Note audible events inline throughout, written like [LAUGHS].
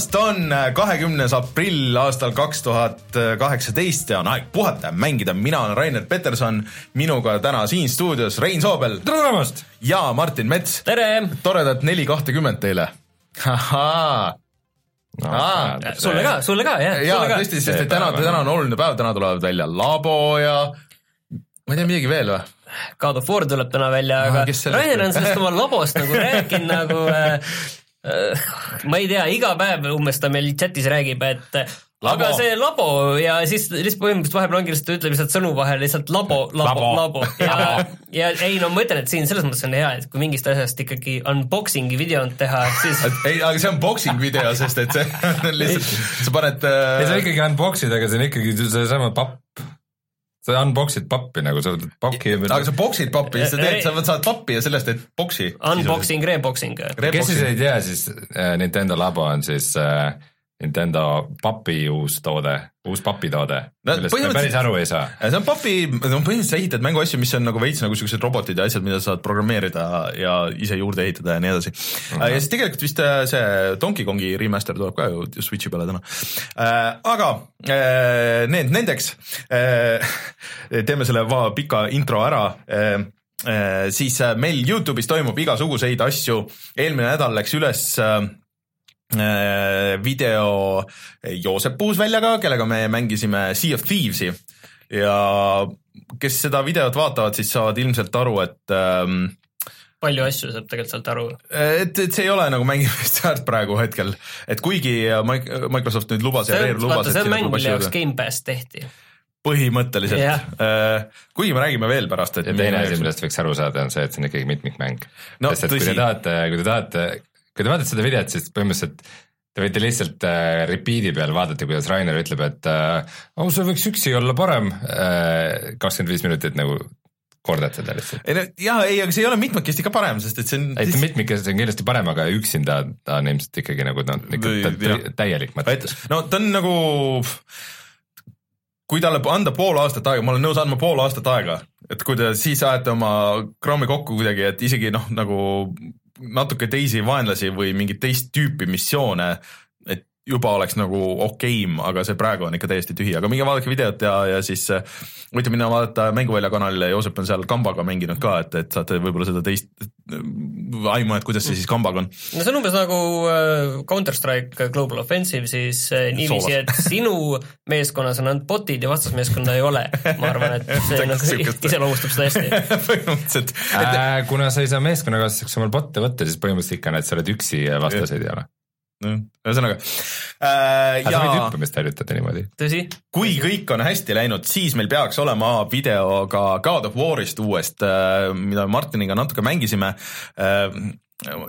Tere tulemast, on kahekümnes aprill aastal kaks tuhat kaheksateist ja on aeg puhata ja mängida. mina olen Rainer Peterson, minuga täna siin stuudios Rein Soobel. tere tulemast! ja Martin Mets. tere! toredat neli kahtekümmet teile. ahaa no, Aa, sulle ka, sulle ka, jah. jaa, tõesti, sest et täna, täna on oluline päev, täna tulevad välja Labo ja ma ei tea, midagi veel või? God of War tuleb täna välja, Ah, aga Rainer on sellest oma labost nagu rääkinud [LAUGHS] nagu äh, ma ei tea, iga päev umbes ta meil chatis räägib, et äh, Labo. aga see labo ja siis lihtsalt põhimõtteliselt vahepeal ongi lihtsalt, ta ütleb lihtsalt sõnu vahel lihtsalt labo, labo, Labo. ja, ja ei no ma ütlen, et siin selles mõttes on hea, et kui mingist asjast ikkagi unboxing'i videot teha, siis ei, aga see on boxing video, sest et see [LAUGHS] on lihtsalt, sa paned ei, sa äh, ikkagi unbox'id, aga see on ikkagi seesama papp. Sa unbox'id pappi nagu sa võtad pakki aga sa box'id pappi, siis sa teed, sa saad pappi ja sellest teed box'i. unboxing, reboxing. kes siis ei tea, siis äh, Nintendo Labo on siis äh, Nintendo papi uus toode, uus papitoode No no,, millest me päris aru ei saa. see on papi, no põhimõtteliselt sa ehitad mänguasju, mis on nagu veits nagu siuksed robotid ja asjad, mida sa saad programmeerida ja ise juurde ehitada ja nii edasi uh. -huh. ja siis tegelikult vist äh, see Donkey Kongi remaster tuleb ka ju Switchi peale täna äh,. aga äh, need nendeks äh, [LAUGHS] teeme selle va- pika intro ära äh, äh, siis äh, meil Youtube'is toimub igasuguseid asju, eelmine nädal läks üles äh, äh, video Joosep Puusväljaga, kellega me mängisime Sea of Thieves'i ja kes seda videot vaatavad, siis saavad ilmselt aru, et ähm, palju asju saab tegelikult sealt aru. et, et see ei ole nagu mängimist väärt praegu hetkel, et kuigi Microsoft nüüd lubas ja see Rare on, lubas, see on mäng, mille jaoks Gamepass tehti. põhimõtteliselt Jah. äh,, kuigi me räägime veel pärast, et ja teine asi, millest võiks aru saada, on see, et see on ikkagi mitmikmäng No sest et kui tõsi. te tahate, kui te tahate, kui te vaatate seda videot, siis põhimõtteliselt te võite lihtsalt äh, repeat'i peal vaadata, kuidas Rainer ütleb, et äh, oh, see võiks üksi olla parem äh,. kakskümmend viis minutit nagu kordad seda lihtsalt. ei no jaa, ei, aga see ei ole mitmekesti ka parem, sest et see on ei, mitmikes on kindlasti parem, aga üksinda ta on ilmselt ikkagi nagu noh, ikka täielik et mõte. no ta on nagu, kui talle anda pool aastat aega, ma olen nõus andma pool aastat aega, et kui te siis ajate oma krammi kokku kuidagi, et isegi noh, nagu natuke teisi vaenlasi või mingit teist tüüpi missioone, et juba oleks nagu okeim, aga see praegu on ikka täiesti tühi, aga minge vaadake videot ja, ja siis äh, võite minna vaadata Mänguvälja kanalile, Joosep on seal kambaga mänginud ka, et, et saate võib-olla seda teist aimu, et kuidas see siis kambaga on. no see on umbes nagu äh, Counter-Strike Global Offensive siis äh, niiviisi, et sinu meeskonnas on ainult bot'id ja vastasmeeskonda ei ole. ma arvan, et see nagu iseloomustab seda hästi. [LAUGHS] põhimõtteliselt, et Äh, kuna sa ei saa meeskonnakaaslaseks omal bot'e võtta, siis põhimõtteliselt ikka näed, sa oled üksi ja vastaseid ei ole. Ühesõnaga äh, aga sa võid ja hüppamist harjutada niimoodi. tõsi, kui kõik on hästi läinud, siis meil peaks olema video ka God of War'ist uuest, mida me Martiniga natuke mängisime. Äh,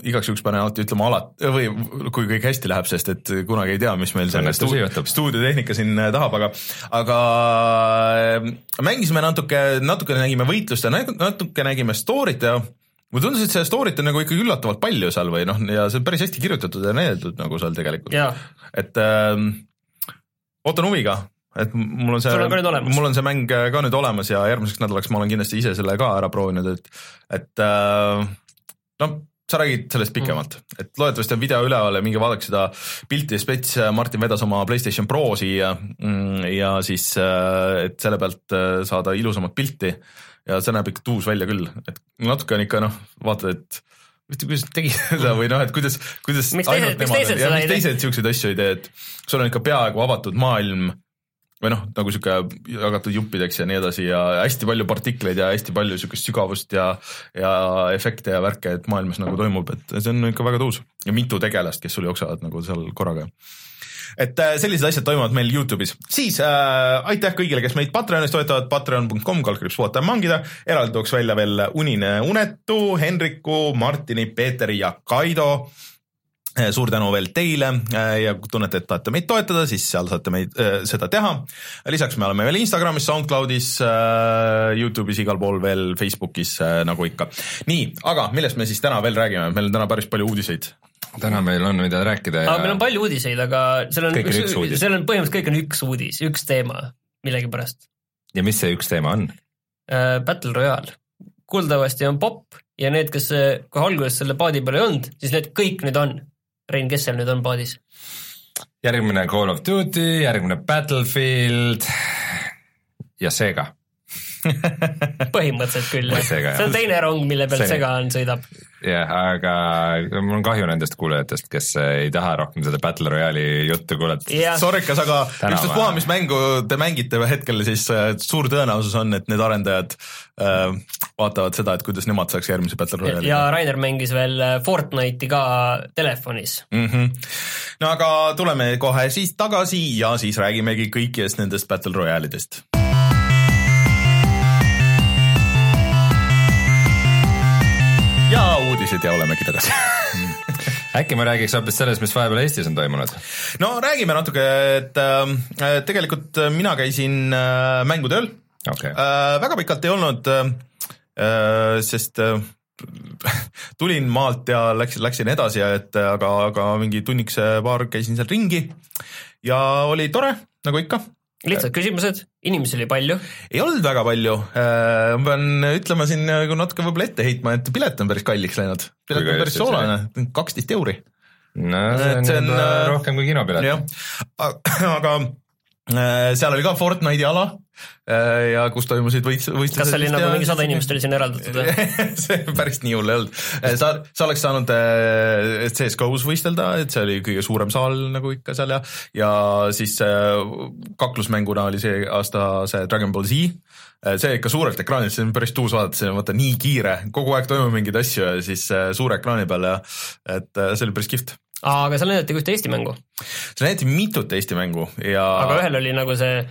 igaks juhuks panen alati ütlema alati või kui kõik hästi läheb, sest et kunagi ei tea, mis meil selle stuudio, stuudiotehnika siin äh, tahab, aga, aga äh, mängisime natuke, natuke nägime võitlust ja nat- natuke nägime story't ja mulle tundus, et seda story't on nagu ikkagi üllatavalt palju seal või noh, ja see on päris hästi kirjutatud ja näidatud nagu seal tegelikult. et ähm, ootan huviga, et mul on see mul on see mäng äh, ka nüüd olemas ja järgmiseks nädalaks ma olen kindlasti ise selle ka ära proovinud, et, et äh, no sa räägid sellest pikemalt mm., et loodetavasti on video üleval ja minge vaadake seda pilti ja spets, Martin vedas oma Playstation Pro siia mm, ja siis, et selle pealt äh, saada ilusamat pilti ja see näeb ikka tuus välja küll, et natuke on ikka noh, vaatad, et huvitav, kuidas nad tegid [LAUGHS] seda või noh, et kuidas, kuidas Miks teised- ainult miks nemad teised ja miks teised siukseid asju ei tee, et sul on ikka peaaegu avatud maailm või noh, nagu sihuke jagatud juppideks ja nii edasi ja hästi palju partikleid ja hästi palju siukest sügavust ja ja efekte ja värke, et maailmas nagu toimub, et see on ikka väga tuus. Ja mitu tegelast, kes sul jooksevad nagu seal korraga et äh, sellised asjad toimuvad meil Youtube'is, siis äh, aitäh kõigile, kes meid Patreonis toetavad, patreon.com, kaldkriips ja mangida, eraldi tooks välja veel Unine Unetu, Henriku, Martini, Peeteri ja Kaido suur tänu veel teile äh, ja kui tunnete, et tahate meid toetada, siis seal saate meid äh, seda teha. lisaks me oleme veel Instagramis, SoundCloudis äh,, Youtube'is, igal pool veel, Facebookis äh, nagu ikka. nii, aga millest me siis täna veel räägime, meil on täna päris palju uudiseid. Täna meil on, mida rääkida ja aga meil on palju uudiseid, aga seal on seal on põhimõtteliselt kõik on üks uudis, üks teema millegipärast ja mis see üks teema on? äh, Battle Royale. kuuldavasti on popp ja need, kes kohe alguses selle paadi peal ei olnud, siis need kõik nüüd on. Rein, kes seal nüüd on paadis? järgmine Call of Duty, järgmine Battlefield ja Sega. [LAUGHS] põhimõtteliselt küll, see on teine rong, mille pealt See- Sega on, sõidab. jah, aga mul on kahju nendest kuulajatest, kes ei taha rohkem seda Battle Royale'i juttu kuulata. jah, Sorrikas, aga ükstaspuha, mis mängu te mängite hetkel, siis äh, suur tõenäosus on, et need arendajad äh, vaatavad seda, et kuidas nemad saaks järgmise Battle Royale'i ja Rainer mängis veel äh, Fortnite'i ka telefonis. mm. -hmm. no aga tuleme kohe siis tagasi ja siis räägimegi kõikidest nendest Battle Royale'idest. ja uudised ja olemegi tagasi äkki ma räägiks hoopis sellest, mis vahepeal Eestis on toimunud? no räägime natuke, et äh, tegelikult mina käisin äh, mängutööl okei okay., äh,, väga pikalt ei olnud äh, äh,, sest äh, tulin maalt ja läksin, läksin edasi, et aga, aga mingi tunnikese paar käisin seal ringi ja oli tore, nagu ikka lihtsad küsimused, inimesi oli palju, ei olnud väga palju, ma pean ütlema siin nagu natuke võib-olla ette heitma, et pilet on päris kalliks läinud. pilet on päris soolane, kaksteist euri. no see on, see on, juba äh, rohkem kui kinopilet. [CLEARS THROAT] aga äh, seal oli ka Fortnite'i ala äh, ja kus toimusid võist-, võistlused. kas oli nagu mingi sada inimest oli sinna eraldatud või? [LAUGHS] see päris nii hull ei olnud, sa, sa oleks saanud äh, CS-GO-s võistelda, et see oli kõige suurem saal nagu ikka seal ja, ja siis äh, kaklusmänguna oli see aasta see Dragon Ball Z. see ikka suurelt ekraanilt, see on päris tuus vaadata, see on vaata nii kiire, kogu aeg toimub mingeid asju ja siis äh, suure ekraani peal ja et äh, see oli päris kihvt. Aga seal näidati ka ühte Eesti mängu, seal näidati mitut Eesti mängu ja aga ühel oli nagu see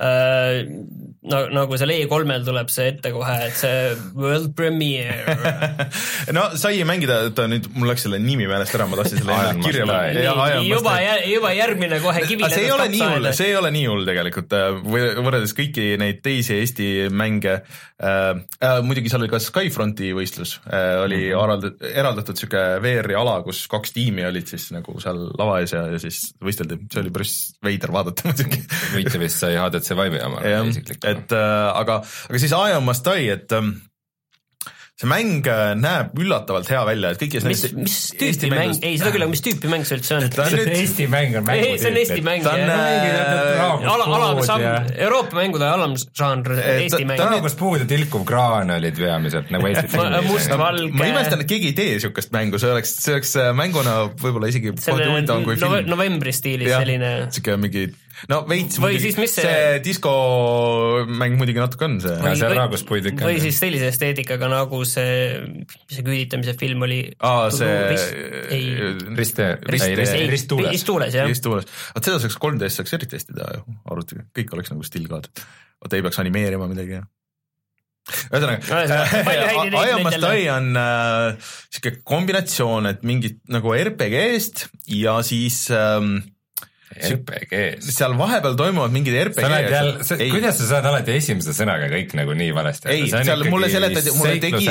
no, nagu seal E3-l tuleb see ette kohe, et see world premiere. [LAUGHS] no sai mängida, oota nüüd mul läks selle nimi meelest ära, ma tahtsin selle enne kirja panna. juba, juba järgmine kohe kivi aga see ei ole nii hull, see ei ole nii hull tegelikult, võrreldes kõiki neid teisi Eesti mänge äh,. Äh, muidugi seal oli ka Skyfronti võistlus äh,, oli Mhm. eraldatud, eraldatud sihuke VR-i ala, kus kaks tiimi olid siis nagu seal lava ees ja, ja siis võisteldi, see oli päris veider vaadata [LAUGHS] muidugi võitja vist sai HDC Vive'i oma jah, isiklikult. et äh, aga, aga siis I am must die, et ähm, see mäng äh, näeb üllatavalt hea välja, et kõikides mis, mis tüüpi mäng, ei seda küll, aga mis tüüpi mäng see üldse on? nüüd Eesti mäng on ei, see on Eesti mäng on, äh, ala, alamžanr, Euroopa mängude alamžanr, Eesti mäng ta. kus puud ja tilkuv kraan olid peamiselt nagu Eesti filmis. mustvalge. ma imestan, et keegi ei tee siukest mängu, see oleks, see oleks äh, mänguna võib-olla isegi palju huvitavam kui film. novembri stiilis selline siuke mingi, no veits Või muidugi- siis mis see- see diskomäng muidugi natuke on see. Või- on. või siis sellise esteetikaga nagu see, mis see küüditamise film oli. aa, see ei, Rist, ei Rist, ei, Ristuules. Ristuules jah. istuules, vot seda saaks 3D-s saaks eriti hästi teha ju arvutiga, kõik oleks nagu still kaadrid. vaata ei peaks animeerima midagi ja ühesõnaga I am jälle. die on äh, sihuke kombinatsioon, et mingit nagu RPG-st ja siis ähm, RPG-s. seal vahepeal toimuvad mingid RPG sa oled jälle, ei, kuidas sa saad alati esimese sõnaga kõik nagu nii valesti ei, seal mulle seletati, mulle tegi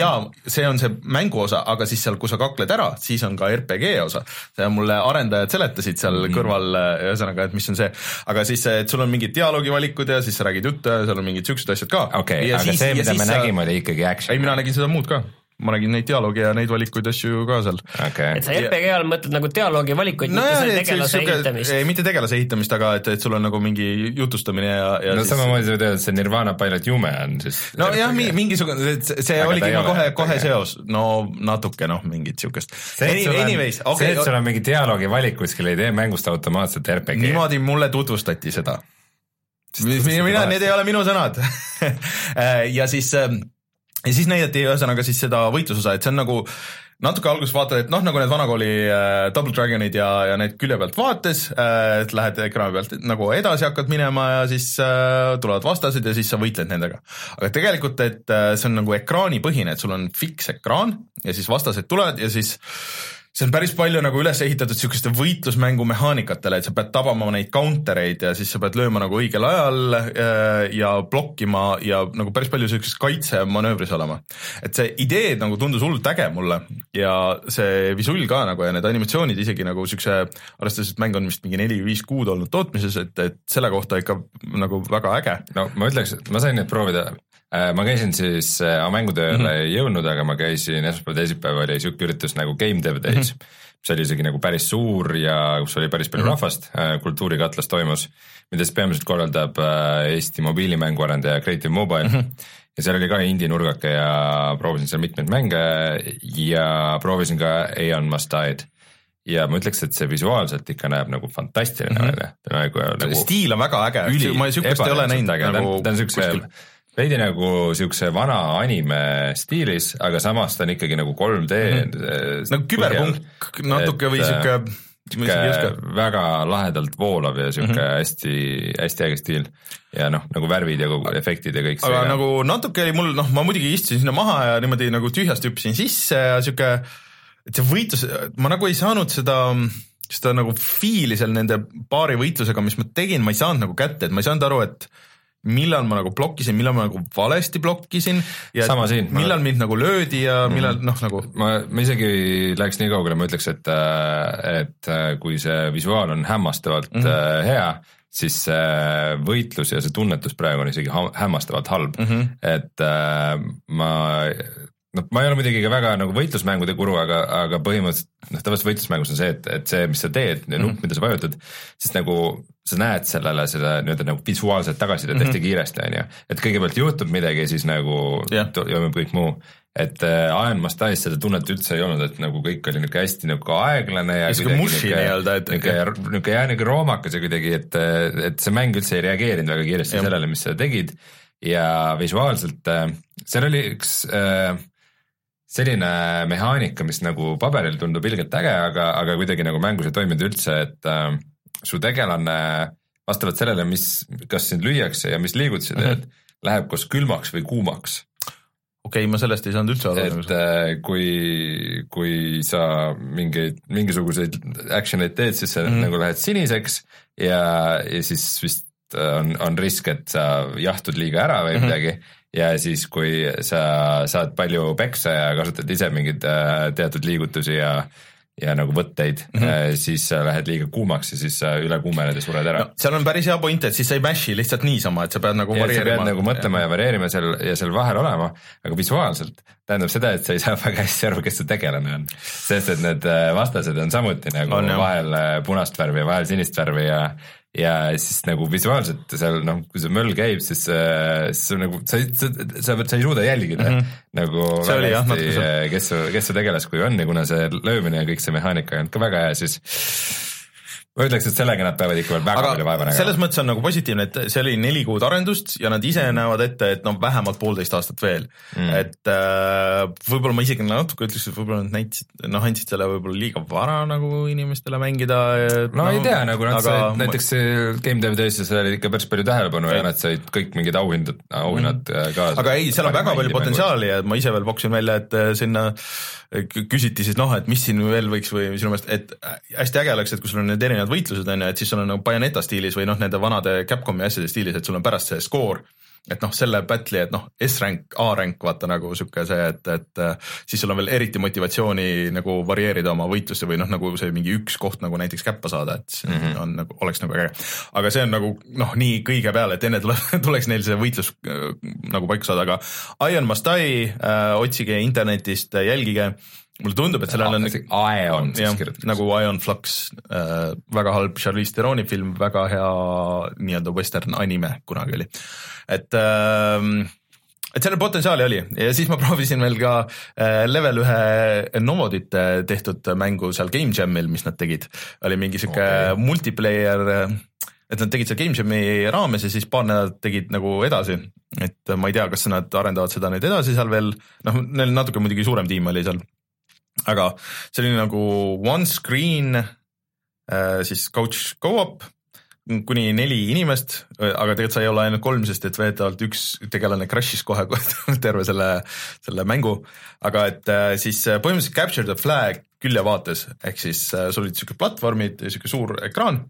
jaa, see on see mängu osa, aga siis seal, kui sa kakled ära, siis on ka RPG osa. mulle arendajad seletasid seal mm. kõrval, ühesõnaga, et mis on see, aga siis, et sul on mingid dialoogivalikud ja siis sa räägid juttu ja seal on mingid siuksed asjad ka. okei, aga see, mida me nägime, oli ikkagi ei, action. mina nägin seda muud ka, ma nägin neid dialoogi ja neid valikuid asju ka seal. okei et, sa RPG all mõtled nagu dialoogi valikuid, mitte nojah, selle tegelase siuke, ehitamist. ei mitte tegelase ehitamist, aga et, et sul on nagu mingi jutustamine ja, ja no siis samamoodi sa võid öelda, et see Nirvana Pilot Jume on siis. nojah, mingisugune, see, see Aga oligi no kohe, kohe seos, no natuke noh, mingit siukest. see, et sul on, Anyways, see, okei et sul on mingi dialoogi valik kuskil, ei tee mängust automaatselt RPG. niimoodi mulle tutvustati seda. mina, mina, need ei ole minu sõnad. [LAUGHS] ja siis, ja siis näidati ühesõnaga siis seda võitlusosa, et see on nagu natuke alguses vaatad, et noh, nagu need vanakooli äh, Double Dragonid ja, ja need külje pealt vaates äh,, et lähed ekraani pealt nagu edasi hakkad minema ja siis äh, tulevad vastased ja siis sa võitled nendega. aga tegelikult, et äh, see on nagu ekraanipõhine, et sul on fiks ekraan ja siis vastased tulevad ja siis see on päris palju nagu üles ehitatud niisuguste võitlusmängu mehaanikatele, et sa pead tabama neid counter eid ja siis sa pead lööma nagu õigel ajal äh, ja blokkima ja nagu päris palju niisuguses kaitsemanöövris olema. et see idee nagu tundus hullult äge mulle ja see visull ka nagu ja need animatsioonid isegi nagu niisuguse, arvestades, et mäng on vist mingi neli-viis kuud olnud tootmises, et, et selle kohta ikka nagu väga äge. no ma ütleks, et ma sain neid proovida ma käisin siis äh, mängutööle mm -hmm. ei jõudnud, aga ma käisin esmaspäev, teisipäev oli sihuke üritus nagu Game Dev Days mm. -hmm mis oli isegi nagu päris suur ja kus oli päris palju mm -hmm. rahvast, äh, Kultuurikatlas toimus, mida siis peamiselt korraldab Eesti mobiilimänguarendaja Creative Mobile mm. -hmm. ja seal oli ka indie nurgake ja proovisin seal mitmeid mänge ja proovisin ka Aeon Must Died ja ma ütleks, et see visuaalselt ikka näeb nagu fantastiline Mhm. välja mm -hmm., nagu, nagu stiil on väga äge, ma niisugust ei ole näinud nagu ta on siukse veidi nagu siukse vana anime stiilis, aga samas ta on ikkagi nagu 3D mm. -hmm. nagu küberpunk natuke või siuke sihuke väga lahedalt voolav ja sihuke mm -hmm. hästi, hästi äge stiil ja noh, nagu värvid ja kogu efektid ja kõik see. aga ja. nagu natuke oli mul, noh, ma muidugi istusin sinna maha ja niimoodi nagu tühjast hüppasin sisse ja sihuke, et see võitlus, ma nagu ei saanud seda seda nagu fiili seal nende paari võitlusega, mis ma tegin, ma ei saanud nagu kätte, et ma ei saanud aru, et millal ma nagu blokkisin, millal ma nagu valesti blokkisin ja Sama siin, millal ma... mind nagu löödi ja millal mm. noh, nagu ma, ma isegi läheks nii kaugele, ma ütleks, et, et kui see visuaal on hämmastavalt mm -hmm. hea, siis see võitlus ja see tunnetus praegu on isegi hämmastavalt halb mm, -hmm. et äh, ma noh, ma ei ole muidugi ka väga nagu võitlusmängude guru, aga, aga põhimõtteliselt noh, tavaliselt võitlusmängus on see, et, et see, mis sa teed, nupp mm, -hmm. mida sa vajutad, siis nagu sa näed sellele seda nii-öelda nagu visuaalset tagasisidet mm -hmm. hästi kiiresti, on ju. et kõigepealt juhtub midagi siis nagu yeah. toimub kõik muu. et äh, Iron Mastais seda tunnet üldse ei olnud, et nagu kõik oli niisugune hästi nagu aeglane ja niisugune mushi nii-öelda, et niisugune, niisugune jah, niisugune roomakas ja kuidagi, et, et see mäng üldse ei reageerinud väga kiiresti yeah. sellele, mis sa tegid ja visuaalselt äh, seal oli üks äh, selline mehaanika, mis nagu paberil tundub ilgelt äge, aga, aga kuidagi nagu mängus ei toiminud üldse, et äh, su tegelane vastavalt sellele, mis, kas sind lüüakse ja mis liigutusi teed mm, -hmm. läheb kas külmaks või kuumaks. okei okay,, ma sellest ei saanud üldse aru. et äh, kui, kui sa mingeid, mingisuguseid action eid teed, siis sa mm -hmm. nagu lähed siniseks ja, ja siis vist on, on risk, et sa jahtud liiga ära või mm -hmm. midagi ja siis, kui sa saad palju peksa ja kasutad ise mingeid äh, teatud liigutusi ja ja nagu võtteid mm, -hmm. siis sa lähed liiga kuumaks ja siis sa üle kuumened ja sured ära no,. seal on päris hea point, et siis sa ei mash'i lihtsalt niisama, et sa pead nagu ja varieerima. nagu mõtlema ja, ja varieerima seal ja seal vahel olema, aga visuaalselt tähendab seda, et sa ei saa [LAUGHS] väga hästi aru, kes su tegelane on. sest et need vastased on samuti nagu on, vahel punast värvi ja vahel sinist värvi ja ja siis nagu visuaalselt seal noh, kui see möll käib, siis, siis nagu sa, sa, sa, sa ei suuda jälgida mm -hmm. nagu see väga hästi, see... kes kes su tegelaskuju on ja kuna see löömine ja kõik see mehaanika ei olnud ka väga hea, siis ma ütleks, et sellega nad peavad ikka veel väga Aga palju vaeva nägema. selles mõttes on nagu positiivne, et see oli neli kuud arendust ja nad ise näevad ette, et noh, vähemalt poolteist aastat veel mm.. et äh, võib-olla ma isegi natuke ütleks, et võib-olla nad näitasid, noh, andsid selle võib-olla liiga vara nagu inimestele mängida. no noh, ei tea, nagu nad aga... said näiteks Game Dev Days'is sai ikka päris palju tähelepanu ja, nad said kõik mingid auhindad, auhinnad mm. kaasa. aga ei, seal on väga palju potentsiaali ja ma ise veel pakkusin välja, et sinna küsiti siis noh, et mis siin veel võiks või sinu meelest, et hästi äge oleks, et kui sul on need erinevad võitlused on ju, et siis sul on nagu Bayoneta stiilis või noh, nende vanade Capcomi asjade stiilis, et sul on pärast see skoor et noh, selle battle'i, et noh, S-rank, A-rank, vaata nagu sihuke see, et, et siis sul on veel eriti motivatsiooni nagu varieerida oma võitlusse või noh, nagu see mingi üks koht nagu näiteks käppa saada, et see mm -hmm. on nagu, oleks nagu äge. aga see on nagu noh, nii kõige peale, et enne tule, [LAUGHS] tuleks neil see võitlus äh, nagu paika saada, aga Iron Must Die äh,, otsige internetist, jälgige mulle tundub, et sellel on Aeon jah, nagu Ion Flux äh,, väga halb Charlize Theron'i film, väga hea nii-öelda western anime kunagi oli. et äh, et sellel potentsiaali oli. Ja siis ma proovisin veel ka äh, level ühe Novodite tehtud mängu seal Game Jamil, mis nad tegid, oli mingi sihuke okay. multiplayer et nad tegid seal Game Jam'i raames ja siis paar nädalat tegid nagu edasi, et ma ei tea, kas nad arendavad seda nüüd edasi seal veel, noh, neil natuke muidugi suurem tiim oli seal aga see oli nagu one screen äh, siis couch go-up kuni neli inimest, aga tegelikult sai olla ainult kolm, sest et veetavalt üks tegelane crash'is kohe [LAUGHS] terve selle, selle mängu. aga et äh, siis põhimõtteliselt capture the flag küljevaates, ehk siis äh, sul olid siuke platvormid ja siuke suur ekraan,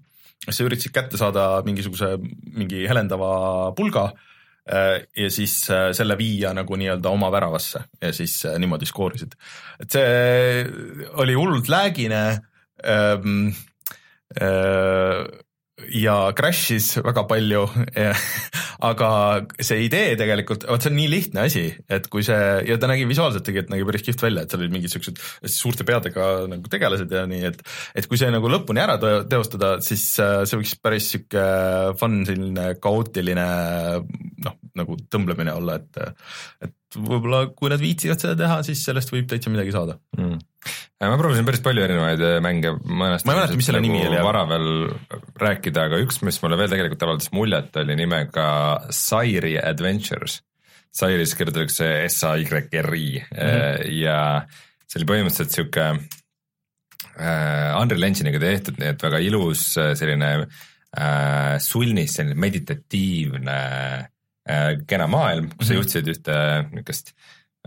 sa üritasid kätte saada mingisuguse, mingi helendava pulga äh, ja siis äh, selle viia nagu nii-öelda oma väravasse ja siis äh, niimoodi skoorisid. et see oli hullult lag'ine ähm, äh, ja crash'is väga palju [LAUGHS] aga see idee tegelikult, vot see on nii lihtne asi, et kui see ja ta nägi visuaalselt tegelikult nägi päris kihvt välja, et seal olid mingid siuksed suurte peadega nagu tegelased ja nii, et et kui see nagu lõpuni ära teo- teostada, siis äh, see võiks päris sihuke fun, selline kaootiline noh, nagu tõmblemine olla, et et võib-olla kui nad viitsivad seda teha, siis sellest võib täitsa midagi saada mm. ma proovisin päris palju erinevaid äh, mänge, mõnest Ma ei mäleta, mis selle nimi oli, vara veel rääkida, aga üks, mis mulle veel tegelikult avaldas muljet, oli nimega Sairi Adventures. Sairis kirjutatakse S-A-Y-R-I mm -hmm. ja see oli põhimõtteliselt sihuke äh, Unreal Engine'iga tehtud, nii et väga ilus äh, selline äh, sulnis, selline meditatiivne äh, kena maailm, kus sa Mhm. juhtisid ühte niisugust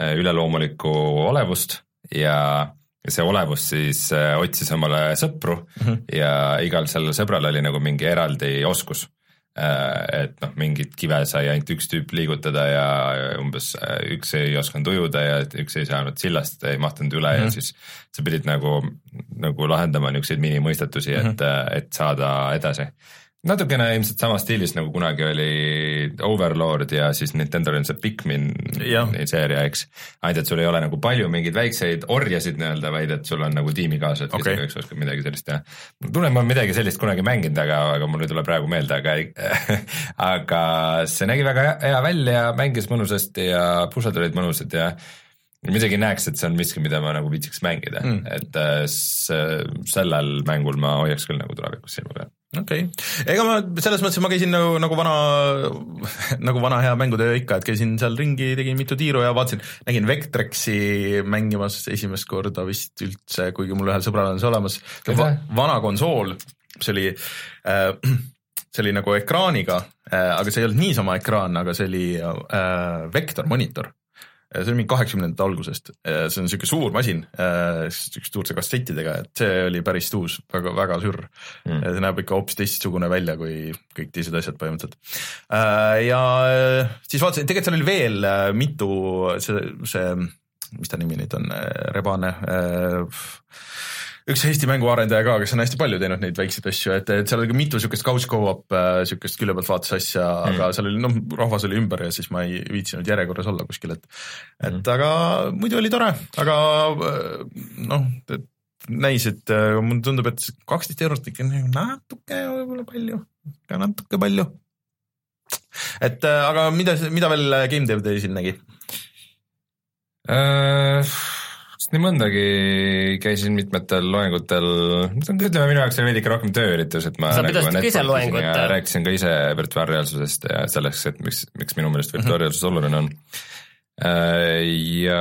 äh, üleloomulikku olevust ja ja see olevus siis äh, otsis omale sõpru mm Mhm. -hmm. ja igal sellel sõbral oli nagu mingi eraldi oskus äh, et noh, mingit kive sai ainult üks tüüp liigutada ja umbes äh, üks ei osanud ujuda ja üks ei saanud sillast, ei mahtunud üle mm -hmm. ja siis sa pidid nagu, nagu lahendama niisuguseid minimõistatusi mm, -hmm. et, et saada edasi. Natukene ilmselt samas stiilis nagu kunagi oli Overlord ja siis Nintendo'l on see Pikmin seeria, eks. ainult et sul ei ole nagu palju mingeid väikseid orjasid nii-öelda, vaid et sul on nagu tiimikaaslased okay., kes oskab midagi sellist teha. ma tunnen, ma olen midagi sellist kunagi mänginud, aga, aga mul ei tule praegu meelde, aga [LAUGHS] aga see nägi väga hea, välja, mängis mõnusasti ja pused olid mõnusad ja muidugi näeks, et see on miski, mida ma nagu viitsiks mängida Mm. et äh, sellel mängul ma hoiaks küll nagu tulevikus silma peal. Okei okay., ega ma selles mõttes, et ma käisin nagu, nagu vana, [LAUGHS] nagu vana hea mängutöö ikka, et käisin seal ringi, tegin mitu tiiru ja vaatasin, nägin Vectrexi mängimas esimest korda vist üldse, kuigi mul ühel sõbral on see olemas? Va. vana konsool, see oli äh, [CLEARS THROAT] see oli nagu ekraaniga äh,, aga see ei olnud niisama ekraan, aga see oli äh, vektormonitor see oli mingi kaheksakümnendate algusest, see on niisugune suur masin, siukeste suurte kassettidega, et see oli päris uus, väga, väga sürr Mm. see näeb ikka hoopis teistsugune välja kui kõik teised asjad põhimõtteliselt. ja siis vaatasin, tegelikult seal oli veel äh, mitu see, see, mis ta nimi nüüd on, rebane üks Eesti mänguarendaja ka, kes on hästi palju teinud neid väikseid asju, et, et seal oli ka mitu siukest couch co-op äh, siukest külje pealt vaates asja mm., aga seal oli noh, rahvas oli ümber ja siis ma ei viitsinud järjekorras olla kuskil, et et mm. aga muidu oli tore, aga äh, noh, näis, et äh, mulle tundub, et kaksteist eurot ikka nagu natuke võib-olla palju, ka natuke palju. et äh, aga mida, mida veel Game Dev Daysil nägi? Äh, nii mõndagi, käisin mitmetel loengutel, ütleme minu jaoks oli veidike rohkem tööüritus, et ma Sa nagu pidasid ka ise loengut, ja rääkisin ka ise virtuaalreaalsusest ja selleks, et miks, miks minu meelest virtuaalreaalsus oluline on. Ja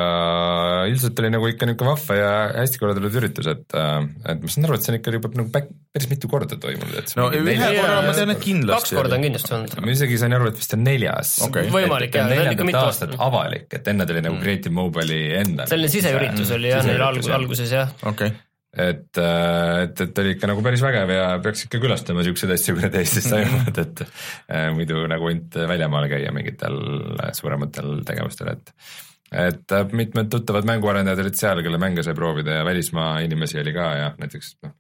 üldiselt oli nagu ikka niisugune vahva ja hästi korraldatud üritus, et, et ma saan aru, et see on ikka juba nagu päk- päris mitu korda toimunud, et no ühe korra ma tean, et kindlasti. kaks korda on kindlasti olnud. ma isegi sain aru, et vist on neljas Okei. Võimalik, et jah, ta on ikka neljandat mitu aastat aastat. avalik, et enne ta oli nagu Creative Mobile'i enda. selline siseüritus oli jah, neil Siseüritus, alg- jah. alguses jah. okei okay. Et, et, et oli ikka nagu päris vägev ja peaks ikka külastama siukseid asju, kui need Eestis toimuvad, et äh, muidu nagu ainult väljamaal käia mingitel äh, suurematel tegevustel, et et äh, mitmed tuttavad mänguarendajad olid seal, kelle mänge sai proovida ja välismaa inimesi oli ka ja näiteks noh,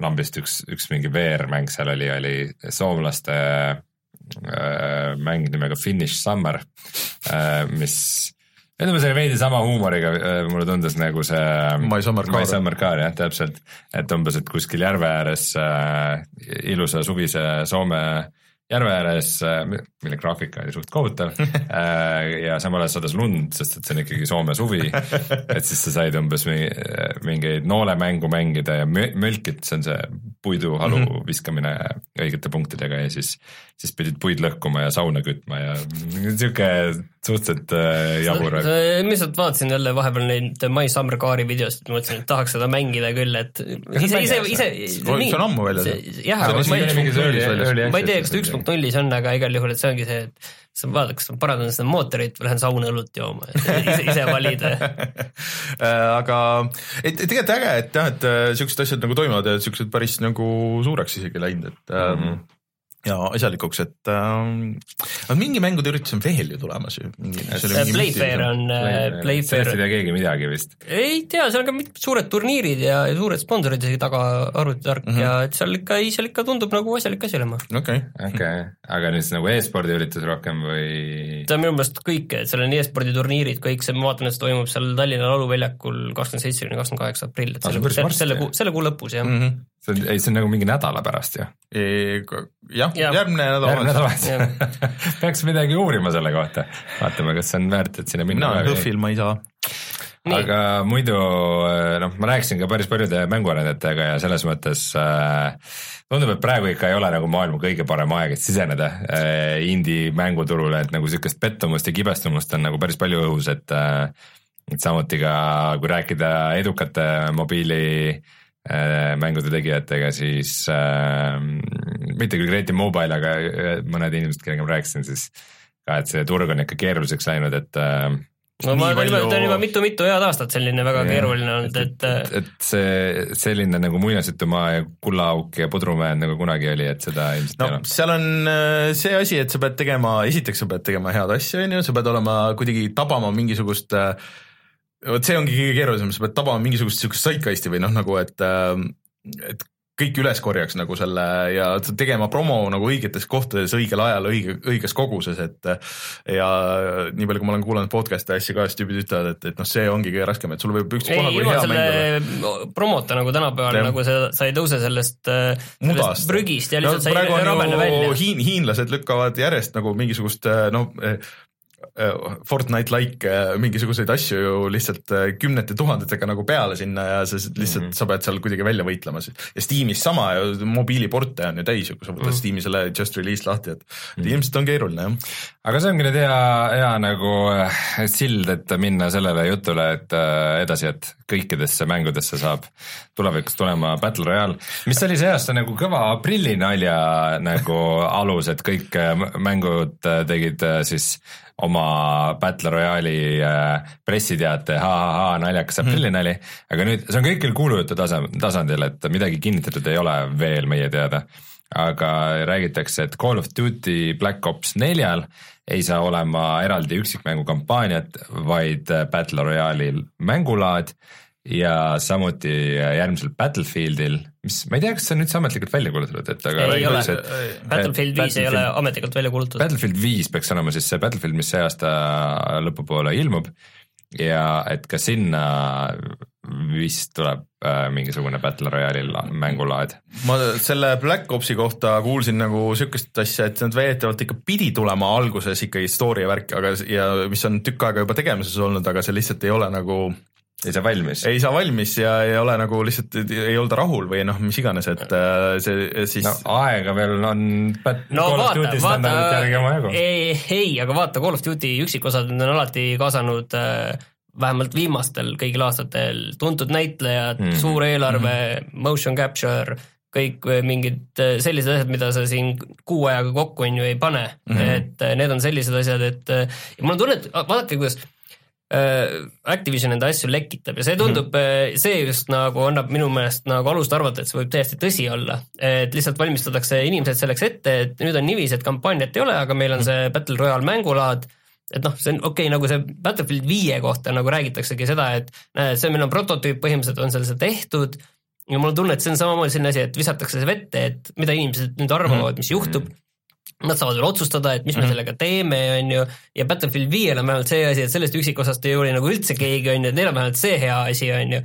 lambist üks, üks mingi VR-mäng seal oli, oli soomlaste äh, mäng nimega Finish Summer äh,, mis ütleme, see oli veidi sama huumoriga äh, mulle tundus nagu see My Summer Car. My Summer Car jah, täpselt, et umbes, et kuskil järve ääres äh, ilusa suvise Soome järve ääres äh,, mille graafika oli suht kohutav [LAUGHS] äh, ja samal ajal sadas lund, sest et see on ikkagi Soome suvi. et siis sa said umbes mingi, mingeid noolemängu mängida ja mö- mölkit, see on see puiduhalu mm -hmm. viskamine õigete punktidega ja siis, siis pidid puid lõhkuma ja sauna kütma ja sihuke suhteliselt äh, jabur. ma lihtsalt vaatasin jälle vahepeal neid My Summer Car'i videosid, mõtlesin, et tahaks seda mängida küll, et ise, ise, ise. See on ammu väljas. jah, ma ei, tea, kas ta üks punkt nullis on, aga igal juhul, et see ongi see, et sa vaatad, kas ma parandan seda mootorit või lähen sauna õlut jooma, ise, ise valida. [LAUGHS] Äh, aga et, et tegelikult äge, et jah, et äh, siuksed asjad nagu toimuvad ja siuksed päris nagu suureks isegi läinud, et mm. -hmm. Ja asjalikuks, et äh, mingi mängude üritus on veel ju tulemas ju. Playfair on, sellest Playfair ei tea keegi midagi vist. ei tea, seal on ka mitmed suured turniirid ja ja suured sponsorid isegi taga, arvutitark mm -hmm. ja et seal ikka, seal ikka tundub nagu asjalik asi olema. okei, okei aga nüüd siis nagu e-spordi üritus rohkem või? ta on minu meelest kõik, et seal on e-spordi turniirid, kõik see, ma vaatan, et see toimub seal Tallinna Lauluväljakul kakskümmend seitse kuni kakskümmend kaheksa aprill, et Ah, selle selle, selle kuu, selle kuu lõpus jah mm. Mhm. See on, ei see on nagu mingi nädala pärast ju. jah, Jah. järgmine järgmine nädal. nädal. peaks midagi uurima selle kohta. vaatame, kas see on väärt, et sinna minna mina. HÖFFil ma ei saa. Nii. aga muidu noh, ma rääkisin ka päris paljude mänguarendajatega ja selles mõttes äh, tundub, et praegu ikka ei ole nagu maailma kõige parem aeg, et siseneda äh, indie mänguturule, et nagu sihukest pettumust ja kibestumust on nagu päris palju õhus, et äh, et samuti ka, kui rääkida edukate mobiili äh, mängude tegijatega, siis äh, mitte küll Creative Mobile, aga äh, mõned inimesed, kellega ma rääkisin, siis ka, et see turg on ikka keeruliseks läinud, et äh, no ma arvan, palju- ta on juba mitu-mitu head aastat selline väga Jah, keeruline olnud, et äh, et see selline nagu muinasjutumaa ja kullaauk ja pudrumäed nagu kunagi oli, et seda ilmselt no ei ole. seal on äh, see asi, et sa pead tegema, esiteks sa pead tegema head asja, on ju, sa pead olema kuidagi tabama mingisugust äh, vot see ongi kõige keerulisem, sa pead tabama mingisugust siukest zeitgeisti või noh, nagu et, et kõik üles korjaks nagu selle ja tegema promo nagu õigetes kohtades õigel ajal õige, õiges koguses, et ja nii palju, kui ma olen kuulanud podcast'e asju ka, siis tüübid ütlevad, et, et noh, see ongi kõige raskem, et sul võib ei ükspuha kui hea mäng olla. selle promota nagu tänapäeval nagu see, sa ei tõuse sellest, äh, sellest. prügist ja lihtsalt sa praegu ei ju välja. hiin-, hiinlased lükkavad järjest nagu mingisugust noh, Fortnite-like äh, mingisuguseid asju ju lihtsalt äh, kümnete tuhandetega nagu peale sinna ja sa lihtsalt mm, -hmm. sa pead seal kuidagi välja võitlema. ja Steamis sama ju, mobiiliporte on ju täis ju, kui sa võtad mm -hmm. Steam'i selle just release lahti, et mm -hmm. ilmselt on keeruline jah. aga see ongi nüüd hea, hea nagu äh, sild, et minna sellele jutule, et äh, edasi, et kõikidesse mängudesse saab tulevikus tulema Battle Royale, mis oli see aasta nagu kõva aprillinalja nagu alus, et kõik äh, mängud äh, tegid äh, siis oma Battle Royale'i äh, pressiteate ha-ha-ha naljakas aprillinali, aga nüüd see on kõik küll kuulujutu tasa, tasandil, et midagi kinnitatud ei ole veel meie teada. Aga räägitakse, et Call of Duty Black Ops neljal ei saa olema eraldi üksikmängu kampaaniat, vaid Battle Royale'il mängulaad ja samuti järgmisel Battlefieldil, mis, ma ei tea, kas see on üldse ametlikult välja kuulutatud, et aga ei ole. Battlefield viis ei ole ametlikult välja kuulutatud. Battlefield viis peaks olema siis see Battlefield, mis see aasta lõpupoole ilmub. Ja et ka sinna vist tuleb äh, mingisugune Battle Royale'il mängulaad. Ma selle Black Opsi kohta kuulsin nagu siukest asja, et nad väidetavalt ikka pidi tulema alguses ikkagi story ja värk, aga ja mis on tükk aega juba tegemises olnud, aga see lihtsalt ei ole nagu ei saa valmis. ei saa valmis ja ei ole nagu lihtsalt ei olda rahul või noh, mis iganes, et äh, see siis no aega veel on no vaata, vaata ei, ei, aga vaata Call of Duty üksikosad, on alati kaasanud äh, vähemalt viimastel kõigil aastatel tuntud näitlejad mm, suur eelarve mm, motion capture, kõik äh, mingid äh, sellised asjad, mida sa siin kuu ajaga kokku on ju ei pane mm. -hmm. et need on sellised asjad, et ja mul on tunne, et vaadake, kuidas Activision enda asju lekitab ja see tundub mm, -hmm. see just nagu annab minu meelest nagu alust arvata, et see võib täiesti tõsi olla. et lihtsalt valmistatakse inimesed selleks ette, et nüüd on niiviisi, et kampaaniat ei ole, aga meil on see Battle Royale mängulaad et noh, see on okei okay,, nagu see Battlefield viie kohta nagu räägitaksegi seda, et näed, see meil on prototüüp, põhimõtteliselt on seal see tehtud ja mul on tunne, et see on samamoodi selline asi, et visatakse see vette, et mida inimesed nüüd arvavad, mis juhtub. Nad saavad veel otsustada, et mis me sellega teeme, on ju, ja Battlefield viiel on vähemalt see asi, et sellest üksikosast ei hooli nagu üldse keegi, on ju, et neil on vähemalt see hea asi, on ju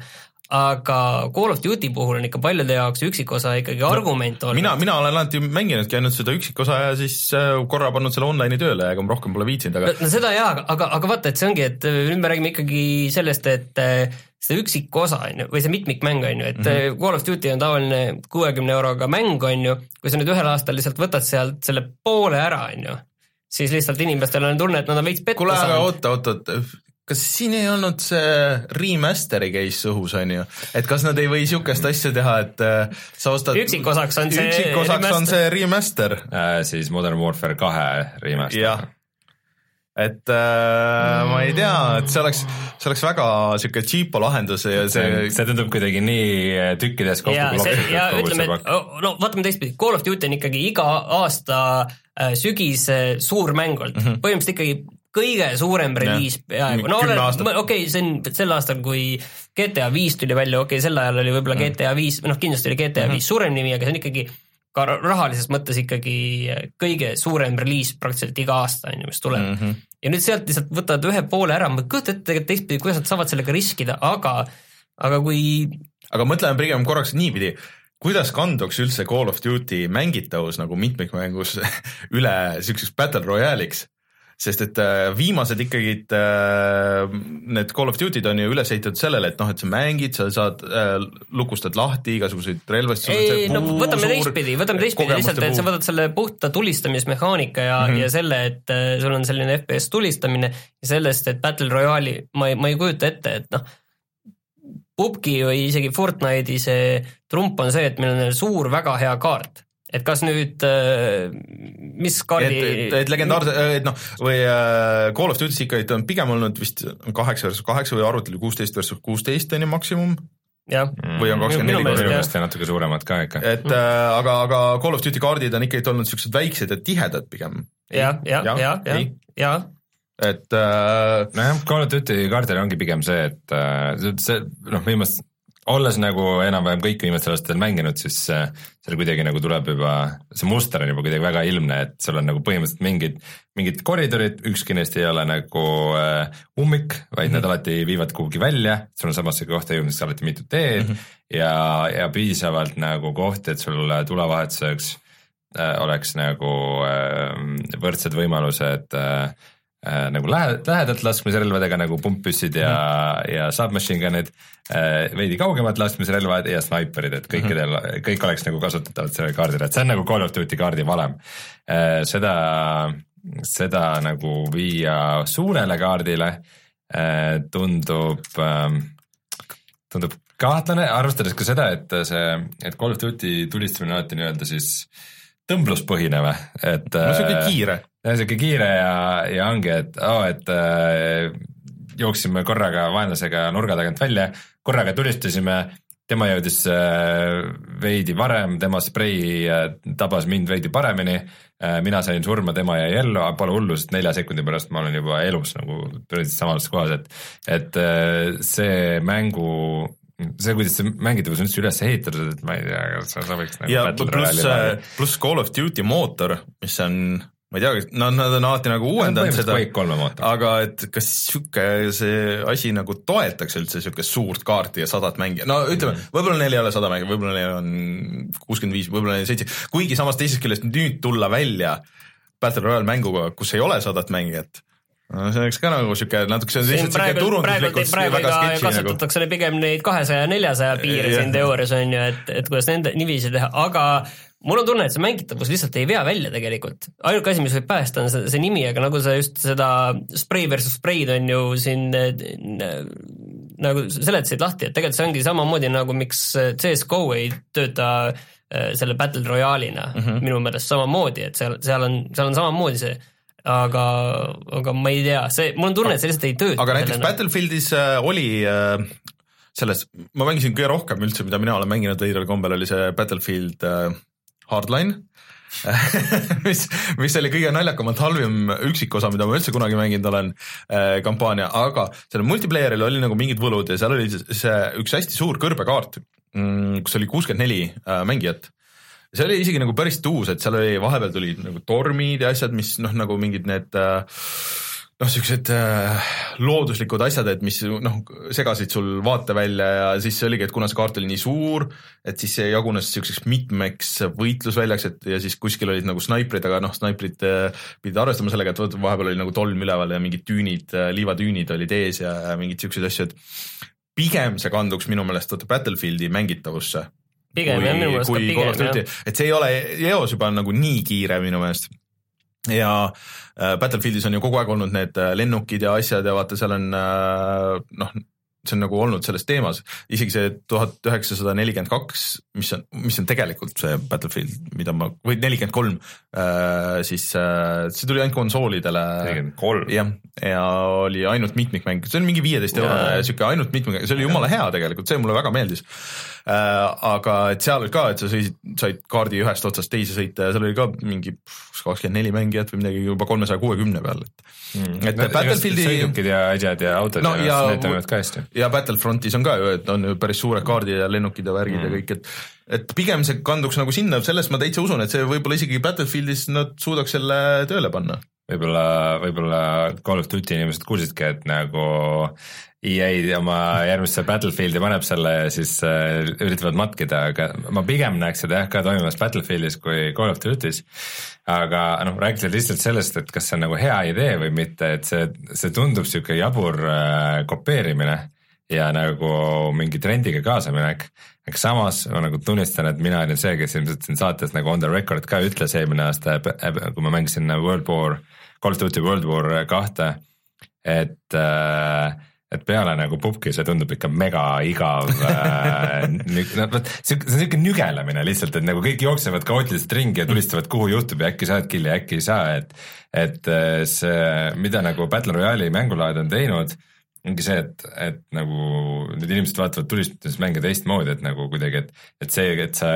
aga Call of Duty puhul on ikka paljude jaoks üksikosa ikkagi argument olnud. mina, mina olen alati mänginudki ainult seda üksikosa ja siis äh, korra pannud selle online'i tööle ega ma rohkem pole viitsinud, aga no seda jaa, aga, aga vaata, et see ongi, et äh, nüüd me räägime ikkagi sellest, et äh, see üksikosa on ju, või see mitmikmäng on ju, et mm -hmm. Call of Duty on tavaline kuuekümne euroga mäng on ju, kui sa nüüd ühel aastal lihtsalt võtad sealt selle poole ära, on ju, siis lihtsalt inimestel on tunne, et nad on veits petta kuule, aga saanud. oota, oota, oota, kas siin ei olnud see remaster'i case õhus, on ju, et kas nad ei või niisugust asja teha, et äh, sa ostad üksikosaks on see üksikosaks on remaster. see remaster, äh, siis Modern Warfare kahe remaster. et äh, ma ei tea, et see oleks, see oleks väga sihuke cheapo lahendus ja see see, tundub kuidagi nii äh, tükkides kokku ja see klopsitud ja ütleme, et no vaatame teistpidi, Call of Duty on ikkagi iga aasta äh, sügis äh, suur mäng olnud mm -hmm., põhimõtteliselt ikkagi kõige suurem reliis peaaegu, no okei okay,, see on sel aastal, kui GTA viis tuli välja, okei okay,, sel ajal oli võib-olla GTA viis, noh kindlasti oli GTA viis suurem nimi, aga see on ikkagi ka ra- rahalises mõttes ikkagi kõige suurem reliis praktiliselt iga aasta on ju, mis tuleb. Mm. -hmm. ja nüüd sealt lihtsalt võtad ühe poole ära, ma ei kujuta ette tegelikult teistpidi, kuidas nad saavad sellega riskida, aga aga kui aga mõtleme pigem korraks niipidi, kuidas kanduks üldse Call of Duty mängitavus nagu mitmikmängus [LAUGHS] üle niisuguseks battle royale'iks, sest et äh, viimased ikkagi äh, need Call of Duty'd on ju üles ehitatud sellele, et noh, et sa mängid, sa saad äh,, lukustad lahti igasuguseid relvasid. ei no võtame teistpidi, võtame teistpidi lihtsalt, et sa võtad selle puhta tulistamismehaanika ja mm. -hmm. ja selle, et äh, sul on selline FPS tulistamine ja sellest, et Battle Royale'i ma ei, ma ei kujuta ette, et noh, PUBG või isegi Fortnite'i see trump on see, et meil on suur väga hea kaart. Et kas nüüd, mis kaardi et, et, et legendaarse, et noh, või äh, Call of Duty's ikka on pigem olnud vist kaheksa versus kaheksa või arvutil kuusteist versus kuusteist on ju maksimum, või on kakskümmend Minu neli minu meelest natuke suuremad ka ikka. et äh, aga, aga Call of Duty kaardid on ikkagi olnud siuksed väiksed ja tihedad pigem. jah, jah, Jah, jah, jah et äh, nojah, Call of Duty kaardil ongi pigem see, et äh, see- see noh, viimast, olles nagu enam-vähem kõik viimastel aastatel mänginud, siis äh, seal kuidagi nagu tuleb juba, see muster on juba kuidagi väga ilmne, et sul on nagu põhimõtteliselt mingid, mingid koridorid, ükski neist ei ole nagu äh, ummik, vaid mm -hmm. need alati viivad kuhugi välja, sul on samasse kohta jõudmiseks alati mitu teed mm -hmm. ja, ja piisavalt nagu kohti, et sul tulevahetuseks äh, oleks nagu äh, võrdsed võimalused äh, äh, nagu lähe-, lähedalt laskmisrelvadega nagu pumppüssid ja mm, -hmm. ja submachine gun'id äh,, veidi kaugemalt laskmisrelvad ja snaiperid, et kõikidel mm, -hmm. kõik oleks nagu kasutatavad sellel kaardil, et see on nagu Call of Duty kaardi valem äh,. seda, seda nagu viia suurele kaardile äh, tundub äh, tundub kahtlane, arvestades ka seda, et see, et Call of Duty tulistamine on alati nii-öelda siis tõmbluspõhine või, et. no siuke kiire. jah, sihuke kiire ja, ja ongi, et oo oh,, et äh, jooksime korraga vaenlasega nurga tagant välja, korraga tulistasime, tema jõudis äh, veidi varem, tema sprei äh, tabas mind veidi paremini äh,, mina sain surma, tema jäi ellu, pole hullu, sest nelja sekundi pärast ma olen juba elus nagu põhimõtteliselt samas kohas, et et äh, see mängu see, kuidas see mängitavus on üldse üles ehitatud, et ma ei tea, kas sa võiks nagu ja pluss Royale'i, pluss Call of Duty mootor, mis on, ma ei tea, no nad on alati nagu uuendanud seda, aga et kas sihuke see asi nagu toetaks üldse siukest suurt kaarti ja sadat mängija, no ütleme mm., võib-olla neil ei ole sada mängija, võib-olla neil on kuuskümmend viis, võib-olla neil seitse, kuigi samas teisest küljest nüüd tulla välja Battle Royale mänguga, kus ei ole sadat mängijat, no see oleks ka nagu sihuke natuke, see on lihtsalt sihuke turunduslikult praegu väga ka sketši nagu. kasutatakse pigem neid kahesaja ja neljasaja piire siin teoorias on ju, et, et kuidas nende niiviisi teha, aga mul on tunne, et see mängitavus lihtsalt ei vea välja tegelikult. ainuke asi, mis võib päästa, on see, see nimi, aga nagu sa just seda spray versus spray'd on ju siin äh, nagu seletasid lahti, et tegelikult see ongi samamoodi nagu miks CS GO ei tööta äh, selle Battle Royale'ina mm -hmm. minu meelest samamoodi, et seal, seal on, seal on samamoodi see aga, aga ma ei tea, see, mul on tunne, et see lihtsalt ei tööta. aga näiteks Battlefieldis äh, oli selles, ma mängisin kõige rohkem üldse, mida mina olen mänginud veidral kombel, oli see Battlefield Hardline. [LAUGHS] Mis, mis oli kõige naljakamalt halvim üksikosa, mida ma üldse kunagi mänginud olen äh, kampaania, aga sellel multiplayer'il oli nagu mingid võlud ja seal oli see üks hästi suur kõrbekaart mm,, kus oli kuuskümmend neli äh, mängijat. See oli isegi nagu päris tuus, et seal oli, vahepeal tulid nagu tormid ja asjad, mis noh, nagu mingid need äh, noh, siuksed äh, looduslikud asjad, et mis noh, segasid sul vaatevälja ja siis oligi, et kuna see kaart oli nii suur, et siis see jagunes siukseks mitmeks võitlusväljaks, et ja siis kuskil olid nagu snaiprid, aga noh, snaiprid äh, pidid arvestama sellega, et vot vahepeal oli nagu tolm üleval ja mingid tüünid, liivatüünid olid ees ja, ja mingeid siukseid asju, et pigem see kanduks minu meelest vaata Battlefieldi mängitavusse pigem jah, minu meelest ka pigem jah., et see ei ole, eos juba on nagu nii kiire minu meelest. Ja äh, Battlefieldis on ju kogu aeg olnud need äh, lennukid ja asjad ja vaata, seal on äh, noh, see on nagu olnud selles teemas, isegi see tuhat üheksasada nelikümmend kaks, mis on, mis on tegelikult see Battlefield, mida ma, või nelikümmend kolm, siis see tuli ainult konsoolidele. nelikümmend kolm. jah, ja oli ainult mitmikmäng, see oli mingi viieteist eurone sihuke ainult mitmikmäng, see oli jumala hea tegelikult, see mulle väga meeldis aga et seal ka, et sa sõisid, said kaardi ühest otsast teise sõita ja seal oli ka mingi kakskümmend neli mängijat või midagi juba kolmesaja kuuekümne peal, et mm.. et no, Battlefieldi. sõidukid ja asjad ja autod no, ja, ja need toimivad ka hästi. ja Battlefrontis on ka ju, et on ju päris suured kaardid ja lennukid ja värgid mm. ja kõik, et et pigem see kanduks nagu sinna, sellest ma täitsa usun, et see võib-olla isegi Battlefieldis nad suudaks selle tööle panna võib-olla, võib-olla Call of Duty inimesed kuulsidki, et nagu EA oma järgmisse Battlefieldi paneb selle ja siis äh, üritavad matkida, aga ma pigem näeks seda jah ka toimumas Battlefieldis kui Call of Duty's. aga noh, rääkides lihtsalt sellest, et kas see on nagu hea idee või mitte, et see, see tundub sihuke jabur äh, kopeerimine ja nagu mingi trendiga kaasaminek. Aga samas ma nagu tunnistan, et mina olin see, kes ilmselt siin saates nagu on the record ka ütles eelmine aasta, kui ma mängisin World War, Call of Duty World War kahte, et äh, et peale nagu pubki see tundub ikka mega igav äh, [LAUGHS] no vot, see on siuke nügelemine lihtsalt, et nagu kõik jooksevad kaootiliselt ringi ja tulistavad, kuhu juhtub ja äkki saad killi, äkki ei saa, et et äh, see, mida nagu Battle Royale'i mängulaad on teinud, ongi see, et, et nagu need inimesed vaatavad tulistamismänge teistmoodi, et nagu kuidagi, et, et see, et sa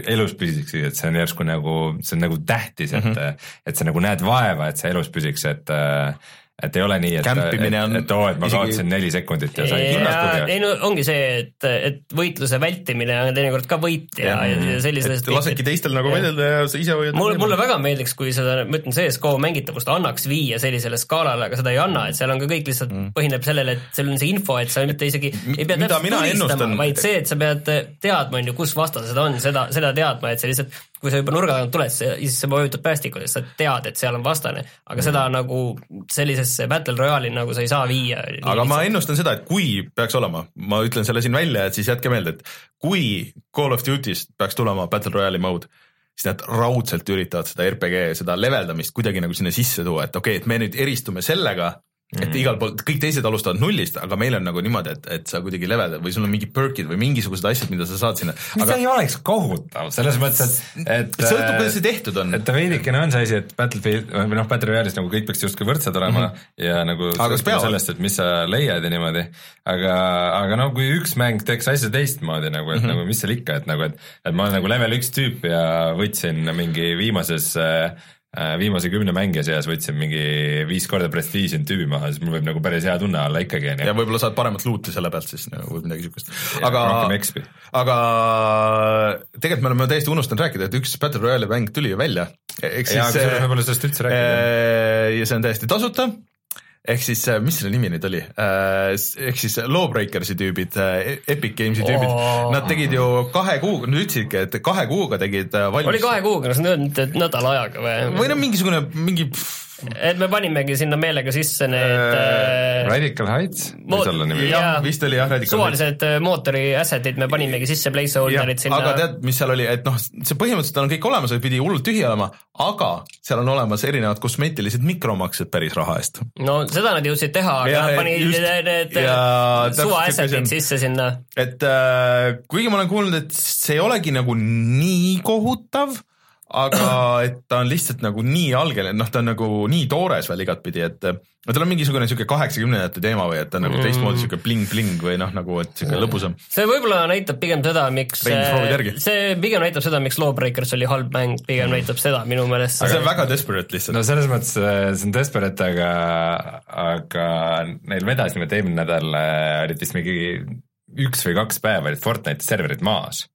elus püsiksid, et see on järsku nagu, see on nagu tähtis, et mm, -hmm. et sa nagu näed vaeva, et sa elus püsiks, et äh, et ei ole nii, et, et, et, et oo, et ma isegi... kaotasin neli sekundit ja sain hinnast põhja. ei no ongi see, et, et võitluse vältimine on teinekord ka võit ja, ja, ja sellises. lasedki teistel nagu võidelda ja sa ise hoiad. mulle, mulle väga meeldiks, kui seda, ma ütlen, CSGO mängitavust annaks viia sellisele skaalale, aga seda ei anna, et seal on ka kõik lihtsalt mm. põhineb sellele, et seal on see info, et sa mitte isegi ei pea täpselt tulistama, vaid see, et sa pead teadma, on ju, kus vastased on, seda, seda teadma, et see lihtsalt kui sa juba nurga tagant tuled, siis sa vajutad päästikule, sa tead, et seal on vastane, aga mm. seda nagu sellisesse battle royale'i nagu sa ei saa viia. aga lihtsalt. ma ennustan seda, et kui peaks olema, ma ütlen selle siin välja, et siis jätke meelde, et kui Call of Duty'st peaks tulema battle royale'i mode, siis nad raudselt üritavad seda RPG, seda leveldamist kuidagi nagu sinna sisse tuua, et okei okay,, et me nüüd eristume sellega et -hmm. igal pool, kõik teised alustavad nullist, aga meil on nagu niimoodi, et, et sa kuidagi levedad või sul on mingid perk'id või mingisugused asjad, mida sa saad sinna. mis aga... ei oleks kohutav, selles mõttes, et, et sõltub, kuidas see tehtud on. et ta veidikene on see asi, et Battlefield või noh, Battle Royale'is nagu kõik peaks justkui võrdsed olema mm -hmm. ja nagu sõltub sellest, et mis sa leiad ja niimoodi. aga, aga no kui üks mäng teeks asja teistmoodi nagu, et mm -hmm. nagu mis seal ikka, et nagu, et, et ma olen nagu level üks tüüp ja võtsin mingi viimases Äh, viimase kümne mängija seas võtsin mingi viis korda prestiižinud tüübi maha, siis mul võib nagu päris hea tunne olla ikkagi. ja võib-olla saad paremat loot'i selle pealt siis nagu või midagi siukest. aga, aga tegelikult me oleme täiesti unustanud rääkida, et üks Battle Royale'i mäng tuli ju välja. jaa, kusjuures me pole sellest üldse rääkinud. Äh, ja see on täiesti tasuta ehk siis, äh, mis selle nimi nüüd oli, äh, ehk siis Lawbreakersi tüübid, äh, Epic Games'i tüübid oh., nad tegid ju kahe kuuga, nad ütlesidki, et kahe kuuga tegid valmis. oli kahe kuuga, kas nad nüüd nädala ajaga või? või no mingisugune, mingi pff, et me panimegi sinna meelega sisse need äh, Radical Heights võis olla nimi? jah, vist oli jah, Radical suvalised Heights. mootori asset'id me panimegi sisse placeholder'id sinna. aga tead, mis seal oli, et noh, see põhimõtteliselt on kõik olemas, pidi hullult tühi olema, aga seal on olemas erinevad kosmeetilised mikromaksed päris raha eest. no seda nad jõudsid teha, aga nad panid just, need suva asset'id sisse sinna. et äh, kuigi ma olen kuulnud, et see ei olegi nagu nii kohutav aga et ta on lihtsalt nagu nii algeline, noh, ta on nagu nii toores veel igatpidi, et no tal on mingisugune sihuke kaheksakümnendate teema või et ta on nagu teistmoodi sihuke bling-bling või noh, nagu et sihuke lõbusam. see võib-olla näitab pigem seda, miks see pigem näitab seda, miks Lawbreakers oli halb mäng, pigem näitab seda minu meelest. aga see on väga desperate lihtsalt. no selles mõttes see on desperate, aga, aga neil vedas niimoodi eelmine nädal äh, olid vist mingi üks või kaks päeva olid Fortnite'i serverid maas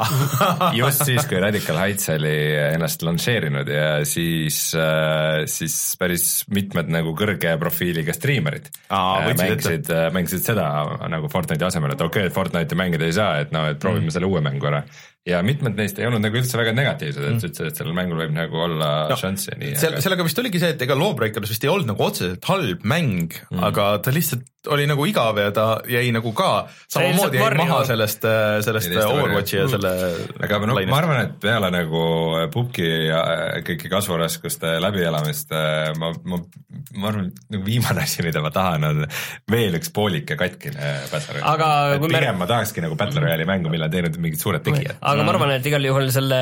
[LAUGHS] just siis, kui Radical Heights oli ennast lansseerinud ja siis, äh, siis päris mitmed nagu kõrge profiiliga striimerid äh, mängisid, äh, mängisid seda nagu Fortnite'i asemel, et okei okay,, Fortnite'i mängida ei saa, et noh, et proovime mm. selle uue mängu ära. Ja mitmed neist ei olnud nagu üldse väga negatiivsed, et ütlesid, et sellel mängul võib nagu olla No, šansse ja nii. seal, sellega vist oligi see, et ega Lawbreakers vist ei olnud nagu otseselt halb mäng mm., aga ta lihtsalt oli nagu igav ja ta jäi nagu ka samamoodi jäi maha sellest, sellest Jäi teiste Overwatchi ja varju. selle aga no ma arvan, et peale nagu Pupki ja äh, kõiki kasvuraskuste läbielamist äh, ma, ma, ma arvan, et nagu viimane asi, mida ma tahan, on veel üks poolik ja katkine Battle Royale. Aga kui me- pigem ma tahakski nagu Battle Royale'i mängu, mille on teinud mingid suured tegijad. Aga ma arvan, et igal juhul selle,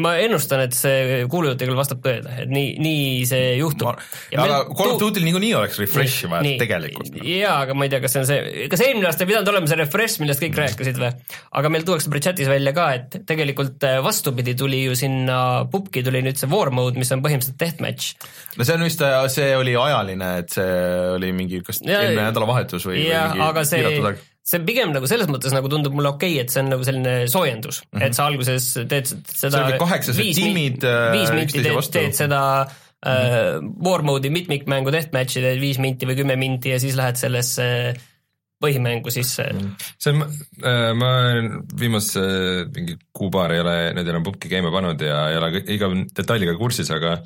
ma ennustan, et see kuulujutt küll vastab tõele, et nii, nii see juhtub. aga Call of Duty'l niikuinii oleks refresh'i vaja tegelikult. noh. jaa, aga ma ei tea, kas see on see, kas eelmine aasta ei pidanud olema see refresh, millest kõik rääkisid või? aga meil tuuakse chatis välja ka, et tegelikult äh, vastupidi tuli ju sinna pubki tuli nüüd see war mode, mis on põhimõtteliselt deathmatch. no see on vist, see oli ajaline, et see oli mingi, kas eelmine nädalavahetus või, või jah, aga see piiratud aeg., see pigem nagu selles mõttes nagu tundub mulle okei okay,, et see on nagu selline soojendus mm, -hmm. et sa alguses teed seda kaheksased tiimid, äh, üksteise teed, vastu. teed seda äh, war mode'i mitmikmängu deathmatch'i teed viis minti või kümme minti ja siis lähed sellesse põhimängu sisse mm. -hmm. see on, ma olen viimase mingi kuu-paar ei ole nüüd enam Pupki käima pannud ja ei ole iga detailiga kursis, aga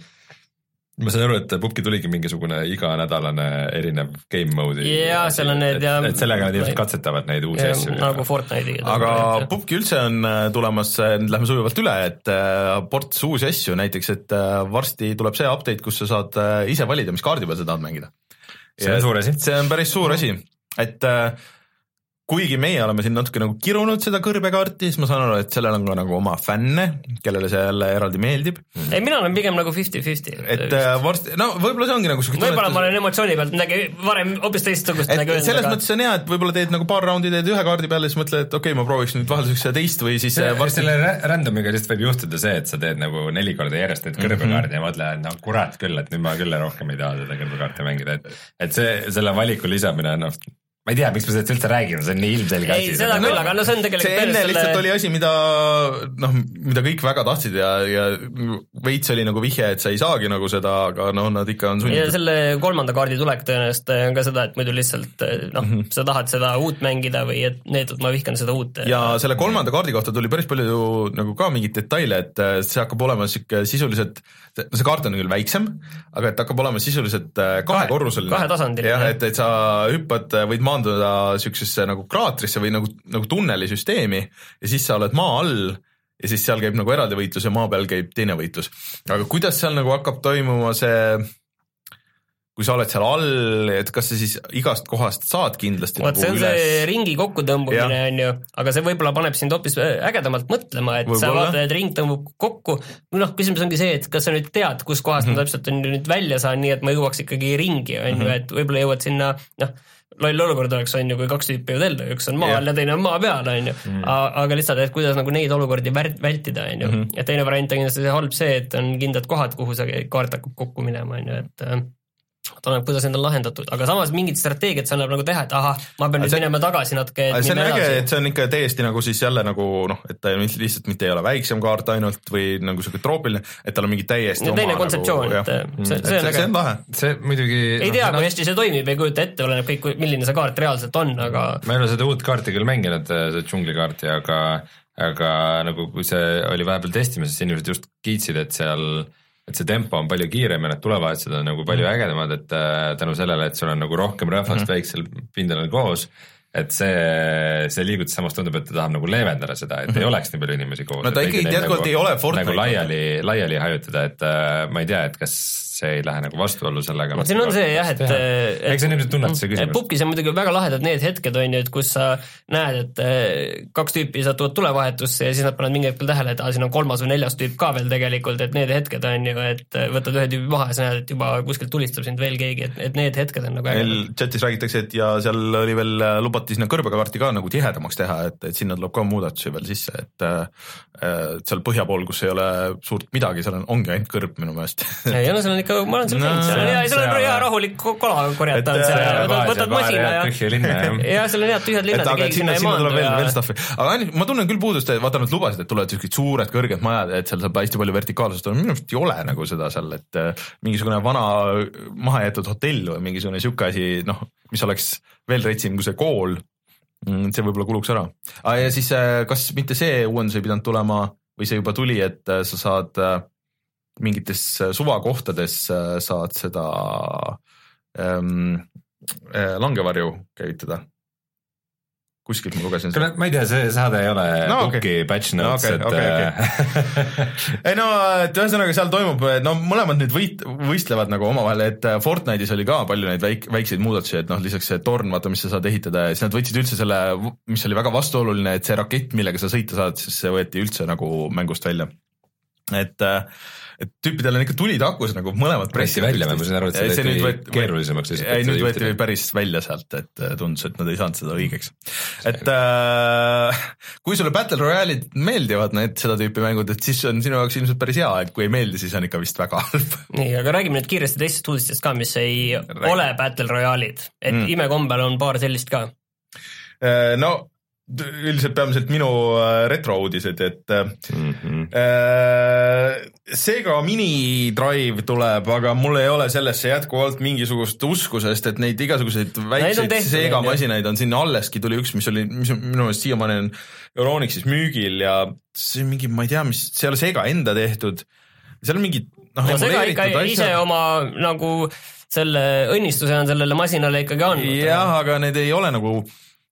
ma saan aru, et Pupki tuligi mingisugune iganädalane erinev game mode'i. Jaa, seal on need ja- et sellega nad ilmselt katsetavad neid uusi asju. nagu Fortnite'i. aga pubki üldse on äh, tulemas, nüüd lähme sujuvalt üle, et äh, ports uusi asju, näiteks et äh, varsti tuleb see update, kus sa saad äh, ise valida, mis kaardi peal sa tahad mängida. See on suur asi. see on päris suur asi, et äh, kuigi meie oleme siin natuke nagu kirunud seda kõrbekaarti, siis ma saan aru, et sellel on ka nagu oma fänne, kellele see jälle eraldi meeldib, ei, mina olen pigem nagu fifty-fifty. et äh, varsti, no võib-olla see ongi nagu siuke võib-olla ma olen emotsiooni pealt midagi varem hoopis teistsugust midagi et selles aga- mõttes on hea, et võib-olla teed nagu paar raundi teed ühe kaardi peale, siis mõtled, et okei okay,, ma prooviks nüüd vahelduseks seda teist või siis äh, varsti selle ra- random'iga lihtsalt võib juhtuda see, et sa teed nagu neli korda järjest neid kõrbekaardi ja mõtled, et no kurat küll, et nüüd ma küll rohkem ei taha seda kõrbekaarti mängida, et et see, selle valiku lisamine, noh, ma ei tea, miks me sellest üldse räägime, see on nii ilmselge ei, asi. seda küll, aga no see on tegelikult see enne lihtsalt oli asi, mida noh, mida kõik väga tahtsid ja, ja veits oli nagu vihje, et sa ei saagi nagu seda, aga noh, nad ikka on ja sunnitud. selle kolmanda kaardi tulek tõenäoliselt on ka seda, et muidu lihtsalt noh mm, -hmm. sa tahad seda uut mängida või et need, ma vihkan seda uut. ja selle kolmanda kaardi kohta tuli päris palju nagu ka mingeid detaile, et äh, see hakkab olema sihuke sisuliselt, see kaart on küll väiksem, aga et hakkab olema sisuliselt äh, kahekorruseline. kahetasandiline, jah, jah. et, et sa hüppad, võid maanduda siuksesse nagu kraatrisse või nagu, nagu tunnelisüsteemi ja siis sa oled maa all ja siis seal käib nagu eraldi võitlus ja maa peal käib teine võitlus. aga kuidas seal nagu hakkab toimuma see kui sa oled seal all, et kas sa siis igast kohast saad kindlasti vot nagu see on üles see ringi kokkutõmbamine on ju, aga see võib-olla paneb sind hoopis ägedamalt mõtlema, et sa vaatad, et ring tõmbab kokku. noh, küsimus ongi see, et kas sa nüüd tead, kuskohast Mhm. ma täpselt on nüüd välja saan, nii et ma jõuaks ikkagi ringi, on ju, et võib-olla jõuad sinna, noh, loll olukord oleks, on ju, kui kaks tüüpi jõuavad ellu, üks on maa all ja teine on maa peal, on ju. aga lihtsalt, et kuidas nagu neid olukordi vältida, on ju. ja teine variant on kindlasti see halb see, et on kindlad kohad, kuhu see kaart hakkab kokku minema, on ju, et äh, et oleneb, kuidas need on lahendatud, aga samas mingit strateegiat see annab nagu teha, et ahah, ma pean nüüd see- minema tagasi natuke, et see on äge, et see on ikka täiesti nagu siis jälle nagu noh, et ta lihtsalt mitte ei ole väiksem kaart ainult või nagu sihuke troopiline, et tal on mingi täiesti Ja teine oma kontseptsioon, nagu, et äh, see, et see on see, see on äge. lahe. see muidugi. ei tea, kui hästi see toimib, ei kujuta ette, oleneb kõik, milline see kaart reaalselt on, aga ma ei ole seda uut kaarti küll mänginud, seda džunglikaarti, aga, aga nagu kui see oli vahepeal testimises, siis inimesed just kiitsid, et seal, et see tempo on palju kiirem ja need tulevahetused on nagu palju ägedamad, et äh, tänu sellele, et sul on nagu rohkem rahvast mm -hmm. väiksel pindalal koos, et see, see liigutus samas tundub, et ta tahab nagu leevendada seda, et ei oleks nii palju inimesi koos. No ta ikkagi jätkuvalt ei ole Fortnite. nagu laiali, laiali hajutada, et äh, ma ei tea, et kas see ei lähe nagu vastuollu sellega. Vot siin on see jah, et, et eks see on ilmselt tunnetuse küsimus. pubgis on muidugi väga lahedad need hetked on ju, et kus sa näed, et eh, kaks tüüpi satuvad tulevahetusse ja siis nad panevad mingil hetkel tähele, et aa, siin on kolmas või neljas tüüp ka veel tegelikult, et need hetked on ju, et eh, võtad ühe tüübi maha ja sa näed, et juba kuskilt tulistab sind veel keegi, et, et need hetked on nagu ägedad. meil chatis räägitakse, et ja seal oli veel, lubati sinna kõrbekaarti ka nagu tihedamaks teha, et, et sinna tuleb ka muudatusi veel sisse, et äh, seal põhja pool, kus ei ole suurt midagi, seal on, ongi ainult kõrb minu meelest ei no seal on ikka, ma olen seal käinud, seal on hea, seal on hea rahulik ko- kola korjata. On seal ja äh, võtad, masina ja jah. ja seal on head tühjad linnad ja keegi sinna, ei maandu ja aga ainult, ma tunnen küll puudust, et vaata nad lubasid, et tulevad siuksed suured kõrged majad, et seal saab hästi palju vertikaalsust, minu arust ei ole nagu seda seal, et äh, mingisugune vana mahajäetud hotell või mingisugune sihuke asi, noh, mis oleks veel retsim kui see kool Mm, see võib-olla kuluks ära. Ja siis äh, kas mitte see uuendus ei pidanud tulema või see juba tuli, et sa saad mingites suvakohtades saad seda ähm, langevarju käivitada kuskilt ma lugesin seda. ma ei tea, see saade ei ole no, okay. Cookie patch notes no,, okay, et okay, okay. [LAUGHS] ei no, et ühesõnaga seal toimub, no mõlemad nüüd võit-, võistlevad nagu omavahel, et Fortnite'is oli ka palju neid väik-, väikseid muudatusi, et noh, lisaks see torn, vaata, mis sa saad ehitada ja siis nad võtsid üldse selle, mis oli väga vastuoluline, et see rakett, millega sa sõita saad, siis see võeti üldse nagu mängust välja. et äh, et tüüpidel on ikka tulid akus nagu mõlemad pressi välja, ma sain aru, et see tehti võet, keerulisemaks lihtsalt. ei, nüüd võeti päris välja sealt, et äh, tundus, et nad ei saanud seda õigeks. et äh, [LAUGHS] kui sulle Battle Royale'id meeldivad, need seda tüüpi mängud, et siis on sinu jaoks ilmselt päris hea, et kui ei meeldi, siis on ikka vist väga halb. [LAUGHS] nii, aga räägime nüüd kiiresti teistest uudistest ka, mis ei Räägi. ole Battle Royale'id, et mm. imekombel on paar sellist ka. Äh, no üldiselt peamiselt minu äh, retrouudised, et mm -hmm. äh, Sega Mini Drive tuleb, aga mul ei ole sellesse jätkuvalt mingisugust usku, sest et neid igasuguseid väikseid Sega masinaid on siin alleski tuli üks, mis oli, mis minu meelest siiamaani on Euronixis müügil ja see mingi, ma ei tea, mis, see ei ole Sega enda tehtud, seal on mingid noh no, Sega ikka asja. ise oma nagu selle õnnistuse on sellele masinale ikkagi andnud. jah, aga need ei ole nagu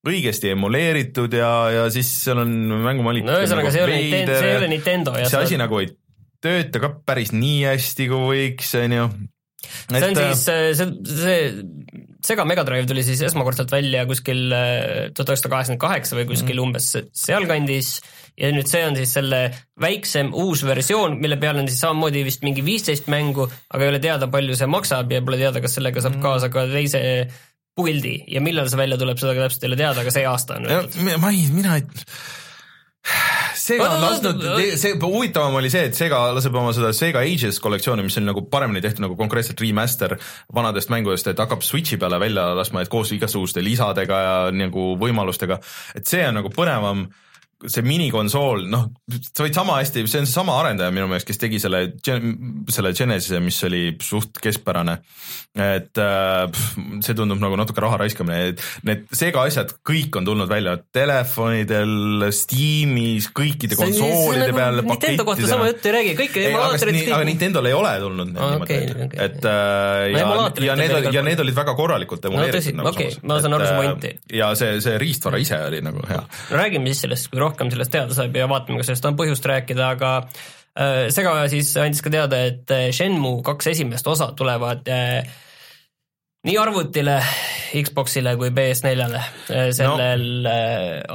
õigesti emuleeritud ja, ja siis seal on mängumalik. no ühesõnaga, see ei ole Nintendo, see ei ole Nintendo. see asi nagu ei tööta ka päris nii hästi, kui võiks, on ju. see on siis, äh, see, see Sega Mega Drive tuli siis esmakordselt välja kuskil äh, tuhat üheksasada kaheksakümmend kaheksa või kuskil mm. umbes sealkandis ja nüüd see on siis selle väiksem uus versioon, mille peal on siis samamoodi vist mingi viisteist mängu, aga ei ole teada, palju see maksab ja pole teada, kas sellega saab mm. kaasa ka teise build'i ja millal see välja tuleb, seda ka täpselt ei ole teada, aga see aasta on öeldud. ma ei, mina ei Sega on lasknud, see huvitavam oli see, et Sega laseb oma seda Sega Ages kollektsiooni, mis on nagu paremini tehtud nagu konkreetselt remaster vanadest mängudest, et hakkab Switchi peale välja laskma, et koos igasuguste lisadega ja nagu võimalustega, et see on nagu põnevam see minikonsool, noh, sa võid sama hästi, see on seesama arendaja minu meelest, kes tegi selle, selle Genesise, mis oli suht keskpärane. et äh, see tundub nagu natuke raha raiskamine, et need Sega asjad kõik on tulnud välja telefonidel, Steamis, kõikide konsoolide nagu peal. Nintendo kohta sama juttu ei räägi, kõik emulaatorid. aga Nintendo'l ei ole tulnud need ah, niimoodi okay,, okay. et äh, ja, ja need olid, ja need olid väga korralikult emuleeritud no, nagu okay, samas. ma saan aru su pointi. ja see, see riistvara ise oli nagu hea. räägime siis sellest, kui rohkem sellest teada saab ja vaatame, kas sellest on põhjust rääkida, aga äh, Sega siis andis ka teada, et äh, Shenmue kaks esimest osa tulevad äh, nii arvutile, Xboxile kui PS4-le sellel no.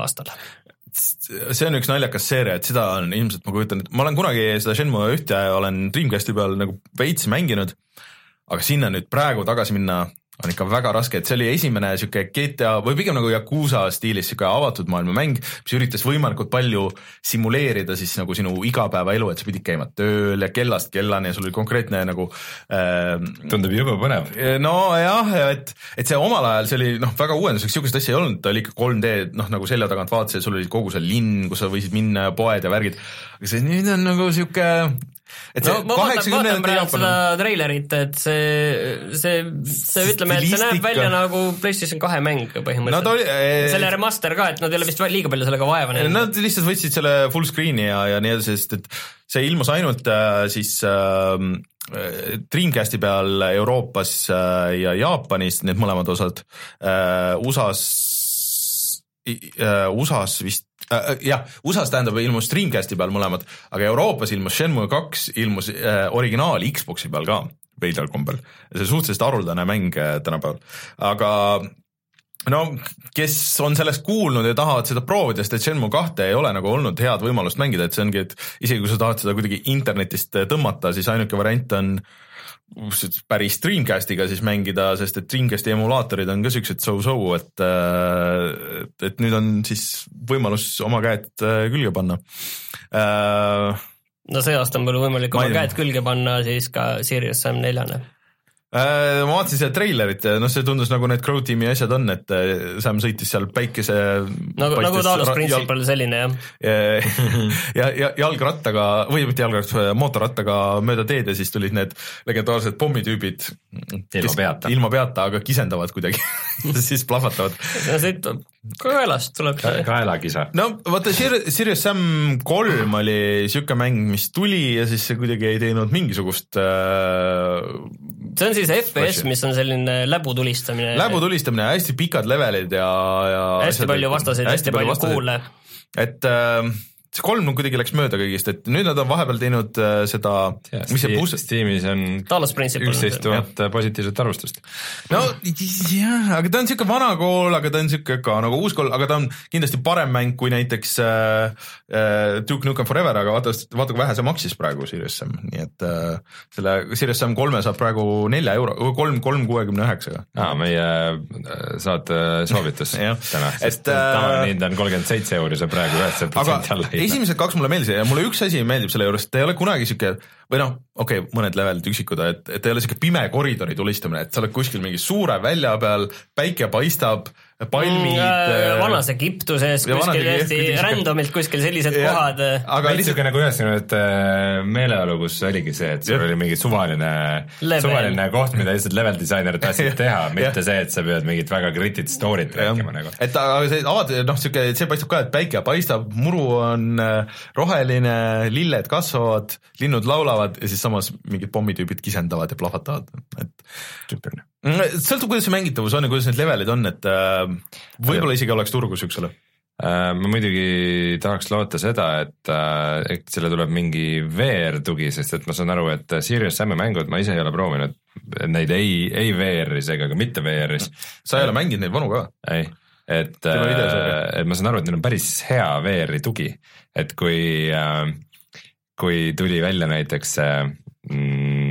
aastal see on üks naljakas seeria, et seda on ilmselt, ma kujutan, et ma olen kunagi seda Shenmue ühte olen Dreamcasti peal nagu veits mänginud, aga sinna nüüd praegu tagasi minna on ikka väga raske, et see oli esimene sihuke GTA või pigem nagu Yakuusa stiilis sihuke avatud maailma mäng, mis üritas võimalikult palju simuleerida siis nagu sinu igapäevaelu, et sa pidid käima tööl ja kellast kellani ja sul oli konkreetne nagu äh,. tundub jube põnev. nojah, et, et see omal ajal, see oli noh, väga uuenduseks, sihukest asja ei olnud, ta oli ikka 3D noh, nagu selja tagant vaatasid, sul oli kogu see linn, kus sa võisid minna ja poed ja värgid. aga see nüüd on nagu sihuke et see no, kaheksakümnendate Jaapan seda treilerit, et see, see, see ütleme, et see näeb välja nagu PlayStation kahe mäng põhimõtteliselt no,. Ee... selle remaster ka, et nad ei ole vist liiga palju sellega vaeva näinud. Nad lihtsalt võtsid selle full screen'i ja, ja nii edasi, sest et see ilmus ainult äh, siis äh, Dreamcasti peal Euroopas äh, ja Jaapanis, need mõlemad osad äh,, USA-s äh,, USA-s vist äh,, jah, USA-s tähendab ilmus Dreamcasti peal mõlemad, aga Euroopas ilmus Shenmue kaks, ilmus äh, originaal Xbox'i peal ka veidral kombel. see suhteliselt haruldane mäng äh, tänapäeval, aga no kes on sellest kuulnud ja tahavad seda proovida, sest et Shenmue kahte ei ole nagu olnud head võimalust mängida, et see ongi, et isegi kui sa tahad seda kuidagi internetist tõmmata, siis ainuke variant on äh, päris Dreamcastiga siis mängida, sest et Dreamcasti emulaatorid on ka siuksed so-so, et, äh, et nüüd on siis võimalus oma käed äh, külge panna. Äh, no see aasta on mul võimalik oma käed külge panna siis ka Sirius Sam neljane Äh, ma vaatasin seda treilerit ja noh, see tundus nagu need Crow tiimi asjad on, et äh, Sam sõitis seal päikese nagu, nagu Talos Principal selline jah [LAUGHS] ja, ja jalgrattaga või mitte jalgrattaga, mootorrattaga mööda teed ja siis tulid need legendaarsed pommitüübid. ilma peata. ilma peata, aga kisendavad kuidagi [LAUGHS] siis plahvatavad. no see kaelast tuleb see. kaelakisa. no vaata, Sirius Sam kolm oli siuke mäng, mis tuli ja siis see kuidagi ei teinud mingisugust äh, see on siis FPS, mis on selline läbu tulistamine. läbu tulistamine, hästi pikad levelid ja, ja hästi palju vastaseid, hästi palju kuule. et äh, see kolm kuidagi läks mööda kõigist, et nüüd nad on vahepeal teinud äh, seda, mis see bus-, Steamis on üksteist tuhat positiivset arvustust. no jah, aga ta on siuke vana kool, aga ta on siuke ka nagu uus kool, aga ta on kindlasti parem mäng kui näiteks äh, äh, Duke Nukem Forever, aga vaata, vaata kui vähe see maksis praegu Sirius Sam, nii et äh, selle Sirius Sam kolme saab praegu nelja euro, kolm, kolm kuuekümne üheksaga. aa, meie äh, saate soovitus [LAUGHS] täna, sest Et, äh, tavaline hind on kolmkümmend seitse euri, see on praegu aga protsenti alla. Esimesed kaks mulle meeldisid ja mulle üks asi meeldib selle juures, ta ei ole kunagi siuke või noh, okei okay,, mõned levelid üksikud, et, et ei ole siuke pime koridori tulistamine, et sa oled kuskil mingi suure välja peal, päike paistab, palmid Mm, vanas Egiptuses ja kuskil kuskil- randomilt kuskil sellised Jah. kohad. aga siuke nagu üheksakümnendate meeleolu, kus oligi see, et sul oli mingi suvaline, suvaline koht, mida lihtsalt level disainer [LAUGHS] tahtsid teha, mitte see, et sa pead mingit väga kritit story't rääkima nagu. et aga see avad, noh, siuke, see paistab ka, et päike paistab, muru on äh, roheline, lilled kasvavad, linnud laulavad ja siis samas mingid pommitüübid kisendavad ja plahvatavad, et super. Sõltub, kuidas see mängitavus on ja kuidas need levelid on, et äh, võib-olla isegi oleks turgu siuksele. Äh, ma muidugi tahaks loota seda, et äh, äkki selle tuleb mingi VR-tugi, sest et ma saan aru, et Serious Sam'i mängud ma ise ei ole proovinud. Neid ei, ei VR-is ega ka mitte VR-is, sa ei ole mänginud neid vanu ka? ei, et, et ma saan aru, et neil on päris hea VR-i tugi, et kui äh,, kui tuli välja näiteks mm,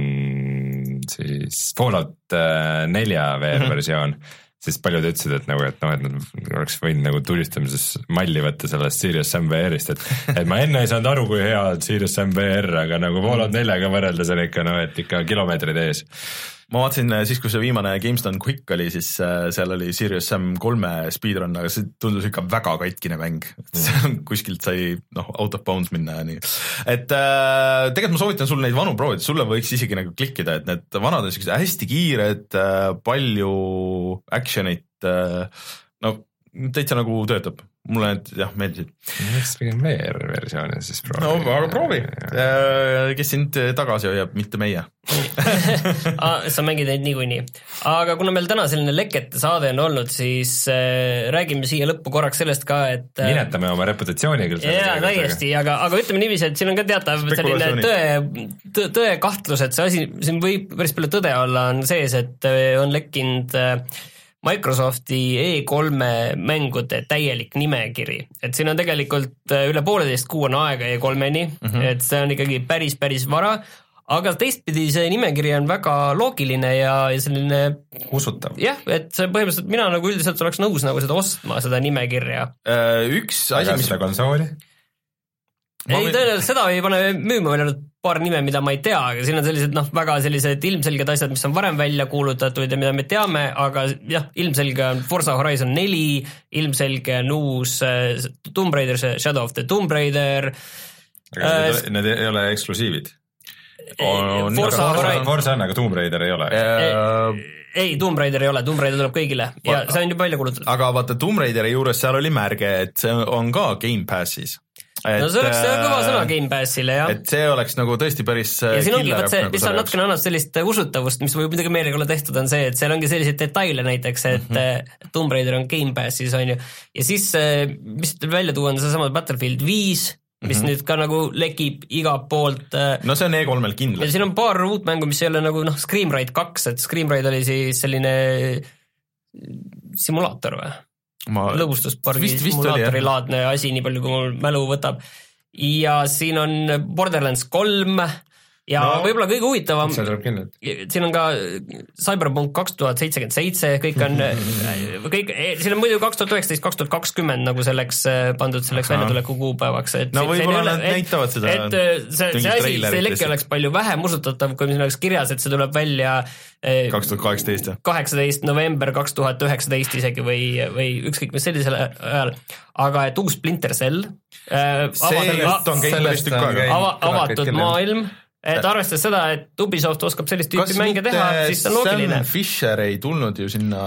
siis Fallout äh, nelja VR-versioon mm, -hmm siis paljud ütlesid, et nagu, et noh, et nad oleks võinud nagu tulistamises malli võtta sellest Serious Sam VR-ist, et et ma enne ei saanud aru, kui hea on Serious Sam VR, aga nagu Fallout neljaga võrreldes on ikka noh, et ikka kilomeetrid ees. Ma vaatasin äh, siis, kui see viimane GameStone Quick oli, siis äh, seal oli Serious Sam kolme speedrun, aga see tundus ikka väga katkine mäng. [LAUGHS] kuskilt sai noh, out of bounds minna ja nii. et äh, tegelikult ma soovitan sul neid vanu proovida, sulle võiks isegi nagu klikkida, et need vanad on siuksed hästi kiired äh,, palju action'it äh,, no täitsa nagu töötab. Mulle need jah meeldisid. miks pigem VR-versiooni siis proovi? no aga proovi, kes sind tagasi hoiab, mitte meie. [LAUGHS] [LAUGHS] Ah, sa mängid neid niikuinii. aga kuna meil täna selline lekete saade on olnud, siis äh, räägime siia lõppu korraks sellest ka, et äh, minetame oma reputatsiooni küll. jaa, täiesti, aga, aga ütleme niiviisi, et siin on ka teatav selline tõe, tõe kahtlus, et see asi, siin võib päris palju tõde olla, on sees, et äh, on lekkinud äh, Microsofti E3-e mängude täielik nimekiri, et siin on tegelikult äh, üle pooleteist kuu on aega E3-ni mm, -hmm. et see on ikkagi päris, päris vara, aga teistpidi see nimekiri on väga loogiline ja, ja selline usutav. jah, et see põhimõtteliselt mina nagu üldiselt oleks nõus nagu seda ostma, seda nimekirja Äh, üks asi, mis konsooli? Ei võin-, tõenäoliselt seda ei pane müüma, välja arvatud paar nime, mida ma ei tea, aga siin on sellised noh, väga sellised ilmselged asjad, mis on varem välja kuulutatud ja mida me teame, aga jah, ilmselge on Forza Horizon neli, ilmselge on uus äh, Tomb Raider, see Shadow of the Tomb Raider. aga Äh, need, need ei ole eksklusiivid. on Forza Horizon, Forza on, aga Tomb Raider ei ole. äh, ei, Tomb Raider ei ole, Tomb Raider tuleb kõigile ja see on juba välja kuulutatud. aga vaata Tomb Raideri juures seal oli märge, et see on ka Gamepassis. No see oleks kõva sõna Gamepassile jah. et see oleks nagu tõesti päris ja siin ongi vot see nagu mis on natukene annab sellist usutavust, mis võib muidugi meelega olla tehtud, on see, et seal ongi selliseid detaile näiteks, et mm. -hmm. Tomb Raider on Gamepassis on ju, ja siis mis tuleb välja tuua, on seesama Battlefield viis, mis mm -hmm. nüüd ka nagu lekib igalt poolt äh, no see on E3-l ja kindlasti. siin on paar uut mängu, mis ei ole nagu noh, Scream Ride kaks, et Scream Ride oli siis selline simulaator või? Ma lõbustuspargi vist- vist oli, jah. simulaatori laadne asi, nii palju kui mul mälu võtab. ja siin on Borderlands kolm ja no, võib-olla kõige huvitavam, siin on ka Cyberpunk kaks tuhat seitsekümmend seitse, kõik on, [LAUGHS] kõik, siin on muidu kaks tuhat üheksateist, kaks tuhat kakskümmend nagu selleks äh, pandud selleks väljatuleku kuupäevaks, et No võib-olla nad näitavad seda et äh, see, see asi, see leke oleks palju vähem usutatav, kui siin oleks kirjas, et see tuleb välja äh, kaks tuhat kaheksateist jah? kaheksateist november kaks tuhat üheksateist isegi või, või ükskõik mis sellisel ajal, aga et uus Splinter Cell äh, see jutt on sellest tükk aega avatud maailm et arvestades seda, et Ubisoft oskab sellist tüüpi mänge teha, siis see on loogiline. Fisher ei tulnud ju sinna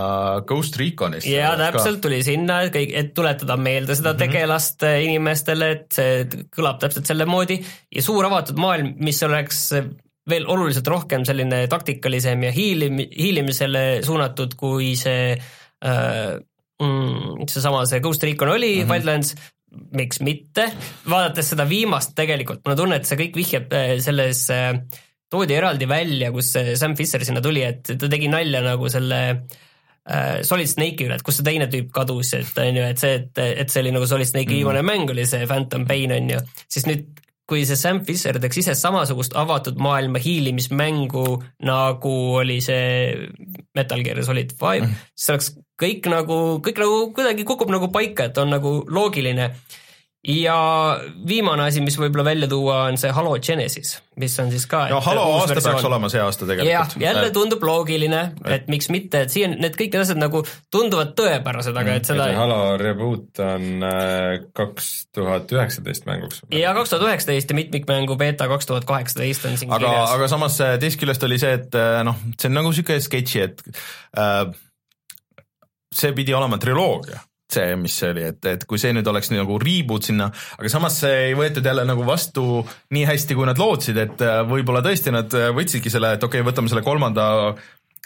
Ghost Reconisse. ja täpselt tuli sinna, et kõik, et tuletada meelde seda mm -hmm. tegelast inimestele, et see kõlab täpselt selle moodi ja suur avatud maailm, mis oleks veel oluliselt rohkem selline taktikalisem ja hiilim-, hiilimisele suunatud, kui see äh, mm, seesama, see Ghost Recon oli mm, -hmm. Wildlands, miks mitte, vaadates seda viimast tegelikult, mul on tunne, et see kõik vihjab äh, selles, äh, toodi eraldi välja, kus Sam Fisher sinna tuli, et ta tegi nalja nagu selle äh, Solid Snake'i üle, et kus see teine tüüp kadus, et on ju, et see, et, et see oli nagu Solid Snake'i mm. viimane mäng oli see Phantom Pain on ju, siis nüüd kui see Sam Fisher teeks ise samasugust avatud maailma hiilimismängu, nagu oli see Metal Gear Solid Five mm., siis oleks kõik nagu, kõik nagu kuidagi kukub nagu paika, et on nagu loogiline ja viimane asi, mis võib-olla välja tuua, on see Halo Genesis, mis on siis ka. no Halo aasta versioon. peaks olema see aasta tegelikult. jälle tundub loogiline, et miks mitte, et siin need kõik need asjad nagu tunduvad tõepärased, aga et seda. Halo reboot on äh, kaks tuhat üheksateist mänguks. ja kaks tuhat üheksateist ja mitmikmängu beeta kaks tuhat kaheksateist on siin aga, kirjas. aga samas äh, teisest küljest oli see, et äh, noh, see on nagu sihuke sketši, et äh, see pidi olema triloogia see, mis see oli, et, et kui see nüüd oleks nagu reboot sinna, aga samas see ei võetud jälle nagu vastu nii hästi, kui nad lootsid, et äh, võib-olla tõesti nad äh, võtsidki selle, et okei okay,, võtame selle kolmanda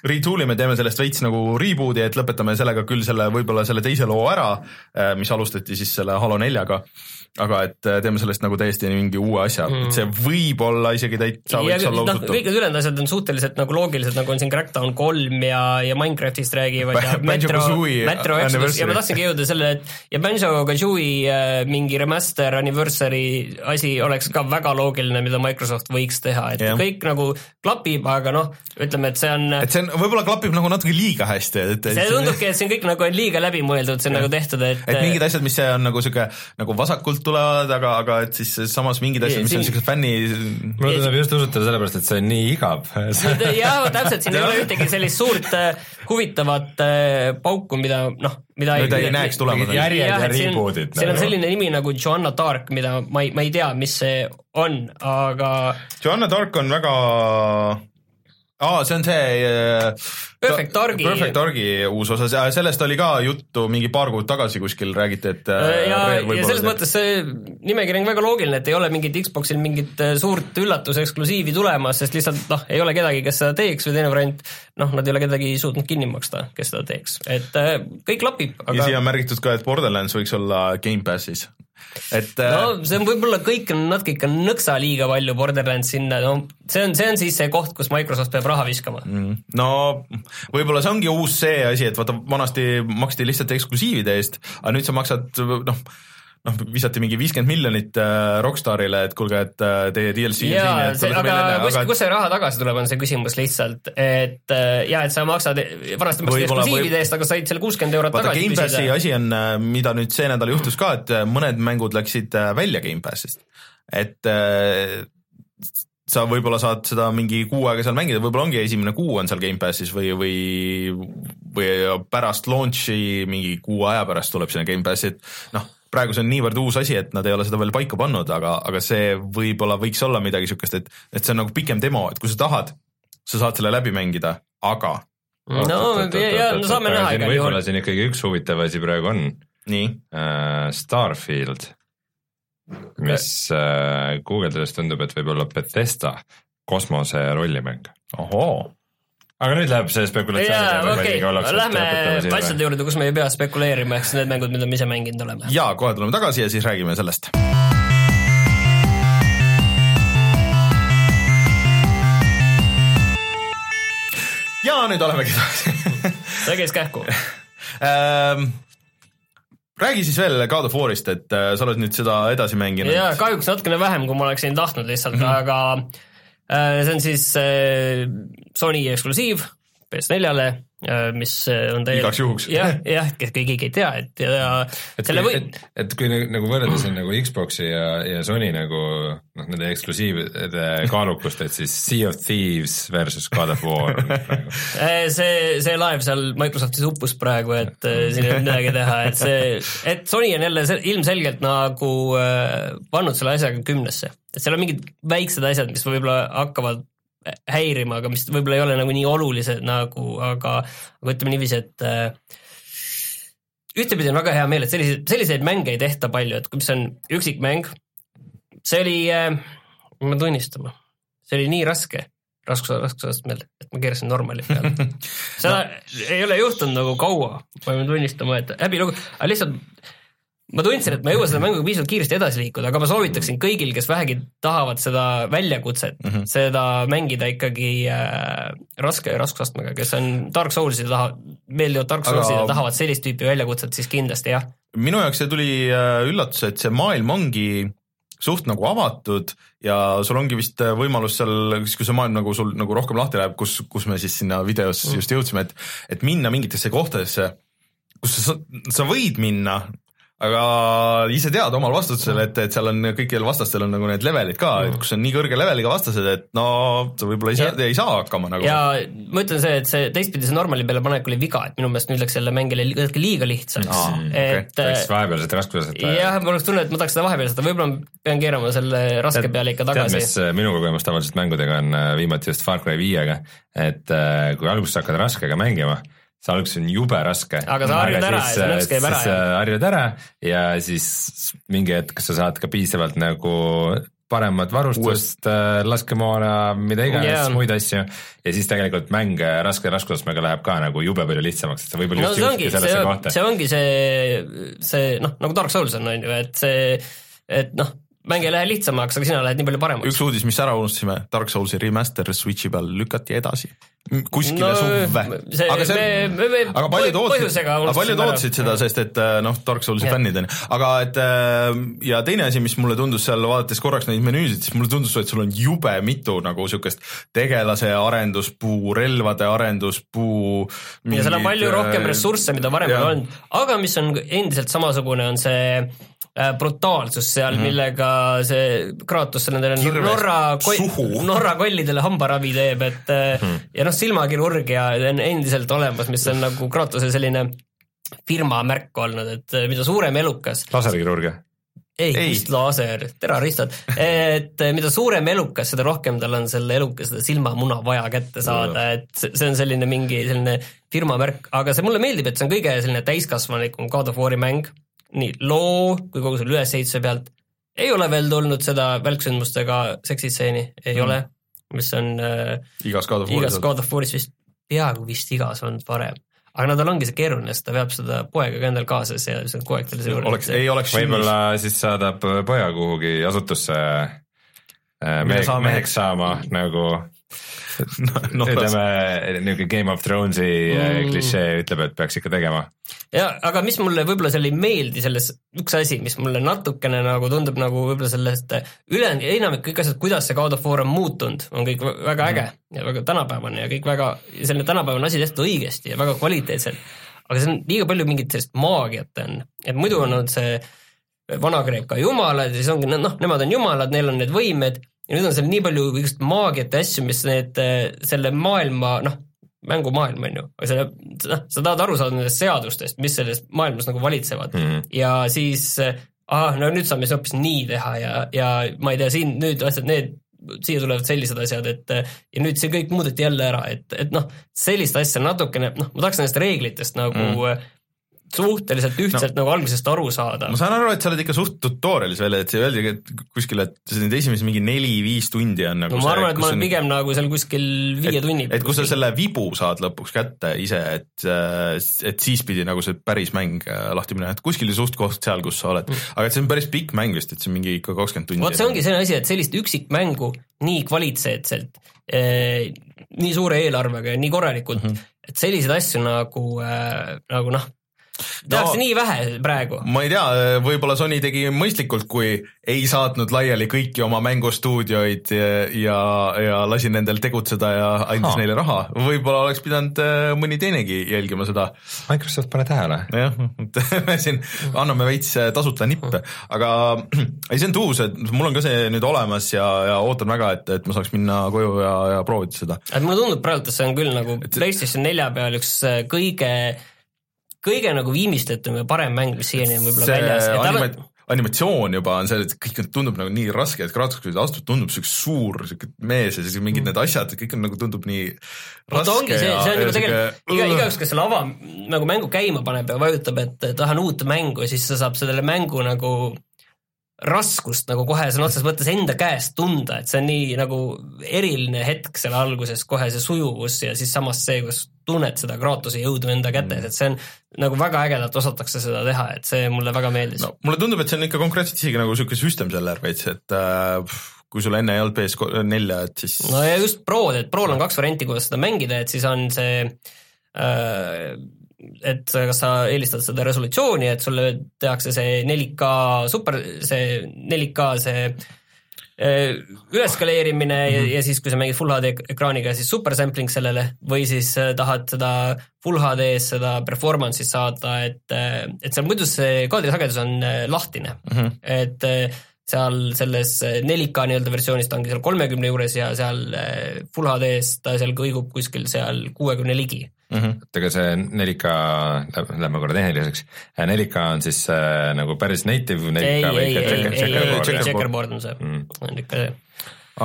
retool ime, teeme sellest veits nagu reboot'i, et lõpetame sellega küll selle, võib-olla selle teise loo ära, äh, mis alustati siis selle Halo neljaga aga et äh, teeme sellest nagu täiesti mingi uue asja mm., et see võib olla isegi täitsa võiks olla noh, usutav. kõik need ülejäänud asjad on suhteliselt nagu loogilised, nagu on siin Crackdown kolm ja, ja Minecraftist räägivad ja Metro, Metro Exodus ja ma tahtsingi jõuda selle, et ja Banjo-Kazooie äh, mingi remaster anniversary asi oleks ka väga loogiline, mida Microsoft võiks teha, et yeah. kõik nagu klapib, aga noh, ütleme, et see on et see on, võib-olla klapib nagu natuke liiga hästi, et see tundubki, et see on kõik nagu liiga läbimõeldud, see on yeah. nagu tehtud, et et mingid asjad, mis on nagu sihuke nagu vasakult poolt tulevad, aga, aga et siis samas mingid asjad, mis on siuksed fänni. mulle tundub just usutav sellepärast, et see on nii igav jah, täpselt, siin ei ole ühtegi sellist suurt äh, huvitavat äh, pauku, mida noh, mida mida ei, ei näeks tulemas. järjed ja reboot'id. seal on nagu. selline nimi nagu Joanna Dark, mida ma ei, ma ei tea, mis see on, aga. Joanna Dark on väga aa, see on see äh, Perfect Dargi. Perfect Dargi uus osa, sellest oli ka juttu mingi paar kuud tagasi kuskil räägiti, et äh, äh, ja, ja selles mõttes see nimekiri on väga loogiline, et ei ole mingit Xboxil mingit suurt üllatuseksklusiivi tulemas, sest lihtsalt noh, ei ole kedagi, kes seda teeks või teine variant, noh, nad ei ole kedagi suutnud kinni maksta, kes seda teeks, et kõik klapib aga.... ja siia on märgitud ka, et Borderlands võiks olla Gamepassis et no äh, see on võib-olla kõik on natuke ikka nõksa liiga palju Borderlands sinna, no see on, see on siis see koht, kus Microsoft peab raha viskama mm,. no võib-olla see ongi uus see asi, et vaata vanasti maksti lihtsalt eksklusiivide eest, aga nüüd sa maksad noh noh, visati mingi viiskümmend miljonit äh, Rockstarile, et kuulge, et äh, teie DLC ja, on siin, et aga kus, aga... kus see raha tagasi tuleb, on see küsimus lihtsalt, et äh, ja et sa maksad, vanasti maksid eksklusiivide eest, aga said selle kuuskümmend eurot tagasi Gamepassi asi on, äh, mida nüüd see nädal juhtus ka, et äh, mõned mängud läksid äh, välja Gamepassist, et äh, sa võib-olla saad seda mingi kuu aega seal mängida, võib-olla ongi esimene kuu on seal Gamepassis või, või, või pärast launch'i mingi kuu aja pärast tuleb sinna Gamepassi, et noh praegu see on niivõrd uus asi, et nad ei ole seda veel paika pannud, aga, aga see võib-olla võiks olla midagi niisugust, et, et see on nagu pikem demo, et kui sa tahad, sa saad selle läbi mängida, aga. no ja, no saame näha igal juhul. võib-olla siin ikkagi üks huvitav asi praegu on. nii uh,? Starfield, mis uh, guugeldades tundub, et võib olla Bethesda kosmose rollimäng. ohoo aga nüüd läheb see spekulatsioon. okei, lähme asjade juurde, kus me ei pea spekuleerima, siis need mängud, mida me ise mänginud oleme. ja kohe tuleme tagasi ja siis räägime sellest. ja nüüd olemegi tagasi [LAUGHS] see käis kähku ähm, räägi siis veel God of War'ist, et äh, sa oled nüüd seda edasi mänginud. jaa, kahjuks natukene vähem, kui ma oleksin tahtnud lihtsalt mm, -hmm. aga see on siis äh, Sony eksklusiiv PS4-le mis on täielikult Igaks juhuks. jah, jah, kes keegi ei tea, et ja et selle kui, või et, et kui nagu- nagu võrrelda siin nagu Xbox'i ja, ja Sony nagu noh, nende eksklusiivide kaalukust, et siis Sea of Thieves versus God of War [LAUGHS] praegu. Eh, see, see laev seal Microsoftis uppus praegu, et siin ei olnud midagi teha, et see, et Sony on jälle se- ilmselgelt nagu pannud selle asjaga kümnesse, et seal on mingid väiksed asjad, mis võib-olla hakkavad häirima, aga mis võib-olla ei ole nagu nii olulised nagu, aga, aga ütleme niiviisi, et äh, ühtepidi on väga hea meel, et selliseid, selliseid mänge ei tehta palju, et mis on üksikmäng, see oli äh,, ma pean tunnistama, see oli nii raske, raskuse, raskusastmel, et ma keerasin normali peale. [LAUGHS] seda no. ei ole juhtunud nagu kaua, ma pean tunnistama, et häbilugu, aga lihtsalt ma tundsin, et ma ei jõua selle mänguga piisavalt kiiresti edasi liikuda, aga ma soovitaksin kõigil, kes vähegi tahavad seda väljakutset mm, -hmm. seda mängida ikkagi äh, raske raskusastmega, kes on Dark Souls'ide taha, meeldivad Dark Aga- Souls'id ja tahavad sellist tüüpi väljakutset, siis kindlasti jah. minu jaoks see tuli äh, üllatus, et see maailm ongi suht nagu avatud ja sul ongi vist äh, võimalus seal, kui see maailm nagu sul nagu rohkem lahti läheb, kus, kus me siis sinna videos mm. just jõudsime, et et minna mingitesse kohtadesse, kus sa, sa võid minna, aga ise tead omal vastutusel, et, et seal on kõikidel vastastel on nagu need levelid ka, et kus on nii kõrge leveliga vastased, et no sa võib-olla ei saa, ei saa hakkama nagu. ja ma ütlen see, et see teistpidi see normali peale panek oli viga, et minu meelest nüüd läks jälle mängile natuke liiga lihtsaks Aa, mm,. okei. et võiks vahepealsed raskused. jah, mul oleks tunne, et ma tahaks seda vahepeal seda, võib-olla ma pean keerama selle raske peale ikka tead, tagasi mis. äh, minu kogemus tavaliselt mängudega on äh, viimati just Far Cry viiega, et äh, kui alguses hakkad raskega mängima, see alguses on jube raske. Aga sa harjud ära ja see nõks käib ära, siis äh, harjud ära ja siis mingi hetk sa saad ka piisavalt nagu paremat varustust, laskemoona, mida iganes yeah., muid asju ja siis tegelikult mäng äh, raske raskusastmega läheb ka nagu jube palju lihtsamaks, et sa võib-olla no just jõudki sellesse see kohta,. see ongi see, see noh, nagu Dark Souls on, on ju, et see, et noh, mäng ei lähe lihtsamaks, aga sina lähed nii palju paremaks. üks uudis, mis ära unustasime, Dark Soulsi remaster Switchi peal lükati edasi kuskile No, suvve. aga see aga paljud ootasid, aga paljud ootasid seda, sest et äh, noh, Dark Soulsi Jah. fännid on ju, aga et äh, ja teine asi, mis mulle tundus seal vaadates korraks neid menüüsid, siis mulle tundus, et sul on jube mitu nagu siukest tegelase arenduspuu, relvade arenduspuu. ja seal on palju rohkem äh, ressursse, mida varem ei olnud, aga mis on endiselt samasugune, on see brutaalsus seal mm, -hmm. millega see Kratos nendele Norra [LAUGHS] Norra kollidele hambaravi teeb, et mm -hmm. ja noh, silmakirurgia on endiselt olemas, mis on nagu Kratose selline firma märk olnud, et äh, mida suurem elukas, laserkirurgia. ei, Ei. mis laaser, terroristid, et mida suurem elukas, seda rohkem tal on selle eluka seda silmamuna vaja kätte saada, et see on selline mingi selline firma märk, aga see mulle meeldib, et see on kõige selline täiskasvanlikum God of War'i mäng, nii loo kui kogu selle ülesehituse pealt. ei ole veel tulnud seda välksündmustega seksitseeni, ei mm. ole, mis on äh, igas God of igas War'is. God of War'is vist, peaaegu vist igas olnud varem. aga no tal ongi see keeruline, sest ta veab seda poega ka endal kaasas ja see on kogu aeg talle see oleks, ei oleks võib-olla siis saadab poja kuhugi asutusse äh, mehe, saame- meheks saama nagu no, ütleme, niisugune Game of Thronesi mm. Mm. klišee ütleb, et peaks ikka tegema. ja aga mis mulle võib-olla seal ei meeldi selles, üks asi, mis mulle natukene nagu tundub nagu võib-olla sellest ülejäänud, enamik kõik asjad, kuidas see God of War on muutunud, on kõik vä- väga äge ja väga tänapäevane ja kõik väga, selline tänapäevane asi tehtud õigesti ja väga kvaliteetselt. aga see on liiga palju mingit sellist maagiat on, et muidu on olnud see Vana-Kreeka jumalad ja siis ongi noh, nemad on jumalad, neil on need võimed ja nüüd on seal nii palju igast maagiat ja asju, mis need, selle maailma noh, mängumaailm on ju, aga selle, noh, sa tahad aru saada nendest seadustest, mis selles maailmas nagu valitsevad mm. Mhm. ja siis ahah, no nüüd saame siis hoopis nii teha ja, ja ma ei tea, siin nüüd asjad, need, siia tulevad sellised asjad, et ja nüüd see kõik muudeti jälle ära, et, et noh, sellist asja natukene, noh, ma tahaks nendest reeglitest nagu mm. Suhteliselt ühtselt no. nagu algusest aru saada ma. saan aru, et sa oled ikka suht tutorial'is veel, et see öeldi et kuskil, et see need esimesed mingi neli-viis tundi on nagu no ma arvan, et ma olen pigem nagu seal kuskil viie tunni et kui sa selle vibu saad lõpuks kätte ise, et, et siis pidi nagu see päris mäng äh, lahti minema, et kuskil suht koht seal, kus sa oled, aga et see on päris pikk mäng vist, et see on mingi ikka kakskümmend tundi. Mm. vot see ongi selline asi, et sellist üksikmängu nii kvaliteetselt eh,, nii suure eelarvega ja nii korralikult mm, -hmm. et selliseid asju nagu eh,, nagu noh, tehakse nii vähe praegu. ma ei tea, võib-olla Sony tegi mõistlikult, kui ei saatnud laiali kõiki oma mängustuudioid ja, ja, ja lasi nendel tegutseda ja andis Ahah. neile raha. võib-olla oleks pidanud äh, mõni teinegi jälgima seda. Microsoft pane tähele. jah, et [LAUGHS] me siin anname veits äh, tasuta nippe, aga [CLEARS THROAT] ei, see on tuus, et mul on ka see nüüd olemas ja, ja ootan väga, et, et ma saaks minna koju ja, ja proovida seda. et mulle tundub praegu, et see on küll nagu PlayStation nelja peal üks äh, kõige, kõige nagu viimistletum ja parem mäng, mis siiani on võib-olla väljas. anima-, animatsioon juba on see, et kõik on- tundub nagu nii raske, et Kratos, kui ta astub, tundub siuke suur siuke mees ja siis mingid need asjad, kõik on nagu tundub nii raske ongi see, ja- see on ja juba tegelikult, sihuke- iga, igaüks, kes selle ava nagu mängu käima paneb ja vajutab, et tahan uut mängu, siis ta saab sellele mängu nagu raskust nagu kohe sõna otseses mõttes enda käest tunda, et see on nii nagu eriline hetk selle alguses, kohe see sujuvus ja siis samas see, kus tunned seda Kratose jõudu enda kätes, et see on nagu väga ägedalt osatakse seda teha, et see mulle väga meeldis. No mulle tundub, et see on ikka konkreetselt isegi nagu siuke system seller veits, et äh, kui sul enne ei olnud PS4-e, et siis no ja just Prod, et Prol on kaks varianti, kuidas seda mängida, et siis on see äh, et kas sa eelistad seda resolutsiooni, et sulle tehakse see 4K super, see 4K see äh, üleskaleerimine mm -hmm. ja, ja siis, kui sa mängid full HD ek- ekraaniga, siis super sampling sellele või siis äh, tahad seda full HD-s seda performance'i saada, et, et seal muidu see kaadrisagedus on äh, lahtine mm, -hmm. et äh, seal selles 4K nii-öelda versioonis ta ongi seal kolmekümne juures ja seal äh, full HD-s ta seal kõigub kuskil seal kuuekümne ligi mm -hmm. et ega see 4K, lähme korra tehniliseks, 4K on siis äh, nagu päris native 4K ei, või ei, ei, ei, ei, checkerboard on see Mm., on ikka see.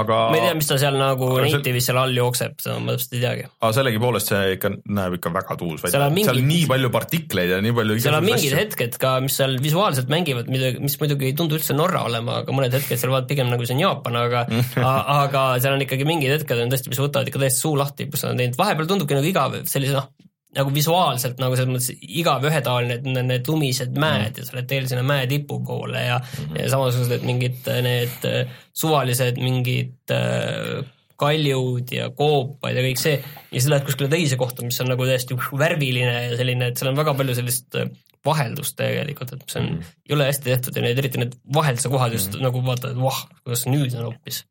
Aga ma ei tea, mis ta seal nagu native'is seal all jookseb, seda ma täpselt ei teagi. aga sellegipoolest see ikka näeb ikka väga tuus välja mingid- seal on nii palju partikleid ja nii palju seal on mingid asju. hetked ka, mis seal visuaalselt mängivad, mida, mis muidugi ei tundu üldse Norra olema, aga mõned hetked seal vaatavad pigem nagu see on Jaapan, aga [LAUGHS] aga seal on ikkagi mingid hetked on tõesti, mis võtavad ikka täiesti suu lahti, kus nad on teinud, vahepeal tundubki nagu igav sellise noh, nagu visuaalselt nagu selles mõttes igav ühetaoline, et need, need lumised mäed ja sa oled teel sinna mäe tipu poole ja mm, -hmm. ja samasugused mingid äh, need äh, suvalised mingid äh, kaljud ja koopad ja kõik see ja siis lähed kuskile teise kohta, mis on nagu täiesti värviline ja selline, et seal on väga palju sellist äh, vaheldust tegelikult, et see on mm, -hmm. jõle hästi tehtud ja need, eriti need vahelduse kohad just mm -hmm. nagu vaatad, et voh, kuidas nüüd on hoopis.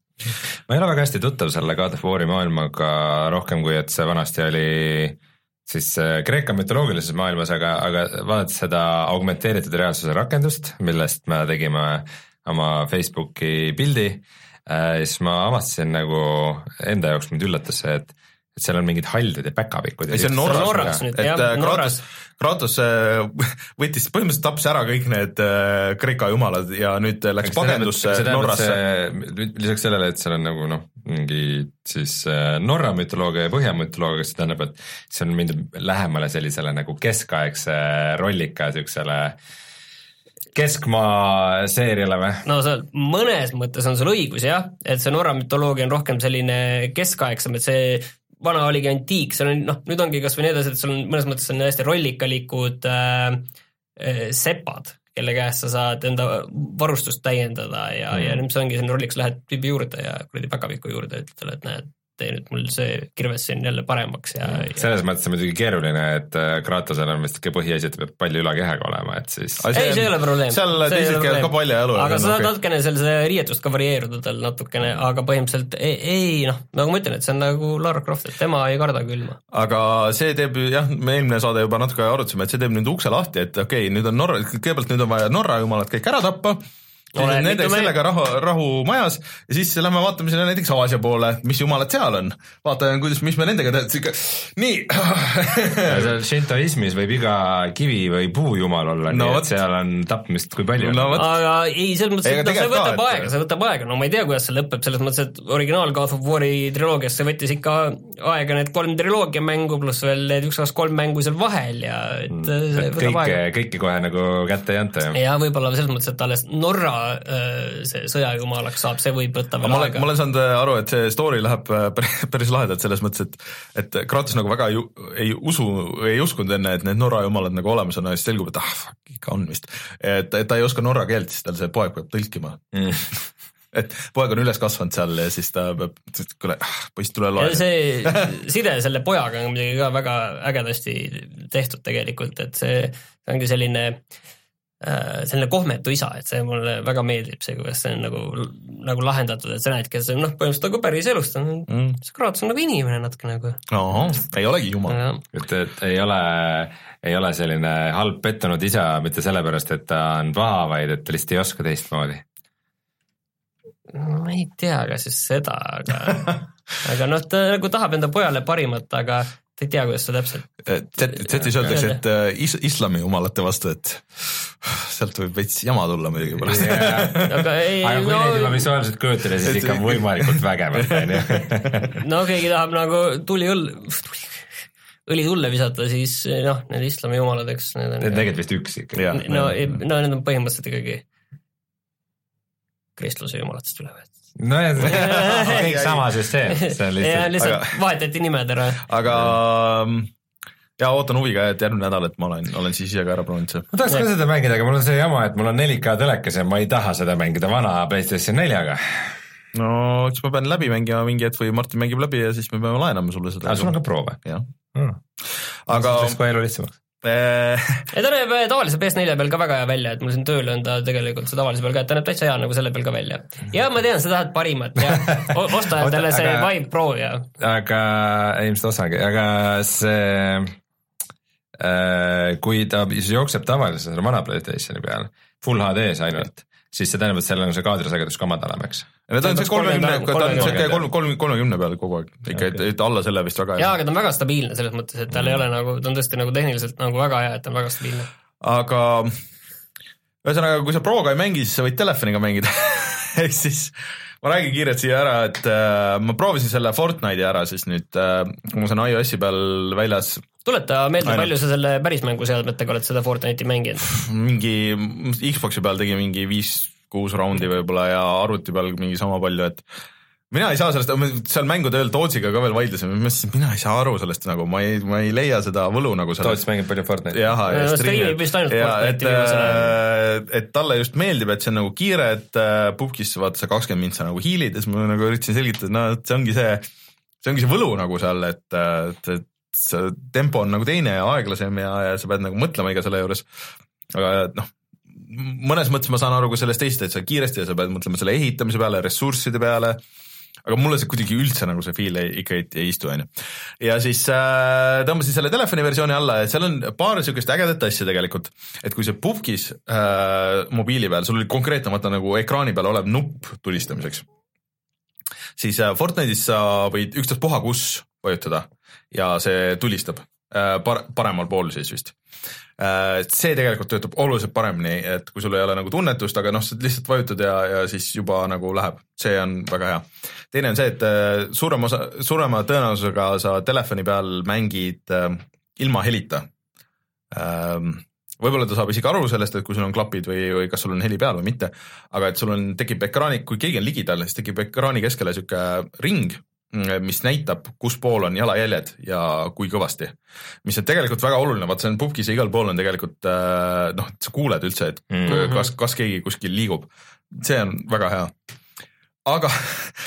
ma ei ole väga hästi tuttav selle God of War'i maailmaga rohkem kui, et see vanasti oli siis äh, Kreeka mütoloogilises maailmas, aga, aga vaadates seda augmenteeritud reaalsuse rakendust, millest me tegime oma Facebooki pildi, siis ma avastasin nagu enda jaoks mind üllatas see, et, et seal on mingid haldud ja päkapikud. ei, see on Norras, Norras nüüd, et jah, äh, Norras. Kratos, äh, [LAUGHS] võttis, põhimõtteliselt tappis ära kõik need äh, Kreeka jumalad ja nüüd läks pagendusse Norrasse. lisaks sellele, et seal on nagu noh, mingi siis äh, Norra mütoloogia ja Põhja mütoloogia, see tähendab, et see on mindud lähemale sellisele nagu keskaegse rollika siuksele keskmaa seeriale või? no seal mõnes mõttes on sul õigus jah, et see Norra mütoloogia on rohkem selline keskaegsem, et see vana oligi antiik, seal on noh, nüüd ongi kasvõi need asjad, sul on mõnes mõttes on hästi rollikalikud äh, äh, sepad, kelle käest sa saad enda varustust täiendada ja mm., ja nüüd see ongi selline rolliks, lähed tüübi juurde ja kuradi päkapiku juurde, ütled talle, et näed, tee nüüd mul see kirves siin jälle paremaks ja, ja selles mõttes on muidugi keeruline, et äh, Kratosel on vist ikka põhiasi, et peab palju ülakehaga olema, et siis ei, see ei ole probleem. seal teised käivad ka paljajalu. aga sa saad natukene seal seda riietust ka varieeruda tal natukene, aga põhimõtteliselt ei, ei noh, nagu ma ütlen, et see on nagu Lara Croft, et tema ei karda külma. aga see teeb jah, me eelmine saade juba natuke arutasime, et see teeb nüüd ukse lahti, et okei okay,, nüüd on Norra, kõigepealt nüüd on vaja Norra jumalad kõik ära tappa, siis on Oleneb, nende sellega rahu, rahu majas. Ja siis lähme vaatame sinna näiteks Aasia poole, mis jumalad seal on. vaatame, kuidas, mis me nendega teeme, siuke nii. Ja seal šintoismis võib iga kivi või puu jumal olla No nii et seal on tapmist kui palju? No aga ei, selles mõttes, et noh, see võtab ka, et- aega, see võtab aega, no ma ei tea, kuidas see lõpeb, selles mõttes, et originaal God of War'i triloogias see võttis ikka aega need kolm triloogia mängu pluss veel need üks, kaks, kolm mängu seal vahel ja et see et võtab kõike aega., kõiki kohe nagu kätte ei anta ju. ja võib-olla selles mõttes, et alles Norra äh, see sõjajumalaks saab, see võib võtta aga veel aega ma olen saanud äh, aru, et see story läheb äh, päris, lahedalt selles mõttes, et et Kratos nagu väga ju, ei usu, ei uskunud enne, et need Norra jumalad nagu olemas on ja siis selgub, et ah fuck, ikka on vist. et, et ta ei oska norra keelt, siis tal see poeg peab tõlkima. [LAUGHS] et poeg on üles kasvanud seal ja siis ta peab, kuule, poiss, tule loe see [LAUGHS] side selle pojaga on muidugi ka väga ägedasti tehtud tegelikult, et see see ongi selline äh, selline kohmetu isa, et see mulle väga meeldib, see, kuidas see on nagu, nagu lahendatud, et sa näed, kes on noh, põhimõtteliselt nagu päris elust on Mm. see Kratos on nagu inimene natuke nagu. ei olegi jumal. et, et ei ole, ei ole selline halb pettunud isa mitte sellepärast, et ta on paha, vaid et ta lihtsalt ei oska teistmoodi. ma ei tea, kas just seda, aga, [LAUGHS] aga noh, ta nagu tahab enda pojale parimat, aga ei tea, kuidas ta täpselt. Z-is öeldakse, et äh, is- islami jumalate vastu, et sealt võib veits jama tulla muidugi pärast. aga [LAUGHS] ei, aga kui neid juba no, visuaalselt kujutada, siis ikka võimalikult vägevalt, [LAUGHS] on ju. no keegi tahab nagu tuli õll-, õli tulle visata, siis noh, need islami jumalad, eks need Need on on. tegelikult vist üks ikka. No, no need on põhimõtteliselt ikkagi kristluse jumalatest üle võetud. Nojah, [LAUGHS] kõik sama süsteem, see [LAUGHS] on lihtsalt. lihtsalt vahetati nimed ära. aga mm, ja ootan huviga, et järgmine nädal, et ma olen, olen siis ise ka ära proovinud see. ma tahaks ka seda mängida, aga mul on see jama, et mul on 4K telekas ja ma ei taha seda mängida vana PlayStation 4-ga. no eks ma pean läbi mängima mingi hetk või Martin mängib läbi ja siis me peame laenama sulle seda. aga sul on ka Pro või? jah, aga aga läks kohe elu lihtsamaks. Äh, [LAUGHS] ja ta näeb äh, tavalise PS4 peal ka väga hea välja, et mul siin tööl on ta tegelikult see tavalise peal ka, et ta näeb täitsa hea nagu selle peal ka välja. ja ma tean, sa tahad parimat ja [LAUGHS] osta endale see aga- Vive Pro ja aga ilmselt osangi, aga see äh, kui ta siis jookseb tavaliselt selle vana Playstationi peal, full HD-s ainult, siis see tähendab, et seal on see kaadrisagedus ka madalam, eks? Need on see kolmekümne, ta on see kolmekümne. kolm, kolm, kolmekümne peal kogu aeg, ikka, et, et alla selle vist väga ei jaa, aga ta on väga stabiilne selles mõttes, et tal ei ole nagu, ta on tõesti nagu tehniliselt nagu väga hea, et ta on väga stabiilne. aga ühesõnaga, kui sa Proga ei mängi, siis sa võid telefoniga mängida [LAUGHS] ehk siis ma räägin kiirelt siia ära, et äh, ma proovisin selle Fortnite'i ära siis nüüd äh,, kui ma on iOS-i peal väljas, tuleta meelde, palju sa selle päris mänguseadmetega oled seda Fortnite'i mänginud? mingi Xbox'i peal tegi mingi viis-kuus raundi võib-olla ja arvuti peal mingi sama palju, et mina ei saa sellest, seal mängude ööl Tootsiga ka veel vaidlesime, ma mõtlesin, et mina ei saa aru sellest nagu, ma ei, ma ei leia seda võlu nagu sellest Toots mängib palju Fortnite'i. jah, No ja striimib vist ainult ja et Fortnite'i viimasel, et talle just meeldib, et see on nagu kiire, et äh, pubgis vaata sa kakskümmend mintsa nagu hiilid ja siis ma nagu üritasin selgitada, no et see ongi see, see ongi see võlu nagu seal, et, et, et see tempo on nagu teine ja aeglasem ja, ja sa pead nagu mõtlema iga selle juures. aga noh, mõnes mõttes ma saan aru, kui sellest teisest, et sa kiiresti ja sa pead mõtlema selle ehitamise peale, ressursside peale aga mulle see kuidagi üldse nagu see feel ei, ikka ei, ei istu, onju. ja siis äh, tõmbasin selle telefoni versiooni alla ja seal on paar niisugust ägedat asja tegelikult, et kui see pubgis äh, mobiili peal, sul oli konkreetne vaata nagu ekraani peal olev nupp tulistamiseks, siis äh, Fortnite'is sa võid ükstaspuha kus vajutada ja see tulistab äh, par-, paremal pool siis vist Äh, see tegelikult töötab oluliselt paremini, et kui sul ei ole nagu tunnetust, aga noh, sa lihtsalt vajutad ja, ja siis juba nagu läheb, see on väga hea. teine on see, et äh, suurem osa, suurema tõenäosusega sa telefoni peal mängid ilma helita ähm,. võib-olla ta saab isegi aru sellest, et kui sul on klapid või, või kas sul on heli peal või mitte, aga et sul on, tekib ekraani, kui keegi on ligidal, siis tekib ekraani keskele sihuke ring, mis näitab, kus pool on jalajäljed ja kui kõvasti. mis on tegelikult väga oluline, vaata see on pubgis ja igal pool on tegelikult äh, noh, sa kuuled üldse, et mm. -hmm. kas, kas keegi kuskil liigub. see on väga hea. aga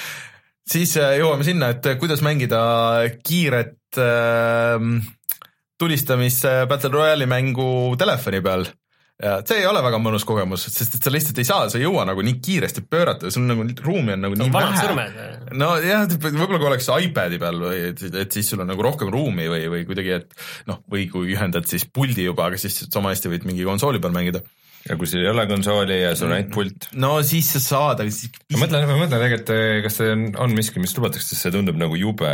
[LAUGHS] siis äh, jõuame sinna, et kuidas mängida kiiret äh, tulistamis äh, Battle Royale'i mängu telefoni peal ja see ei ole väga mõnus kogemus, sest et sa lihtsalt ei saa, sa ei jõua nagu nii kiiresti pöörata, sul nagu ruumi on nagu nii vanad vähe. nojah, võib-olla kui oleks iPad'i peal või et, et siis sul on nagu rohkem ruumi või, või kuidagi, et noh, või kui ühendad siis puldi juba, aga siis sama hästi võid mingi konsooli peal mängida. Ja kui sul ei ole konsooli ja sul on ainult pult. no siis sa saad, aga siis ma mõtlen, ma mõtlen tegelikult, kas see on, on miski, mis lubatakse, sest see tundub nagu jube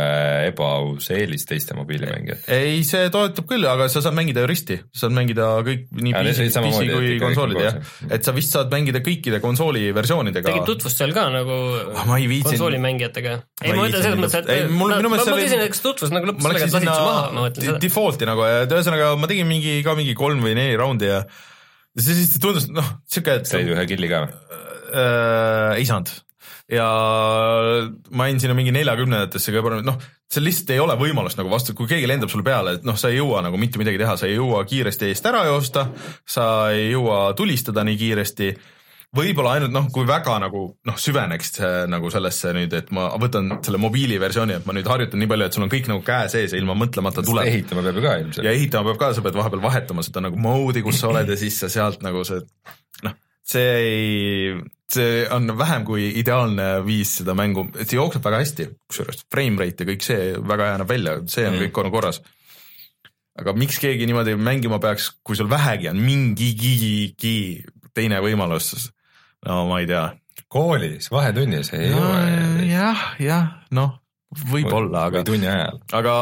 ebaaus eelis teiste mobiilimängijatele. ei, see toetab küll, aga sa saad mängida ju risti, sa saad mängida kõik nii PC, PC kui ikka konsoolid kõik jah et sa vist saad mängida kõikide konsooli versioonidega. tegid tutvust seal ka nagu Ah, ma ei viitsinud. konsoolimängijatega? ei, ei ma mõtlen selles mõttes, et Ei, mul- ma, minu ma, küsin, et kas tutvus nagu lõppes ma sellega, et lasid su maha, ma mõtlen seda. default'i nagu, et ühesõnaga ma tegin mingi ka mingi kolm või neli raundi ja see siis tundus noh, siuke, et said ühe killi ka või? äh, ei saanud. ja ma jäin sinna mingi neljakümnendatesse ka parem, noh, seal lihtsalt ei ole võimalust nagu vastu, kui keegi lendab sulle peale, et noh, sa ei jõua nagu mitte midagi teha, sa ei jõua kiiresti eest ära joosta, sa ei jõua tulistada nii kiiresti võib-olla ainult noh, kui väga nagu noh, süveneks nagu sellesse nüüd, et ma võtan selle mobiiliversiooni, et ma nüüd harjutan nii palju, et sul on kõik nagu käe sees ja ilma mõtlemata tuleb. ehitama peab ju ka ja ilmselt. ehitama peab ka, sa pead vahepeal vahetama seda nagu mode'i, kus sa oled ja siis sa sealt nagu see noh, see ei, see on vähem kui ideaalne viis seda mängu, et see jookseb väga hästi, kusjuures frame rate ja kõik see väga hea näeb välja, see on mm. kõik on korras. aga miks keegi niimoodi mängima peaks, kui sul vähegi on mingigi teine võimalus, no ma ei tea. koolis, vahetunnis ei jõua. jah, jah, noh, võib-olla, aga või tunni ajal. aga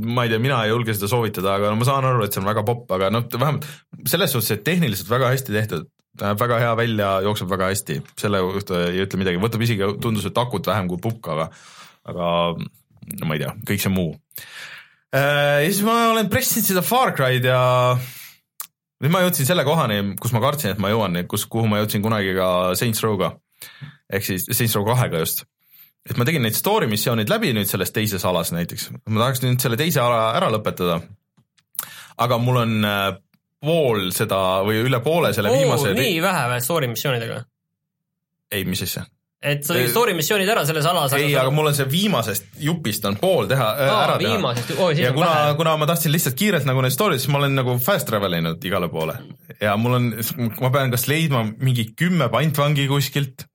ma ei tea, mina ei julge seda soovitada, aga no ma saan aru, et see on väga popp, aga noh, vähemalt selles suhtes, et tehniliselt väga hästi tehtud, näeb väga hea välja, jookseb väga hästi, selle kohta ei ütle midagi, võtab isegi, tundus, et akut vähem kui pukk, aga, aga no ma ei tea, kõik see muu. ja siis ma olen pressinud seda Far Cry'd ja nüüd ma jõudsin selle kohani, kus ma kartsin, et ma jõuan, kus, kuhu ma jõudsin kunagi ka Saints Row'ga ehk siis Saints Row kahega just et ma tegin neid story missioonid läbi nüüd selles teises alas näiteks, ma tahaks nüüd selle teise ala ära lõpetada. aga mul on äh, pool seda või üle poole selle oo, viimase, nii vähe või story missioonidega? ei, mis asja, et sa story missioonid ära selles alas, ei, aga mul on see viimasest jupist on pool teha äh,, aa ära, teha. viimasest, oo siis ja kuna, kuna ma tahtsin lihtsalt kiirelt nagu neid story'd, siis ma olen nagu fast travel inud igale poole. Ja mul on, ma pean kas leidma mingi kümme pantvangi kuskilt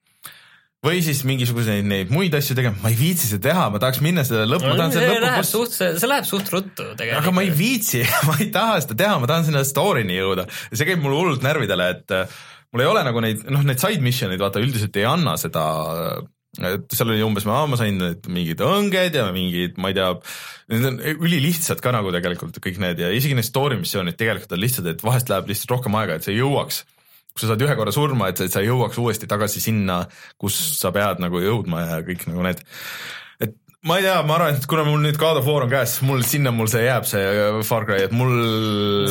või siis mingisuguseid neid muid asju tegema, ma ei viitsi seda teha, ma tahaks minna selle lõppu, ma tahan selle läheb lõppu suht, see läheb suht ruttu tegelikult. aga ma ei viitsi, [LAUGHS] ma ei taha seda teha, ma tahan sinna story'ni jõuda. Ja see käib mul hullult närvidele, et äh, mul ei ole nagu neid, noh, need side mission'id vaata üldiselt ei anna seda, et seal oli umbes, ma sain mingid õnged ja mingid, ma ei tea, need on ülilihtsad ka nagu tegelikult kõik need ja isegi need story missioonid tegelikult on lihtsad, et vahest läheb lihtsalt rohkem aega, et sa jõuaks kui sa saad ühe korra surma, et sa jõuaks uuesti tagasi sinna, kus sa pead nagu jõudma ja kõik nagu need. Ma ei tea, ma arvan, et kuna mul nüüd God of War on käes, mul sinna mul see jääb, see Far Cry, et mul.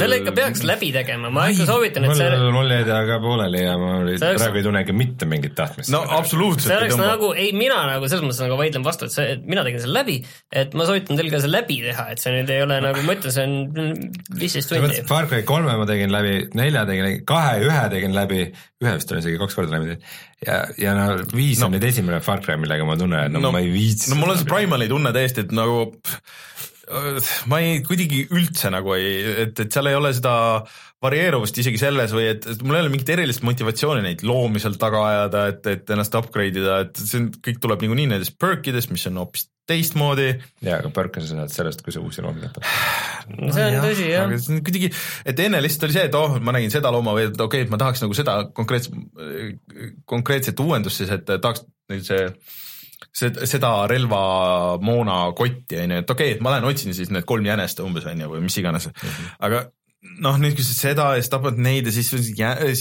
selle ikka peaks läbi tegema, ma ikka soovitan, et mul see, mul jäi ta ka pooleli ja ma oli- See oleks- praegu ei tunnegi mitte mingit tahtmist. no absoluutselt see oleks nagu, ei mina nagu selles mõttes nagu vaidlen vastu, et see, et mina tegin selle läbi, et ma soovitan teil ka see läbi teha, et see nüüd ei ole nagu ma ütlen, see on viisteist tundi. Far Cry kolme ma tegin läbi, nelja tegin läbi, kahe, ühe tegin läbi, ühe vist olen isegi kaks korda läbi teinud. ja, ja no viis no. on nüüd esimene Far Cry, millega ma tunnen, et no, no ma ei viitsi. no mul on see Primali tunne täiesti, et nagu ma ei, kuidagi üldse nagu ei, et, et seal ei ole seda varieeruvust isegi selles või et, et mul ei ole mingit erilist motivatsiooni neid loomi seal taga ajada, et, et ennast upgrade ida, et see on, kõik tuleb niikuinii nendest perkidest, mis on hoopis teistmoodi. jaa, aga Burke sa saad sellest, kui sa uusi loomi tapad. see on tõsi jah aga. see on kuidagi, et enne lihtsalt oli see, et oh, ma nägin seda looma või et okei okay,, et ma tahaks nagu seda konkreetset, konkreetset uuendust siis, et tahaks nüüd see seda, seda relva moona kotti on ju, et okei okay,, et ma lähen otsin siis need kolm jänest umbes on ju või mis iganes mm, -hmm. aga noh, nüüd kui sa seda ja siis tapad neid ja siis,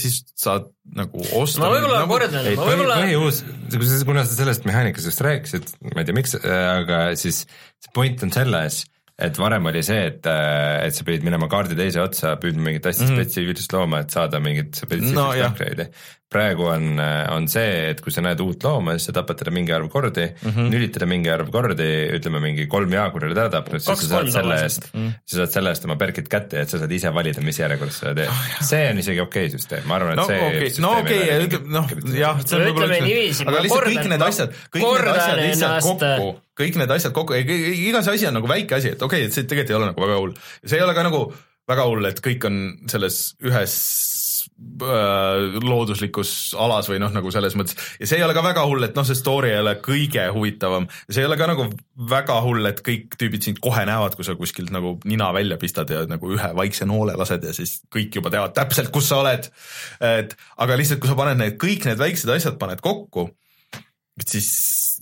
siis saad nagu osta. ma võib-olla nagu, kordan, ei, ma võib-olla, põhiuus, kuna sa sellest mehaanikast just rääkisid, ma ei tea, miks, aga siis see point on selles, et varem oli see, et, et sa pidid minema kaardi teise otsa, püüdma mingit hästi mm -hmm. spetsiifilist looma, et saada mingit spetsiifilist No, upgrade'i. Praegu on, on see, et kui sa näed uut looma, siis sa tapad teda mingi arv kordi mm, -hmm. nülid teda mingi arv kordi, ütleme mingi kolm jaagurit ära tapnud, siis sa saad selle eest mm, -hmm. sa saad selle eest oma perkid kätte ja et sa saad ise valida, mis järjekorras sa teed oh,. see on isegi okei okay süsteem, ma arvan, et no see okei, no okei okay,, ütleme noh, jah, see on No võib-olla niiviisi, aga lihtsalt kõik need asjad, kõik need asjad lihtsalt kokku, kõik need asjad kokku, iga see asi on nagu väike asi, et okei okay,, et see tegelikult ei ole nagu väga hull. see ei ole ka nagu väga hull, et kõik on selles ühes äh, looduslikus alas või noh, nagu selles mõttes ja see ei ole ka väga hull, et noh, see story ei ole kõige huvitavam. see ei ole ka nagu väga hull, et kõik tüübid sind kohe näevad, kui sa kuskilt nagu nina välja pistad ja nagu ühe vaikse noole lased ja siis kõik juba teavad täpselt, kus sa oled. et aga lihtsalt, kui sa paned need kõik need väiksed asjad paned kokku, et siis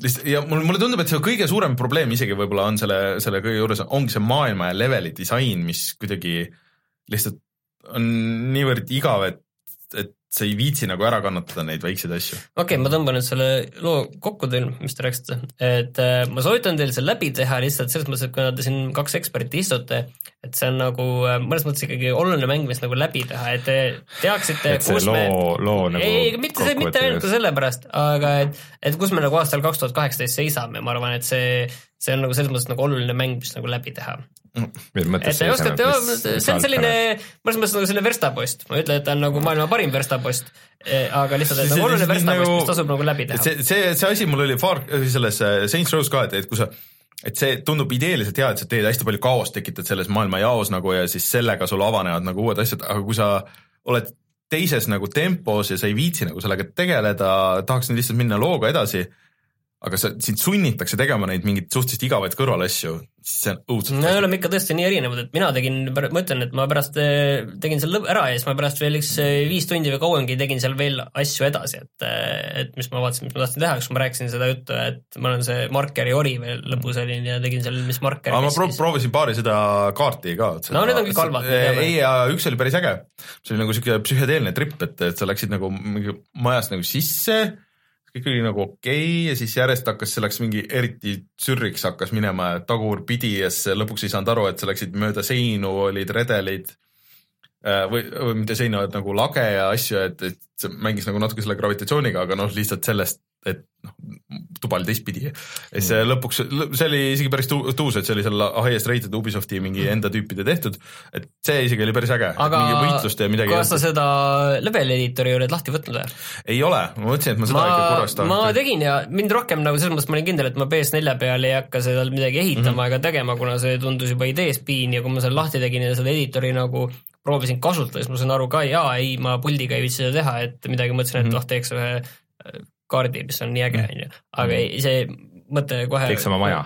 lihtsalt ja mulle, mulle tundub, et see kõige suurem probleem isegi võib-olla on selle, selle kõige juures ongi see maailma ja leveli disain, mis kuidagi lihtsalt on niivõrd igav, et, et sa ei viitsi nagu ära kannatada neid väikseid asju. okei okay,, ma tõmban nüüd selle loo kokku teil, mis te rääkisite, et äh, ma soovitan teil see läbi teha lihtsalt selles mõttes, et kuna te siin kaks eksperti istute, et see on nagu äh, mõnes mõttes ikkagi oluline mäng, mis nagu läbi teha, et te teaksite, kus me loo, loo nagu ei, mitte see, mitte ainult ka sellepärast, aga et, et kus me nagu aastal kaks tuhat kaheksateist seisame, ma arvan, et see, see on nagu selles mõttes nagu oluline mäng, mis nagu läbi teha. Mõttes et te oskate, see on selline, mõnes mõttes nagu selline verstapost, ma ei ütle, et ta on nagu maailma parim verstapost, aga lihtsalt, et See- nagu oluline verstapost, nagu- mis tasub nagu läbi teha. see, see, see asi mul oli Far, selles äh, Saints Row's ka, et, et kui sa et see tundub ideeliselt hea, et sa teed hästi palju kaost, tekitad selles maailmajaos nagu ja siis sellega sul avanevad nagu uued asjad, aga kui sa oled teises nagu tempos ja sa ei viitsi nagu sellega tegeleda, tahaks lihtsalt minna looga edasi, aga sa, sind sunnitakse tegema neid mingeid suhteliselt igavaid kõrvalasju, see on õudselt me oleme ikka tõesti nii erinevad, et mina tegin, ma ütlen, et ma pärast eh, tegin selle ära ja siis ma pärast veel üks eh, viis tundi või kauemgi tegin seal veel asju edasi, et et mis ma vaatasin, mis ma tahtsin teha, kus ma rääkisin seda juttu, et ma olen see markeri ori veel lõpus olin ja tegin seal, mis marker aga ma pro proovisin paari seda kaarti ka. No need on kõik halvad, ei, ja üks oli päris äge, see oli nagu siuke psühhedeelne trip, et, et sa läksid nagu mingi majast nagu sisse, kõik oli nagu okei okay, ja siis järjest hakkas, see läks mingi eriti sürriks hakkas minema tagurpidi ja siis lõpuks ei saanud aru, et sa läksid mööda seinu, olid redelid äh, või, või mitte seinu, et nagu lage ja asju, et, et see mängis nagu natuke selle gravitatsiooniga, aga noh, lihtsalt sellest, et noh, tuba oli teistpidi. ja siis see lõpuks, see oli isegi päris tu- tuus, et see oli selle highest rated Ubisofti mingi enda tüüpide tehtud, et see isegi oli päris äge, aga kas sa seda level editori oled lahti võtnud või? ei ole, ma mõtlesin, et ma seda ma ikka korraks, ma tahan. tegin ja mind rohkem nagu selles mõttes ma olin kindel, et ma PS4 peal ei hakka seal midagi ehitama mm -hmm. ega tegema, kuna see tundus juba ideespiin ja kui ma selle lahti tegin ja seda editori nagu proovisin kasutada, siis ma sain aru ka, jaa, ei, ma puldiga ei viitsi seda teha, et midagi mõtlesin, et Mhm. noh, teeks ühe äh, kaardi, mis on nii äge, on ju, aga ei, see mõte kohe Teeks oma maja.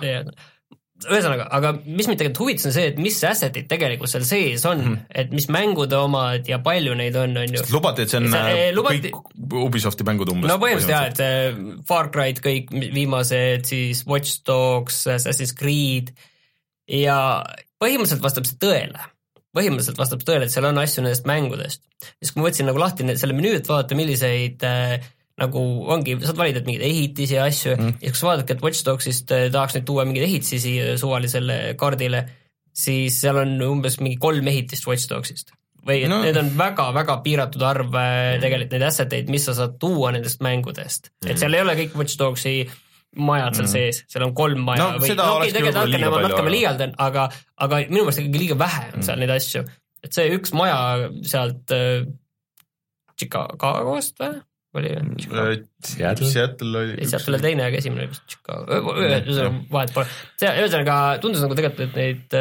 ühesõnaga, aga mis mind tegelikult huvitas, on see, et mis asset'id tegelikult seal sees on mm, Mhm. -hmm. et mis mängude omad ja palju neid on, on ju. lubati, et see on See- äh, lubati- kõik Ubisofti mängud umbes. no põhimõtteliselt jah, et äh, Far Cry'd kõik viimased, siis Watch Dogs, Assassin's Creed ja põhimõtteliselt vastab see tõele. Põhimõtteliselt vastab tõele, et seal on asju nendest mängudest. siis kui ma võtsin nagu lahti selle menüü, et vaadata, milliseid äh, nagu ongi, saad valida et mingeid ehitisi ja asju mm. ja kui sa vaadadki, et Watch Dogsist äh, tahaks nüüd tuua mingeid ehitisi siia suvalisele kaardile, siis seal on umbes mingi kolm ehitist Watch Dogsist või et No. need on väga-väga piiratud arv äh, tegelikult neid asset eid, mis sa saad tuua nendest mängudest mm., et seal ei ole kõik Watch Dogsi majad seal mm. sees, seal on kolm maja No või no, okei, tegelikult natukene ma palju, natuke ma aga- liialdan, aga, aga minu meelest ikkagi liiga vähe on seal neid asju. et see üks maja sealt äh, Chicagost või? oli Chicago? Seattle? Seattle oli. sealt oli teine, aga esimene oli vist Chicago, ühesõnaga vahet pole. see, ühesõnaga tundus nagu tegelikult, et neid,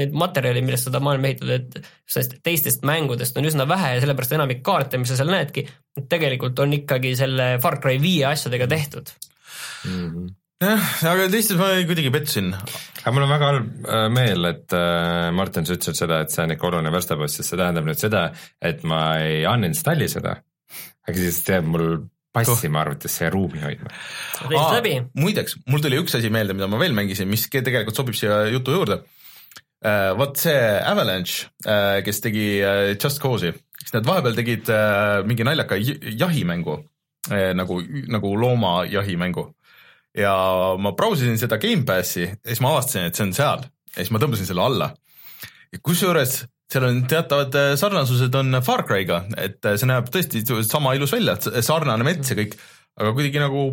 neid materjali, millest seda maailma ehitada, et nendest teistest mängudest on üsna vähe ja sellepärast enamik kaarte, mis sa seal näedki, tegelikult on ikkagi selle Far Cry viie asjadega tehtud. jah, aga teistes ma kuidagi pettusin. aga mul on väga halb äh, meel, et äh, Martin, sa ütlesid seda, et see on ikka oluline verstapost, sest see tähendab nüüd seda, et ma ei uninstalli seda, aga siis jääb mul passima arvutisse ruumi hoidma. muideks, mul tuli üks asi meelde, mida ma veel mängisin, mis tegelikult sobib siia jutu juurde. vot see Avalanche, kes tegi äh, Just Cause'i, siis nad vahepeal tegid äh, mingi naljaka jahimängu äh, nagu, nagu loomajahimängu. Ja ma brausisin seda Gamepassi ja siis ma avastasin, et see on seal ja siis ma tõmbasin selle alla. kusjuures seal on teatavad äh, sarnasused on Far Cry'ga, et äh, see näeb tõesti sama ilus välja, sarnane mets ja kõik, aga kuidagi nagu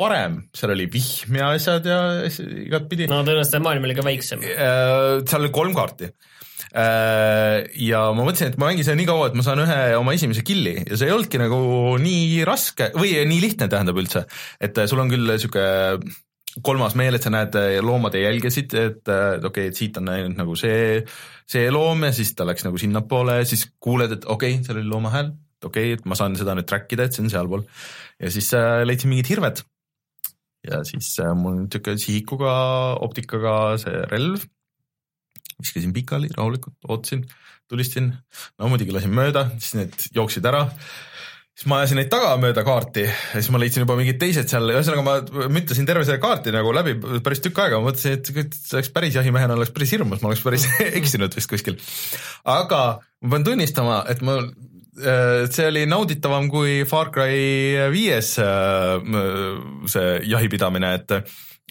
parem, seal oli vihm ja asjad ja igatpidi no.. tõenäoliselt maailm oli ka väiksem. seal oli kolm kaarti. Ja ma mõtlesin, et ma mängin seda nii kaua, et ma saan ühe oma esimese kill'i ja see ei olnudki nagu nii raske või nii lihtne, tähendab üldse, et äh, sul on küll sihuke kolmas meel, et sa näed äh, loomade jälgesid, et äh, okei okay,, et siit on näinud nagu see, see loom ja siis ta läks nagu sinnapoole siis kuuled, et okei okay,, seal oli looma hääl, okei okay,, et ma saan seda nüüd track ida, et see on sealpool. ja siis äh, leidsin mingid hirved. ja siis äh, mul niisugune sihikuga optikaga see relv, viskasin pikali rahulikult, ootasin, tulistasin, no muidugi lasin mööda, siis need jooksid ära. Siis ma ajasin neid taga mööda kaarti ja siis ma leidsin juba mingid teised seal, ühesõnaga ma müttasin terve selle kaarti nagu läbi päris tükk aega, ma mõtlesin, et see oleks päris jahimehena, oleks päris hirmus, ma oleks päris [LAUGHS] eksinud vist kuskil. aga ma pean tunnistama, et ma, see oli nauditavam kui Far Cry viies äh, see jahipidamine, et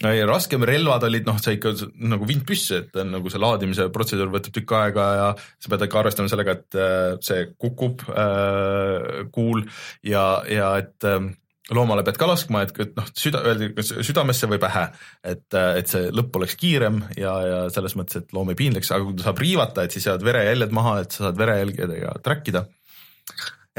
äh, raskem relvad olid, noh, sa ikka nagu vintpüss, et on nagu see laadimise protseduur võtab tükk aega ja sa pead ikka arvestama sellega, et äh, see kukub äh, kuul ja, ja et äh, loomale pead ka laskma, et, et noh, süda, öeldi kas südamesse või pähe, et, et see lõpp oleks kiirem ja, ja selles mõttes, et loom ei piinleks, aga kui ta saab riivata, et siis jäävad verejäljed maha, et sa saad verejälgedega track ida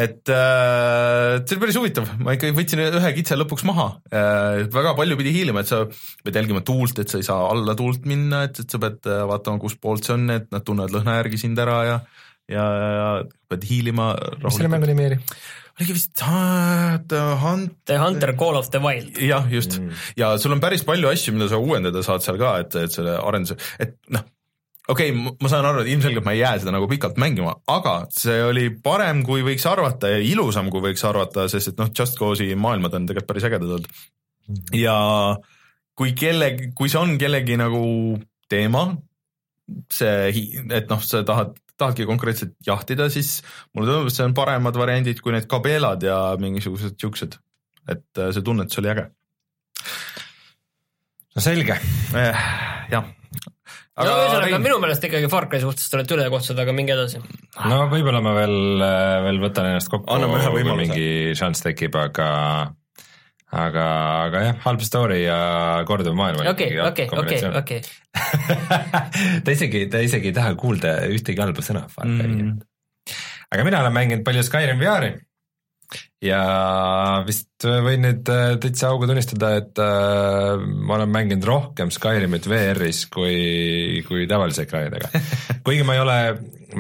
et äh, see oli päris huvitav, ma ikkagi võtsin ühe kitse lõpuks maha äh,, väga palju pidi hiilima, et sa pead jälgima tuult, et sa ei saa alla tuult minna, et, et sa pead äh, vaatama, kus poolt see on, et nad tunnevad lõhna järgi sind ära ja ja, ja pead hiilima. mis selle mängu nimi oli? oligi vist uh, The Hunt, The Hunter Call of the Wild. jah, just mm. ja sul on päris palju asju, mida sa uuendada saad seal ka, et, et selle arenduse, et noh, okei okay,, ma saan aru, et ilmselgelt ma ei jää seda nagu pikalt mängima, aga see oli parem, kui võiks arvata ja ilusam, kui võiks arvata, sest et noh, Just Cause'i maailmad on tegelikult päris ägedad olnud. ja kui kellegi, kui see on kellegi nagu teema, see, et noh, sa tahad, tahadki konkreetselt jahtida, siis mulle tundub, et see on paremad variandid kui need kabelad ja mingisugused siuksed. et äh, see tunnetus oli äge. no selge, Eh, jah. No ühesõnaga minu meelest ikkagi Far Cry suhtes te olete ülekohtused, aga minge edasi. no võib-olla ma veel, veel võtan ennast kokku, kui mingi šanss tekib, aga aga, aga jah, halb story ja korduv maailm. okei, okei, okei, okei. [LAUGHS] ta isegi, ta isegi ei taha kuulda ühtegi halba sõna Far Cry'lt Mm. aga mina olen mänginud palju Skyrim VR-i ja vist võin nüüd äh, täitsa auga tunnistada, et äh, ma olen mänginud rohkem Skyrimit VR-is kui, kui tavalise ekraanidega. [LAUGHS] kuigi ma ei ole,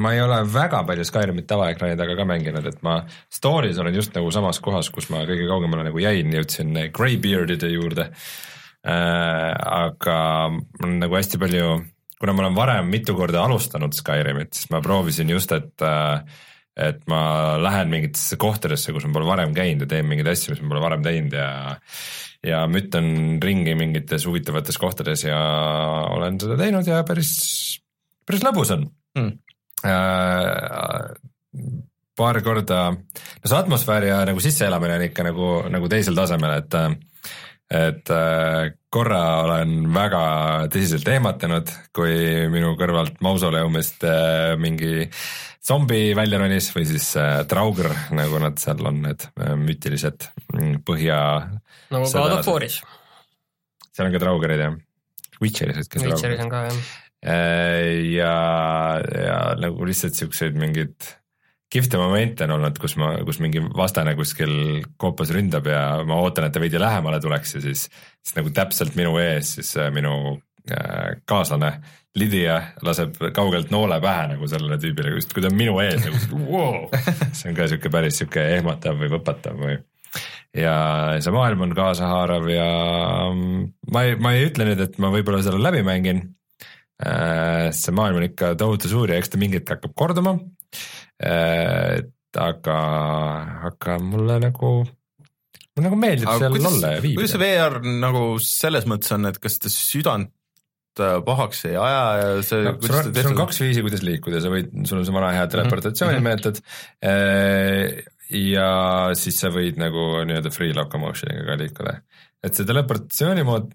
ma ei ole väga palju Skyrimit tavaekraanidega ka mänginud, et ma story's olen just nagu samas kohas, kus ma kõige kaugemale nagu jäin, jõudsin Greybeardide juurde äh,. aga mul on nagu hästi palju, kuna ma olen varem mitu korda alustanud Skyrimit, siis ma proovisin just, et äh, et ma lähen mingitesse kohtadesse, kus ma pole varem käinud ja teen mingeid asju, mis ma pole varem teinud ja ja mütan ringi mingites huvitavates kohtades ja olen seda teinud ja päris, päris lõbus on Mm. äh,. paar korda, no see atmosfäär ja nagu sisseelamine on ikka nagu, nagu teisel tasemel, et et äh, korra olen väga tõsiselt ehmatanud, kui minu kõrvalt mausoleumist äh, mingi zombi välja ronis või siis äh, Draugr, nagu nad seal on, need äh, mütilised mm, põhja, nagu Seda God of War'is. seal on ka Draugrid jah, Witcheris, kes Witcheris on ka jah. Äh, ja, ja nagu lihtsalt siukseid mingeid kihvte momente on olnud, kus ma, kus mingi vastane kuskil koopas ründab ja ma ootan, et ta veidi lähemale tuleks ja siis, siis nagu täpselt minu ees siis äh, minu kaaslane Lydia laseb kaugelt noole pähe nagu sellele tüübile, just kui ta on minu ees nagu wow! [LAUGHS] see on ka sihuke päris sihuke ehmatav või võpatav või ja see maailm on kaasahaarav ja mm, ma ei, ma ei ütle nüüd, et ma võib-olla selle läbi mängin. see maailm on ikka tohutu suur ja eks ta mingi hetk hakkab korduma. aga, aga mulle nagu, mulle nagu meeldib aga seal kuidas olla ja, kuidas see viibida. VR nagu selles mõttes on, et kas ta südant äh, pahaks ei aja ja see No, sul on, sul on kaks viisi, kuidas liikuda, sa võid, sul on see vana hea teleportatsiooni meetod äh, ja siis sa võid nagu nii-öelda free locomotion'iga ka liikuda. Et see teleportatsiooni mood,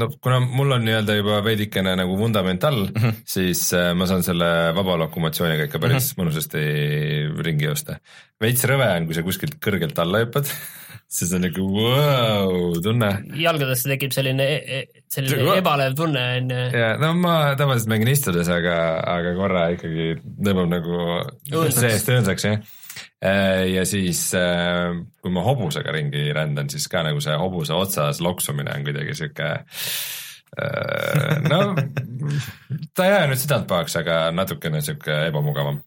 no kuna mul on nii-öelda juba veidikene nagu vundament all mm, -hmm. siis äh, ma saan selle vaba lokomatsiooniga ikka päris mm -hmm. mõnusasti ringi joosta. veits rõve on, kui sa kuskilt kõrgelt alla hüppad, [LAUGHS] siis on nagu vau, tunne jalgadesse tekib selline, selline See- ebalev tunne on ju. ja no ma tavaliselt mängin istudes, aga, aga korra ikkagi tõmbab nagu seest õõnsaks jah. Ja siis, kui ma hobusega ringi rändan, siis ka nagu see hobuse otsas loksumine on kuidagi sihuke. no ta ei aja nüüd südant pahaks, aga natukene sihuke ebamugavam.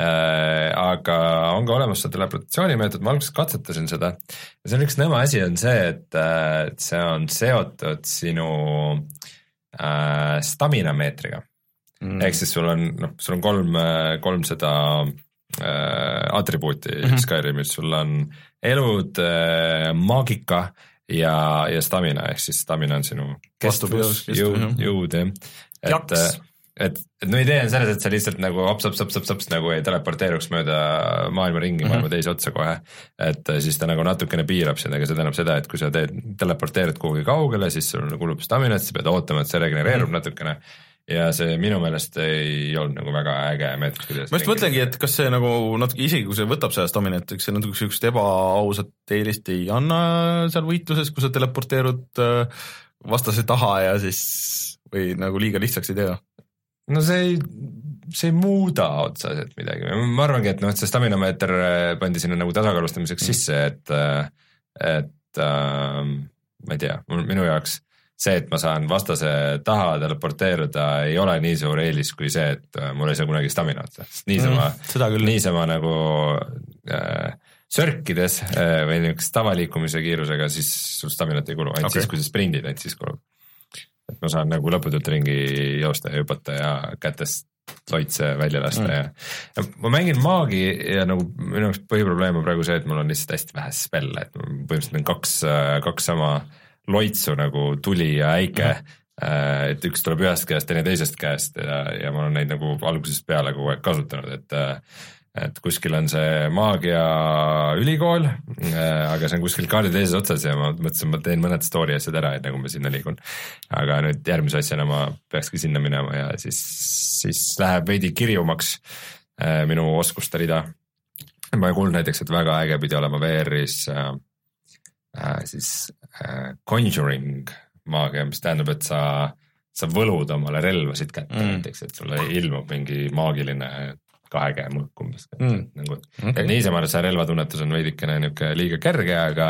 aga on ka olemas see teleportatsiooni meetod, ma alguses katsetasin seda ja seal üks nõme asi on see, et äh, see on seotud sinu äh, stamina meetriga mm.. ehk siis sul on, noh, sul on kolm, kolm seda äh, atribuuti mm Mhm. -hmm. Skyrimis, sul on elud äh,, maagika ja, ja stamina ehk siis stamina on sinu kestvus, jõud jõud jah. et Jaks., et, et no idee on selles, et sa lihtsalt nagu hops-hops-hops-hops nagu ei teleporteeruks mööda maailma ringi, maailma Mhm. teise otsa kohe. et äh, siis ta nagu natukene piirab sind, aga see tähendab seda, et kui sa teed, teleporteerid kuhugi kaugele, siis sul kulub staminat, sa pead ootama, et see regenereerub mm -hmm. natukene. Ja see minu meelest ei olnud nagu väga äge meetod, kuidas ma just mõtlengi, et kas see nagu natuke, isegi kui see võtab sellest dominant, eks see natuke niisugust ebaausat eelist ei anna seal võitluses, kui sa teleporteerud äh, vastase taha ja siis või nagu liiga lihtsaks ei tee? no see ei, see ei muuda otseselt midagi, ma arvangi, et noh, et see stamina meeter äh, pandi sinna nagu tasakaalustamiseks mm. sisse, et, äh, et äh, ma ei tea, minu jaoks see, et ma saan vastase taha teleporteeruda, ei ole nii suur eelis kui see, et äh, mul ei saa kunagi stamina otsa, sest niisama mm,, niisama nagu äh, sörkides äh, või niisuguse tavaliikumise kiirusega, siis sul staminat ei kulu, ainult okay. siis, kui sa sprindid, ainult siis kulub. et ma saan nagu lõputult ringi joosta ja hüpata ja kätest loitse välja lasta mm. ja, ja ma mängin maagi ja nagu minu jaoks põhiprobleem on praegu see, et mul on lihtsalt hästi vähe spelle, et põhimõtteliselt on kaks, kaks sama loitsu nagu tuli ja äike mm. -hmm et üks tuleb ühest käest, teine teisest käest ja, ja ma olen neid nagu algusest peale kogu aeg kasutanud, et et kuskil on see maagiaülikool, aga see on kuskil kaardi teises otsas ja ma mõtlesin, ma teen mõned story asjad ära, enne kui ma sinna liigun. aga nüüd järgmise asjana ma peakski sinna minema ja siis, siis läheb veidi kirjumaks minu oskuste rida. ma ei kuulnud näiteks, et väga äge pidi olema VR-is äh, äh, siis äh, conjuring maagia, mis tähendab, et sa, sa võlud omale relvasid kätte mm. näiteks, et sulle ilmub mingi maagiline kahe käe mõõk umbes mm., nagu okay. niisama see relvatunnetus on veidikene niisugune liiga kerge, aga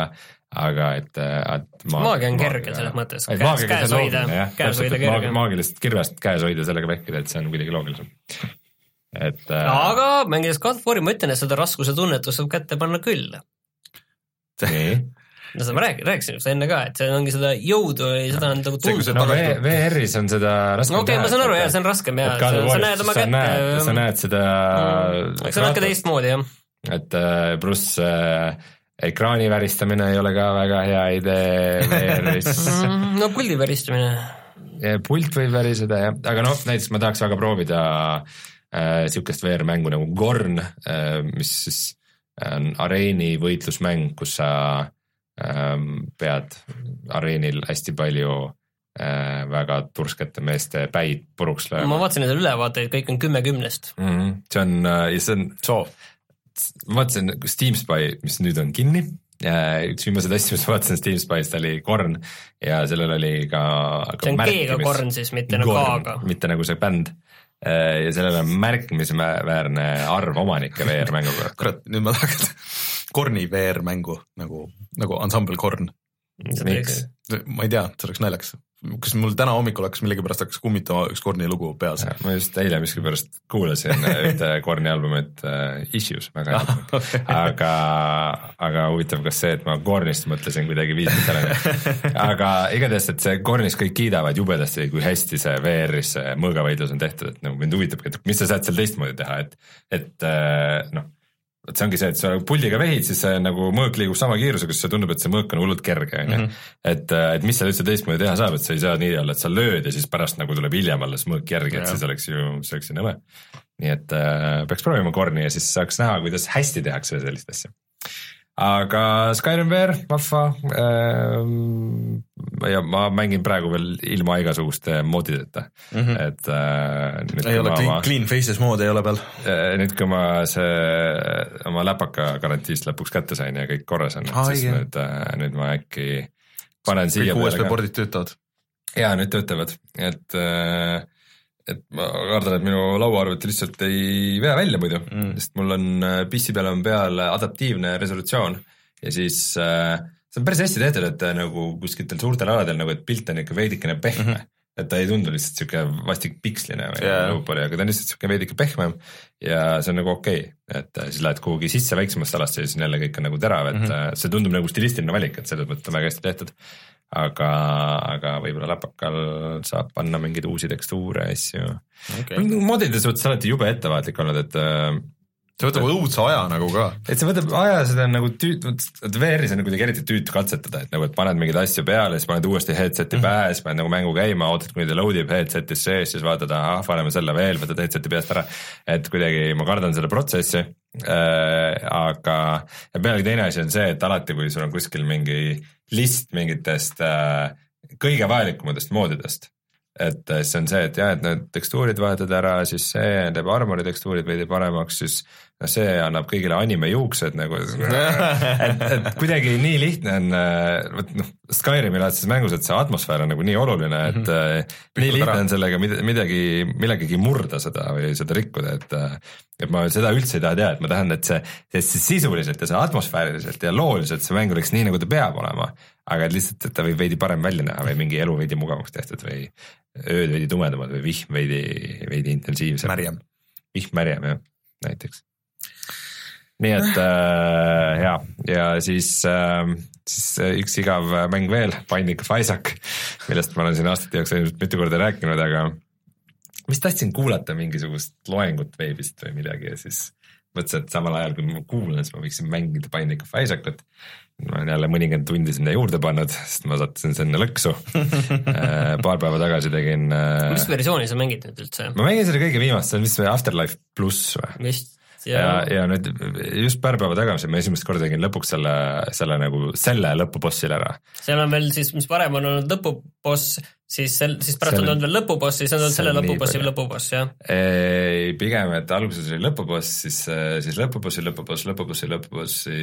aga et, et maag, maagia on kerge selles mõttes, käes, käes hoida, käes hoida kerge. maagilist kirvest käes hoida, sellega vehkida, et see on kuidagi loogilisem. et äh, aga mängides God of War'i ma ütlen, et seda raskuse tunnetust saab kätte panna küll. nii no seda ma räägin, rääkisin just enne ka, et see ongi seda jõudu või seda on nagu tunda. no VR-is on seda raskem no okei okay,, ma saan aru jah, see on raskem jah, sa, sa näed oma kätte. sa näed seda mm,. eks see on natuke teistmoodi jah. et äh, pluss äh, ekraani väristamine ei ole ka väga hea idee VR-is [LAUGHS] mm, no puldi väristamine. pult võib väriseda jah, aga noh, näiteks ma tahaks väga proovida äh, sihukest VR-mängu nagu Gorn äh,, mis siis on areeni võitlusmäng, kus sa Ähm, pead areenil hästi palju äh, väga turskete meeste päid puruks lööma. ma vaatasin nende ülevaateid, kõik on kümme kümnest mm. -hmm. see on, äh, see on soov. ma vaatasin Steam Spy, mis nüüd on kinni üks viimaseid asju, mis ma vaatasin Steam Spy'st oli Korn ja sellel oli ka, ka. see on G-ga Korn siis, mitte nagu K-ga. mitte nagu see bänd äh, ja sellel on märkimisväärne arv omanikke VR-mängu peal. kurat, nüüd ma tahaks [LAUGHS] Korni VR-mängu nagu, nagu ansambel Korn. miks? ma ei tea, see oleks naljakas. kas mul täna hommikul hakkas millegipärast hakkas kummitama üks Korni lugu peas? ma just eile miskipärast kuulasin ühte [LAUGHS] Korni albumit uh, Issues, väga hea album [LAUGHS] okay. aga, aga huvitav, kas see, et ma Kornist mõtlesin kuidagi viitab sellele. [LAUGHS] aga igatahes, et see Kornis kõik kiidavad jubedasti, kui hästi see VR-is see mõõgavõidlus on tehtud, et nagu mind huvitabki, et mis sa saad seal teistmoodi teha, et, et uh, noh vot see ongi see, et sa puldiga vehid, siis see nagu mõõk liigub sama kiirusega, siis see tundub, et see mõõk on hullult kerge, on ju. Mhm. et, äh, et mis seal üldse teistmoodi teha saab, et sa ei saa nii olla, et sa lööd ja siis pärast nagu tuleb hiljem alles mõõk järgi, et siis oleks ju, see oleks ju nõme. nii et äh, peaks proovima korni ja siis saaks näha, kuidas hästi tehakse sellist asja aga Skyrim VR, vahva ähm,. ja ma mängin praegu veel ilma igasuguste moodideta mm, -hmm. et äh,. ei ole clean, clean faces moodi ei ole peal äh,. nüüd, kui ma see oma läpaka garantiist lõpuks kätte sain ja kõik korras on siis nüüd äh,, nüüd ma äkki panen siia. kõik USB pordid töötavad? jaa, nüüd töötavad, et äh, et ma kardan, et minu lauaarvuti lihtsalt ei vea välja muidu mm., sest mul on äh, PC peal on peal adaptiivne resolutsioon ja siis äh, see on päris hästi tehtud, et äh, nagu kuskitel suurtel aladel nagu, et pilt on ikka veidikene pehme mm. -hmm et ta ei tundu lihtsalt sihuke vastik piksline või yeah. lõupoli, aga ta on lihtsalt sihuke veidike pehmem ja see on nagu okei okay., et äh, siis lähed kuhugi sisse väiksemasse alasse ja siis on jälle kõik on nagu terav, et mm -hmm. see tundub nagu stilistiline valik, et selles mõttes on väga hästi tehtud aga, aga võib-olla läpakal saab panna mingeid uusi tekstuure asju okay.. modide suhtes alati jube ettevaatlik olnud, et äh, see võtab õudse aja nagu ka. et see võtab aja, seda on nagu tüüt-, vot VR-is on kuidagi eriti tüütu katsetada, et nagu, et paned mingeid asju peale, siis paned uuesti headset'i mm -hmm. pähe, siis paned nagu mängu käima, ootad, kuni ta load ib headset'is sees, siis vaatad, ahah, paneme selle veel, võtad headset'i peast ära. et kuidagi ma kardan seda protsessi aga ja pealegi teine asi on see, et alati, kui sul on kuskil mingi list mingitest äh, kõige vajalikumatest moodidest et äh, see on see, et jah, et need tekstuurid vahetad ära, siis see teeb armori tekstuurid veidi paremaks, siis no see annab kõigile anime juuksed nagu, [LAUGHS] et, et kuidagi nii lihtne on, äh, vot noh, Skyrimi laadses mängus, et see atmosfäär on nagu nii oluline, et mm -hmm. nii lihtne on sellega midagi, millegagi murda seda või seda rikkuda, et et ma seda üldse ei taha teha, et ma tahan, et see, et see sisuliselt ja see atmosfääriliselt ja looliselt see mäng oleks nii, nagu ta peab olema, aga et lihtsalt, et ta võib veidi parem välja näha või mingi elu veidi mugavamaks tehtud või ööd veidi tumedamad või vihm veidi, veidi intensiivsem. märjem. vihm märjem jah, näiteks nii et äh, ja, ja siis äh,, siis üks igav mäng veel, Binding of Isaac, millest ma olen siin aastate jooksul ilmselt mitu korda rääkinud, aga vist tahtsin kuulata mingisugust loengut veebist või midagi ja siis mõtlesin, et samal ajal kui ma kuulan, siis ma võiksin mängida Binding of Isaacut. ma olen jälle mõnikümmend tundi sinna juurde pannud, sest ma sattusin sinna lõksu [LAUGHS] äh, paar päeva tagasi tegin. Äh, mis versiooni sa mängid nüüd üldse? ma mängin seda kõige viimast, see on vist Afterlife pluss või? vist ja, ja, nüüd just paar päeva tagasi ma esimest korda tegin lõpuks selle, selle nagu selle lõpubossil ära. seal on veel siis, mis varem on olnud lõpuboss, siis sel-, siis pärast on olnud veel lõpuboss, siis on olnud selle lõpubossi lõpuboss, jah? ei, pigem, et alguses oli lõpuboss, siis, siis lõpubossi lõpuboss, lõpubossi lõpubossi,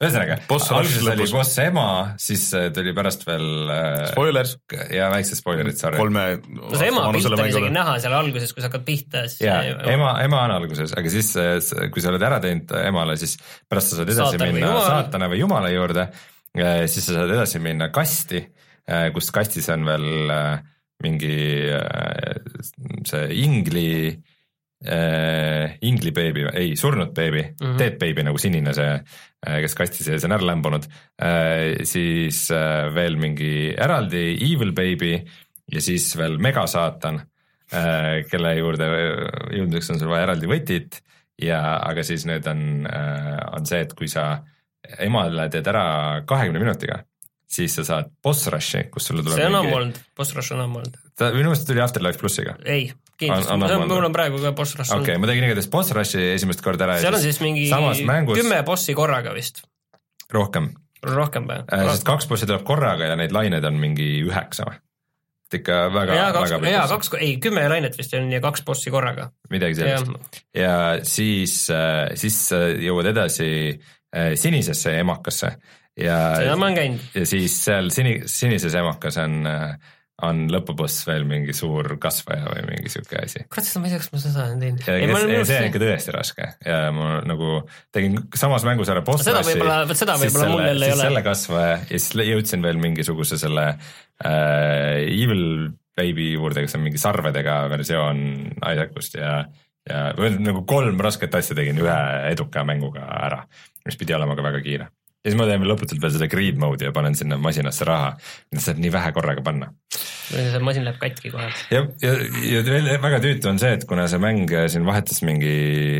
ühesõnaga, alguses oli boss ema, siis äh, tuli pärast veel äh, Spoilers. ja väiksed spoilerid, sorry. kolme no see ema pilt on isegi näha seal alguses, kui sa hakkad pihta, siis jaa, ema, ema on alguses, aga siis, äh, kui sa oled ära teinud emale, siis pärast sa saad edasi Saatan minna või saatana või jumala juurde, siis sa saad edasi minna kasti, kus kastis on veel mingi see ingli äh, ingli beebi, ei, surnud beebi mm, -hmm. dead baby nagu sinine see, äh, kes kasti sees on ära lämbunud äh,, siis äh, veel mingi eraldi evil baby ja siis veel megasaatan äh,, kelle juurde jõudmiseks on sul vaja eraldi võtit ja, aga siis nüüd on äh,, on see, et kui sa emale teed ära kahekümne minutiga, siis sa saad boss rush'i, kus sulle tuleb see on ammu olnud, boss rush on ammu olnud. ta minu meelest tuli Afterlife plussiga. ei kindlasti, mul on praegu ka boss rush. okei okay,, ma tegin igatahes boss rush'i esimest korda ära. seal on siis mingi mängus... kümme bossi korraga vist. rohkem. rohkem või äh,? sest kaks bossi tuleb korraga ja neid laineid on mingi üheksa või? et ikka väga, väga pikk. jaa, kaks, ei kümme lainet vist on ja kaks bossi korraga. midagi sellist. ja siis, äh, siis jõuad edasi äh, sinisesse emakasse ja. seda ma olen käinud. ja siis seal sini, sinises emakas on äh, on lõpuboss veel mingi suur kasvaja või mingi sihuke asi. kurat, seda ma ei tea, kas ma seda olen teinud. ja see on ikka tõesti raske ja ma nagu tegin samas mängus ära boss seda võib-olla, vot seda võib-olla mul jälle ei ole. selle kasvaja ja siis jõudsin veel mingisuguse selle äh, Evil Baby juurde, kes on mingi sarvedega versioon Isaacust ja ja nagu kolm rasket asja tegin ühe eduka mänguga ära, mis pidi olema ka väga kiire ja siis ma teen lõputult veel seda greed mode'i ja panen sinna masinasse raha, saab nii vähe korraga panna. see masin läheb katki kohe. ja, ja, ja veel väga tüütu on see, et kuna see mäng siin vahetas mingi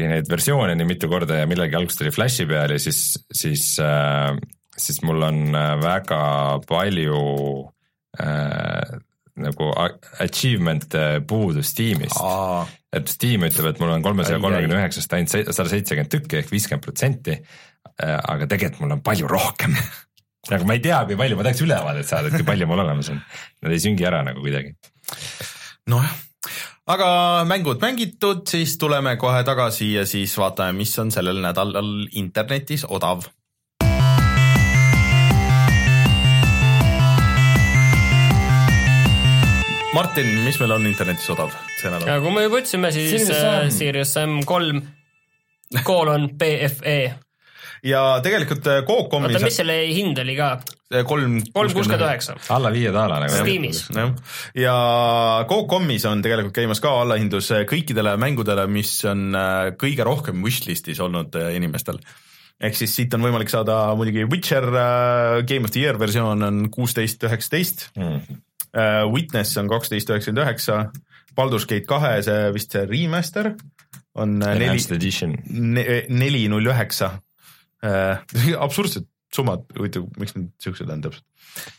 neid versioone nii mitu korda ja millalgi alguses oli Flashi peal ja siis, siis äh,, siis mul on äh, väga palju äh, nagu achievement puudu Steamis. et Steam ütleb, et mul on kolmesaja kolmekümne üheksast ainult sada seitsekümmend tükki ehk viiskümmend protsenti aga tegelikult mul on palju rohkem [LAUGHS] nagu ma ei tea, kui palju, ma tahaks ülevaadet saada, et kui palju mul olemas on. Nad ei süngi ära nagu kuidagi. nojah, aga mängud mängitud, siis tuleme kohe tagasi ja siis vaatame, mis on sellel nädalal internetis odav Martin, mis meil on internetis odav see nädal? nagu me juba ütlesime, siis Sirius M kolm koolon BFE ja tegelikult äh, Coop.com-is oota, mis selle hind oli ka? kolm kolm kuuskümmend üheksa. alla viie daala nagu. Steamis. ja Coop.com-is on tegelikult käimas ka allahindlus äh, kõikidele mängudele, mis on äh, kõige rohkem wishlist'is olnud inimestel ehk siis siit on võimalik saada muidugi Witcher Game of the Year versioon on kuusteist üheksateist mm., Witness on kaksteist üheksakümmend üheksa, Baldur's Gate kahe, see vist see remaster on neli, neli null üheksa äh,. [LAUGHS] absurdsed summad, huvitav, miks need siuksed on täpselt.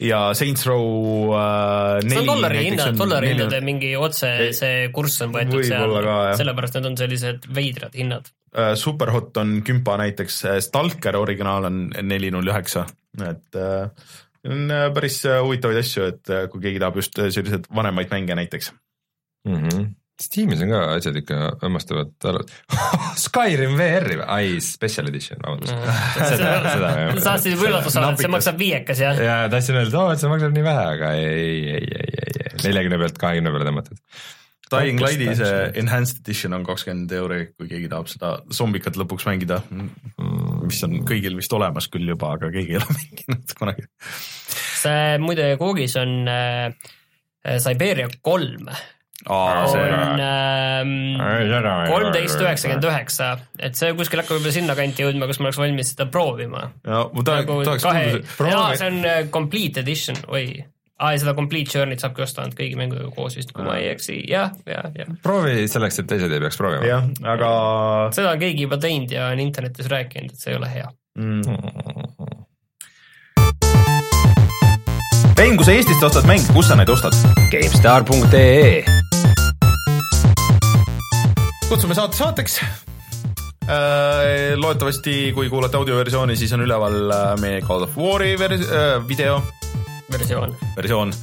ja Saints Row äh, neli. see on dollari hinnad, dollari hindade mingi otse see kurss on võetud seal, sellepärast need on sellised veidrad hinnad äh,. Superhot on kümpa näiteks, äh, Stalker originaal on neli null üheksa, et äh, on äh, päris äh, huvitavaid asju, et kui keegi tahab just selliseid vanemaid mänge näiteks. mm. -hmm. Steamis on ka asjad ikka hämmastavad [LAUGHS] Skyrim VR-i või? ai, special edition, vabandust. [LAUGHS] seda, seda [LAUGHS] sa tahtsid juba üllatus saada, et see maksab viiekas jah? ja tahtsin öelda, et oo, et see maksab nii vähe, aga ei, ei, ei, ei, ei, neljakümne pealt kahekümne peale tõmmatud. Dying Lighti see enhanced edition on kakskümmend euri, kui keegi tahab seda zombikat lõpuks mängida, mis on kõigil vist olemas küll juba, aga keegi ei ole mänginud kunagi. see muide Koogis on äh, Siberia kolm ähm, kolmteist üheksakümmend üheksa, et see kuskil hakkab juba sinnakanti jõudma, kus ma oleks valmis seda proovima. ja nagu kahe, jaa, see on äh, complete edition, oi, aa, seda complete journey't saabki osta ainult kõigi mängudega koos vist, kui ma ei eksi, jah, jah, jah. proovi selleks, et teised ei peaks proovima. jah, aga seda on keegi juba teinud ja on internetis rääkinud, et see ei ole hea. mm. Rein, kui sa Eestist ostad mänge, kus sa neid ostad? GameStar.ee kutsume saate saateks. loodetavasti, kui kuulate audioversiooni, siis on üleval äh, meie God of War'i vers-, video. Versioon. versioon,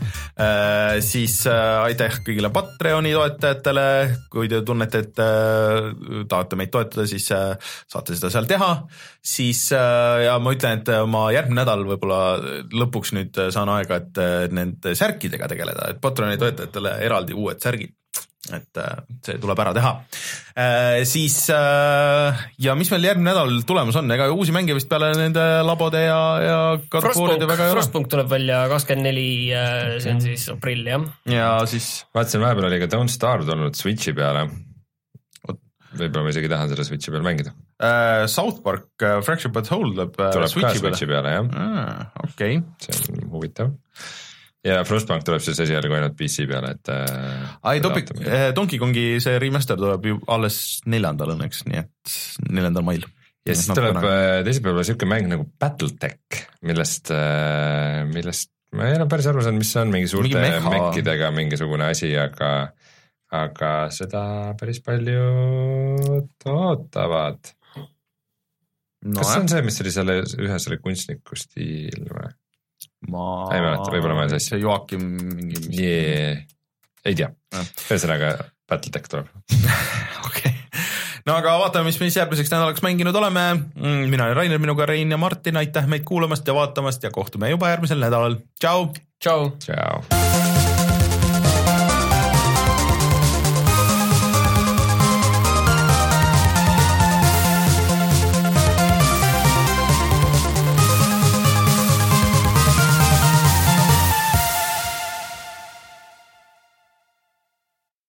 siis äh, aitäh kõigile Patreoni toetajatele, kui te tunnete, et äh, tahate meid toetada, siis äh, saate seda seal teha, siis äh, ja ma ütlen, et ma järgmine nädal võib-olla lõpuks nüüd saan aega, et äh, nende särkidega tegeleda, et Patreoni toetajatele eraldi uued särgid, et äh, see tuleb ära teha. Siis äh, ja mis meil järgmine nädal tulemas on, ega uusi mänge vist peale nende labode ja, ja Frostpunk Frostpunk tuleb välja kakskümmend neli, see on siis aprill jah. ja siis vaatasin, vahepeal oli ka Don't Starve tulnud Switchi peale võib-olla ma isegi tahan seda Switchi peal mängida. äh, South Park äh, Fractured But Whole tuleb äh, tuleb ka Switchi peale Switchi peale jah, ah,. okei okay., see on huvitav. Ja Frostbank tuleb siis esialgu ainult PC peale, et. ai Topic, Donkey Kongi see remaster tuleb ju alles neljandal õnneks, nii et neljandal mail. ja siis tuleb äh, teisipäeval siuke mäng nagu Battletech, millest, millest ma ei ole päris aru saanud, mis see on, mingi suurte mingi meha. mekkidega mingisugune asi, aga, aga seda päris paljud ootavad. no, kas see on see, mis oli selle ühe selle kunstniku stiil või ma ei mäleta, võib-olla ma olen sassi. see Joakim mingi mis... yeah.? ei tea ühesõnaga Battletech tuleb. [LAUGHS] okei, no aga vaatame, mis me siis järgmiseks nädalaks mänginud oleme. mina olen Rainer, minuga Rein ja Martin, aitäh meid kuulamast ja vaatamast ja kohtume juba järgmisel nädalal, tšau. tšau. tšau.